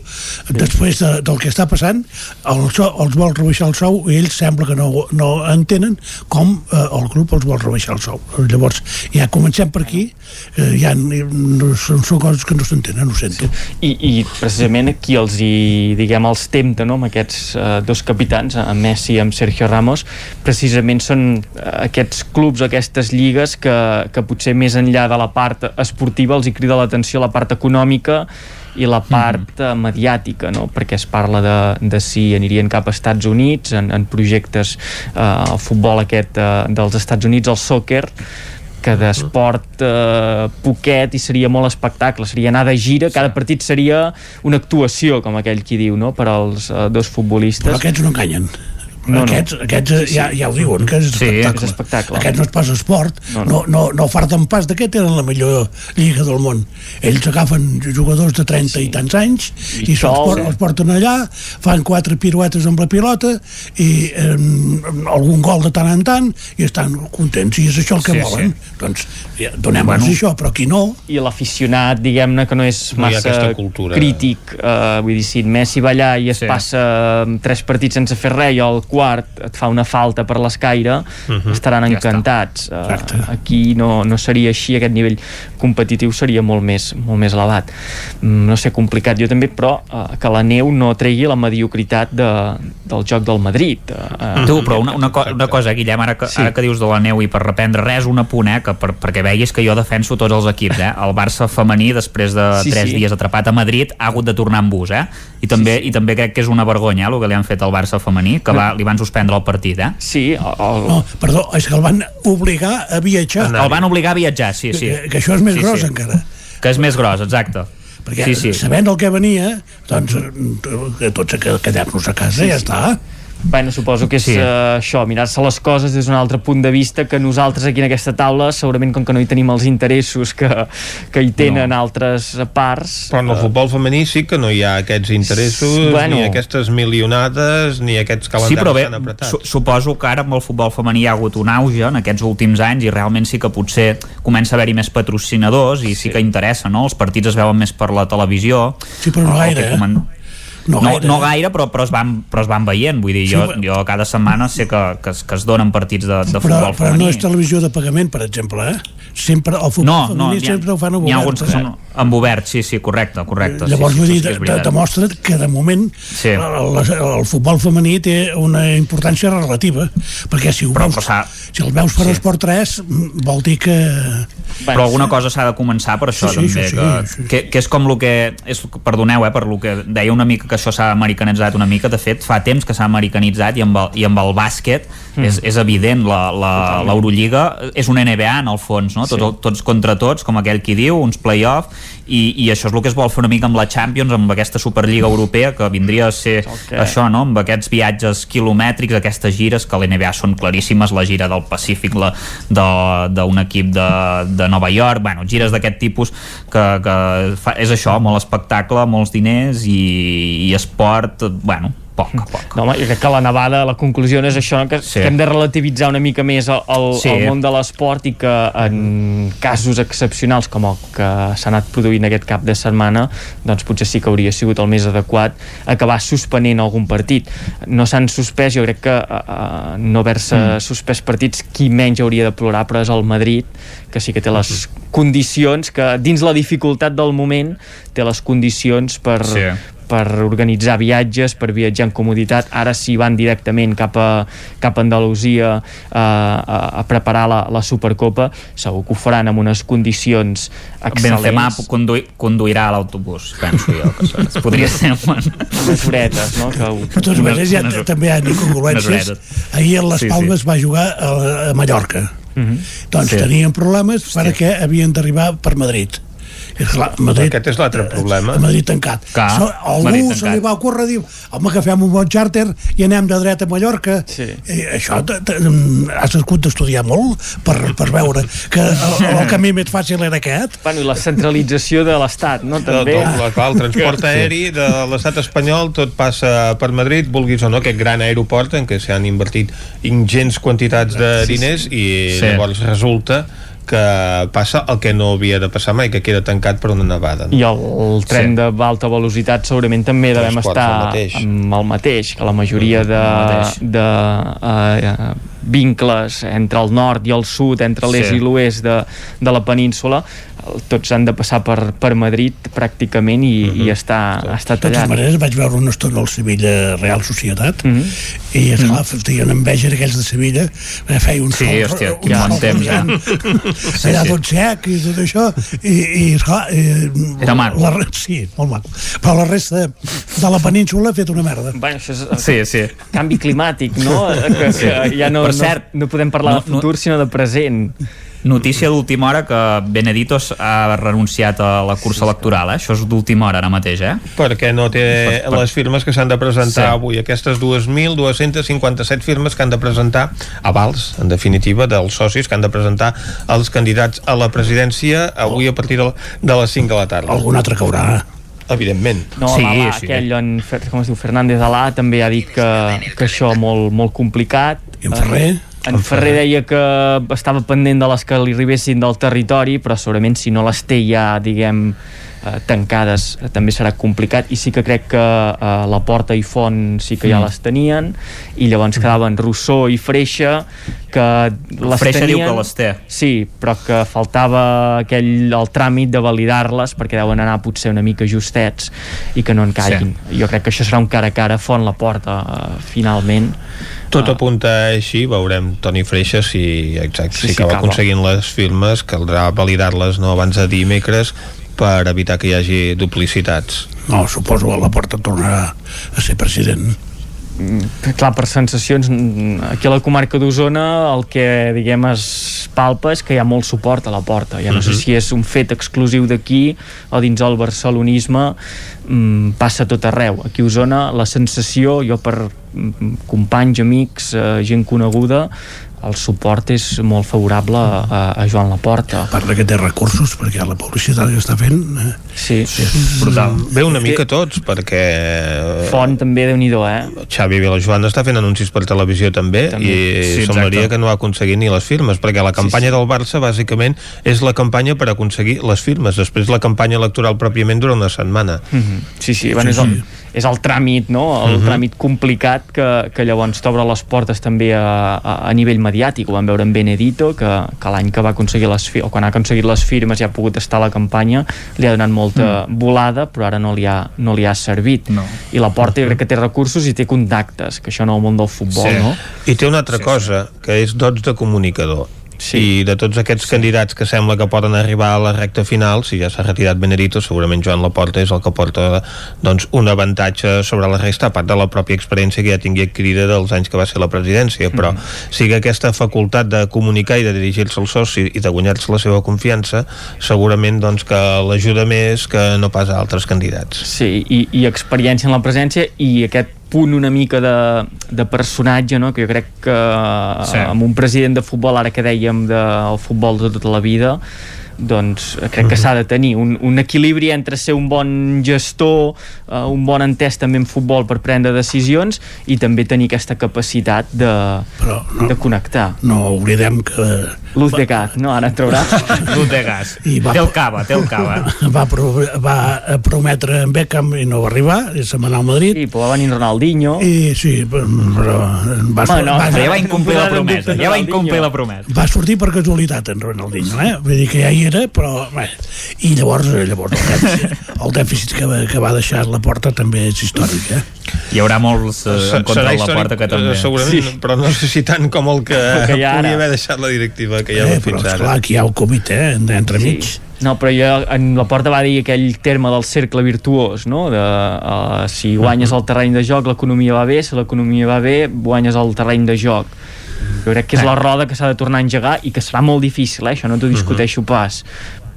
després de, del que està passant. El sou, els vol rebaixar el sou i ells sembla que no, no entenen com eh, el club els vol rebaixar el sou. Llavors ja comencem per aquí eh, ja no, són, són coses que no s'entenen, ho sento. I, i precisament qui els hi, diguem, els tempta no, amb aquests uh, dos capitans, amb Messi i amb Sergio Ramos, precisament són uh, aquests clubs, aquestes lligues que, que potser més enllà de la part esportiva els hi crida l'atenció la part econòmica i la part mm -hmm. mediàtica, no? perquè es parla de, de si anirien cap a Estats Units en, en projectes, eh, el futbol aquest eh, dels Estats Units, el soccer que d'esport eh, poquet i seria molt espectacle, seria anar de gira, cada partit seria una actuació, com aquell qui diu, no? per als eh, dos futbolistes. però aquests no enganyen No, aquests, aquests sí, sí. Ja, ja ho diuen, que és Sí, espectacle. és espectacle. Aquests no es passa esport, No, no, no. no, no, no farten pas de què tenen la millor lliga del món. Ells agafen jugadors de 30 sí. i tants anys i, I se'ls sols, por, eh? els porten allà, fan quatre piruetes amb la pilota i eh, algun gol de tant en tant i estan contents i és això el que Sí, volen. sí. Doncs ja, donem-los bueno. Això, però qui no... i l'aficionat, diguem-ne, que no és No massa aquesta cultura. crític uh, vull dir, si Messi va allà i es Sí. sí. passa eh, tres partits sense fer res i al quart et fa una falta per l'escaire Mhm. estaran Ja encantats uh, aquí no, no seria així aquest nivell competitiu seria molt més, molt més elevat mm, no sé, complicat jo també però uh, que la neu no tregui la mediocritat de, del joc del Madrid uh, Tu, però una, una, co una cosa, Guillem, ara que, sí. ara que dius de la neu i per reprendre res, un apunt, eh, que per, perquè veiguis que jo defenso tots els equips, eh? El Barça femení, després de Sí, tres sí. dies atrapat a Madrid, ha hagut de tornar en bus, eh? I també, sí, sí. i també crec que és una vergonya, eh, el que li han fet al Barça femení, que va, li van suspendre el partit, eh? Sí, el... No, perdó, és que el van obligar a viatjar. El van obligar a viatjar, sí, sí. Que, que això és més sí, gros sí. encara. Que és més gros, exacte. Perquè sí, sí. sabent el que venia, doncs que tots que quedem-nos a casa Sí, i ja sí. està. Bueno, suposo que és Sí. sí. uh, això, mirar-se les coses des d'un altre punt de vista que nosaltres aquí en aquesta taula, segurament com que no hi tenim els interessos que, que hi tenen no. altres parts... Però en el futbol femení sí que no hi ha aquests interessos, Bueno. ni aquestes milionades, ni aquests Sí, calendaris però bé, tan apretats. su suposo que ara amb el futbol femení hi ha hagut un auge en aquests últims anys i realment sí que potser comença a haver-hi més patrocinadors i sí. sí que interessa, no? Els partits es veuen més per la televisió. Sí, però no gaire, eh? No no, gaire. no gaire, però, però, es van, però es van veient. Vull dir, Sí, jo, però- jo cada setmana sé que, que, es, que es donen partits de, de Però, futbol però femení. no és televisió de pagament, per exemple, eh? Sempre, el futbol no, no, femení n'hi ha, sempre ho fan a n'hi ha obert, alguns que eh? són amb obert, sí, sí, correcte, correcte. Llavors, sí, vull sí, dir, sí, demostra que de moment Sí. el, el, el futbol femení té una importància relativa, perquè si, ho Però- veus, però si el veus per Sí. Esport 3, mm, vol dir que... però alguna cosa s'ha de començar per això Sí, sí, també, això sí, que, que, que és com el que és, perdoneu, eh, per lo que deia una mica que això s'ha americanitzat una mica, de fet fa temps que s'ha americanitzat i amb el, i amb el bàsquet Mm. és, és evident, la- la- l'Eurolliga és una NBA en el fons, no? Sí. Tots, tots contra tots, com aquell qui diu, uns play-off i, i això és el que es vol fer una mica amb la Champions amb aquesta Superliga Europea que vindria a ser que- això, no? amb aquests viatges quilomètrics, aquestes gires que a l'NBA són claríssimes, la gira del Pacífic la- de- d'un equip de, de Nova York, bueno, gires d'aquest tipus que, que fa, és això, molt espectacle, molts diners i, i esport, bueno, poc a poc. No, home, jo crec que la nevada, la conclusió és això, no? que, Sí. que hem de relativitzar una mica més el, el, Sí. sí. el món de l'esport i que en casos excepcionals com el que s'ha anat produint aquest cap de setmana, doncs potser sí que hauria sigut el més adequat acabar suspenent algun partit. No s'han suspès, jo crec que uh, no haver-se mm. suspès partits, qui menys hauria de plorar, però és el Madrid, que sí que té les condicions, que dins la dificultat del moment té les condicions per, Sí. Per organitzar viatges, per viatjar en comoditat. Ara si van directament cap a, cap a Andalusia a, a, a preparar la, la Supercopa, segur que ho faran amb unes condicions excel·lents. Benzema conduir, conduirà l'autobús, penso jo. Que es podria ser un... Unes horetes, no? Que. De totes maneres, ja també hi ha incongruències. Ahir a les Sí, sí. Palmes va jugar a, a Mallorca. Mhm. Doncs Sí. tenien problemes perquè havien d'arribar per Madrid. Clar, Madrid, Aquest és l'altre problema. a Madrid tancat. Clar, so, algú Madrid se tancat. li va ocórrer dir home, que fem un bon xàrter i anem de dret a Mallorca. Sí. I això t- t- has hagut d'estudiar molt per, per veure que el, el (laughs) camí més fàcil era aquest. Bueno, i la centralització de l'Estat, no? També. tot, clar, el transport (laughs) aeri de l'estat espanyol tot passa per Madrid, vulguis o no, aquest gran aeroport en què s'han invertit ingents quantitats de diners i Sí. llavors resulta que passa el que no havia de passar mai, que queda tancat per una nevada. I el, el tren Sí. d'alta velocitat segurament també devem Transports, estar el mateix. amb el mateix, que la majoria de, de uh, vincles entre el nord i el sud, entre l'est Sí. i l'oest de, de la península, tots han de passar per, per Madrid pràcticament i, Mhm. i està, està De totes tallat. maneres, vaig veure una estona al Sevilla Real Societat Mhm. i, esclar, mm. tenien enveja d'aquells de Sevilla que feia un Sí, sol, hòstia, un quin sol temps, ja. brillant, Sí, allà sí. tot sec i tot això i, i esclar, eh, Era maco. La, sí, molt maco però la resta de la península ha fet una merda Bueno, això és Sí, sí. canvi climàtic, no? Que, que ja no, Per no, cert, no podem parlar no- de futur, sinó de present. Notícia d'última hora que Benedito ha renunciat a la cursa electoral, eh? Això és d'última hora ara mateix, eh? Perquè no té Per- per- les firmes que s'han de presentar Sí. avui. Aquestes 2.257 firmes que han de presentar avals, en definitiva, dels socis que han de presentar els candidats a la presidència avui a partir de, les 5 de la tarda. Algun altre caurà. Evidentment. No, sí, l'Alà, sí. aquell, en, com es diu, Fernández Alà també ha dit que, que això molt, molt complicat. I en Ferrer? Eh, en Ferrer deia que estava pendent de les que li arribessin del territori, però segurament si no les té ja, diguem, eh, tancades eh, també serà complicat i sí que crec que eh, la Porta i Font sí que ja Mm. les tenien i llavors quedaven Rousseau i Freixa que les Freixa diu tenien que les té. Sí, però que faltava aquell, el tràmit de validar-les perquè deuen anar potser una mica justets i que no en caiguin. Sí. Jo crec que això serà un cara a cara font la porta uh, finalment. Tot apunta així, veurem Toni Freixa si, exacte, Sí, si sí, acaba acaba. aconseguint les firmes, caldrà validar-les no abans de dimecres per evitar que hi hagi duplicitats. No, suposo que la porta tornarà a ser president. Mm, clar, per sensacions aquí a la comarca d'Osona el que diguem es palpa és que hi ha molt suport a la porta. Ja no sé Mhm. si és un fet exclusiu d'aquí o dins el barcelonisme mm, passa tot arreu. Aquí a Osona la sensació jo per mm, companys, amics, eh, gent coneguda el suport és molt favorable a, a Joan Laporta Parla que té recursos perquè la publicitat que està fent eh, sí. és brutal. Ve una mica tots, perquè... Font també, déu nhi eh? Xavi Vilajoan està fent anuncis per televisió també, També. i Sí, semblaria que no ha aconseguit ni les firmes, perquè la campanya del Barça bàsicament és la campanya per aconseguir les firmes, després la campanya electoral pròpiament dura una setmana. Mm -hmm. Sí, sí, bueno, és, el, és el tràmit, no? El Mhm. tràmit complicat que, que llavors t'obre les portes també a, a, a nivell mediàtic. Ho vam veure en Benedito, que, que l'any que va aconseguir les firmes, o quan ha aconseguit les firmes i ha pogut estar a la campanya, li ha donat molta mm. volada, però ara no li ha, no li ha servit. No. I la porta jo crec que té recursos i té contactes, que això no el món del futbol, Sí. no? I té una altra sí, cosa, que és dots de comunicador. Sí. I de tots aquests sí. candidats que sembla que poden arribar a la recta final, si ja s'ha retirat Benedito, segurament Joan Laporta és el que porta doncs, un avantatge sobre la resta, a part de la pròpia experiència que ja tingui adquirida dels anys que va ser la presidència, però mm. sí que aquesta facultat de comunicar i de dirigir-se al soci i de guanyar-se la seva confiança, segurament doncs, que l'ajuda més que no pas a altres candidats. Sí, i, i experiència en la presència i aquest punt una mica de, de personatge, no? que jo crec que Sí. amb un president de futbol, ara que dèiem del futbol de tota la vida, doncs crec que s'ha de tenir un, un equilibri entre ser un bon gestor, uh, un bon entès també en futbol per prendre decisions i també tenir aquesta capacitat de, Però no, de connectar. no oblidem que Luz de gat, no? Ara et traurà. (laughs) Luz de gas. (laughs) I va- Té el cava, té el cava. (laughs) va, pro, va prometre en Beckham i no va arribar, i se'n va anar al Madrid. Sí, però va venir Ronaldinho. I sí, però va, Home, no, va, Però ja va incomplir la promesa, ja va incomplir la promesa. va sortir per casualitat en Ronaldinho, eh? Vull dir que ja hi era, però... Bé. I llavors, eh, llavors el dèficit, (laughs) el dèficit que, va, que va deixar la porta també és històric, eh? Hi haurà molts eh, en contra de la porta que també. eh, segurament, sí. però no sé si tant com el que, (laughs) El que ha ara. haver deixat la directiva que hi ha eh eh, fins però, ara. esclar, aquí hi ha el Covid, eh? Entremig. Sí. No, però jo, en la porta va dir aquell terme del cercle virtuós, no? De, uh, si guanyes el terreny de joc, l'economia va bé, si l'economia va bé, guanyes el terreny de joc. Jo crec que és la roda que s'ha de tornar a engegar i que serà molt difícil, eh? això no t'ho discuteixo pas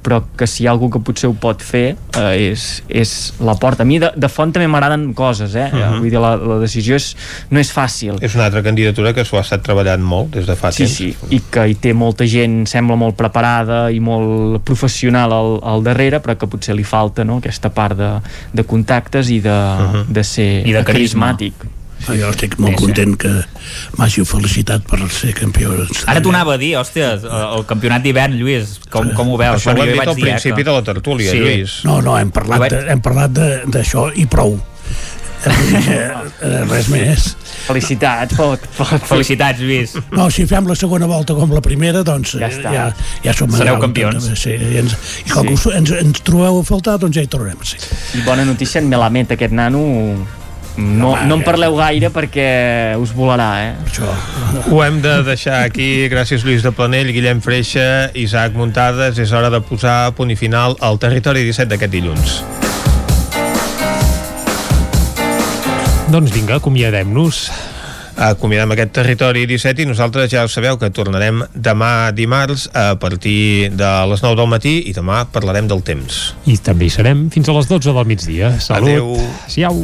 però que si hi ha algú que potser ho pot fer eh, és, és la porta. A mi de, de font també m'agraden coses, eh? Uh -huh. Vull dir, la, la decisió és, no és fàcil. És una altra candidatura que s'ho ha estat treballant molt des de fa Sí, temps. sí, i que hi té molta gent, sembla molt preparada i molt professional al, al darrere, però que potser li falta no? aquesta part de, de contactes i de, uh -huh. de ser I de carisma. carismàtic. Ah, jo estic molt content que m'hàgiu felicitat per ser campió. Ara t'ho anava a dir, hòstia, el campionat d'hivern, Lluís, com, com ho veus? Això ho hem jo dit vaig al eh, principi que- de la tertúlia, Sí. Lluís. No, no, hem parlat, de, hem parlat de- d'això i prou. Eh, (laughs) res més. Felicitats, pot, pot, Felicitats, Lluís. No, si fem la segona volta com la primera, doncs Ja ja, està. ja, ja som Sereu campions. toca, Sí, i, ens, I com que us, ens, ens trobeu a faltar, doncs ja hi tornarem ser. I bona notícia, en Melamed, aquest nano no, Home, no en parleu gaire perquè us volarà, eh? Això, Ho hem de deixar aquí. Gràcies, Lluís de Planell, Guillem Freixa, Isaac Muntades. És hora de posar punt i final al territori 17 d'aquest dilluns. Doncs vinga, acomiadem-nos. Acomiadem aquest territori 17 i nosaltres ja ho sabeu que tornarem demà dimarts a partir de les 9 del matí i demà parlarem del temps. I també hi serem fins a les 12 del migdia. Salut. Adéu. Siau.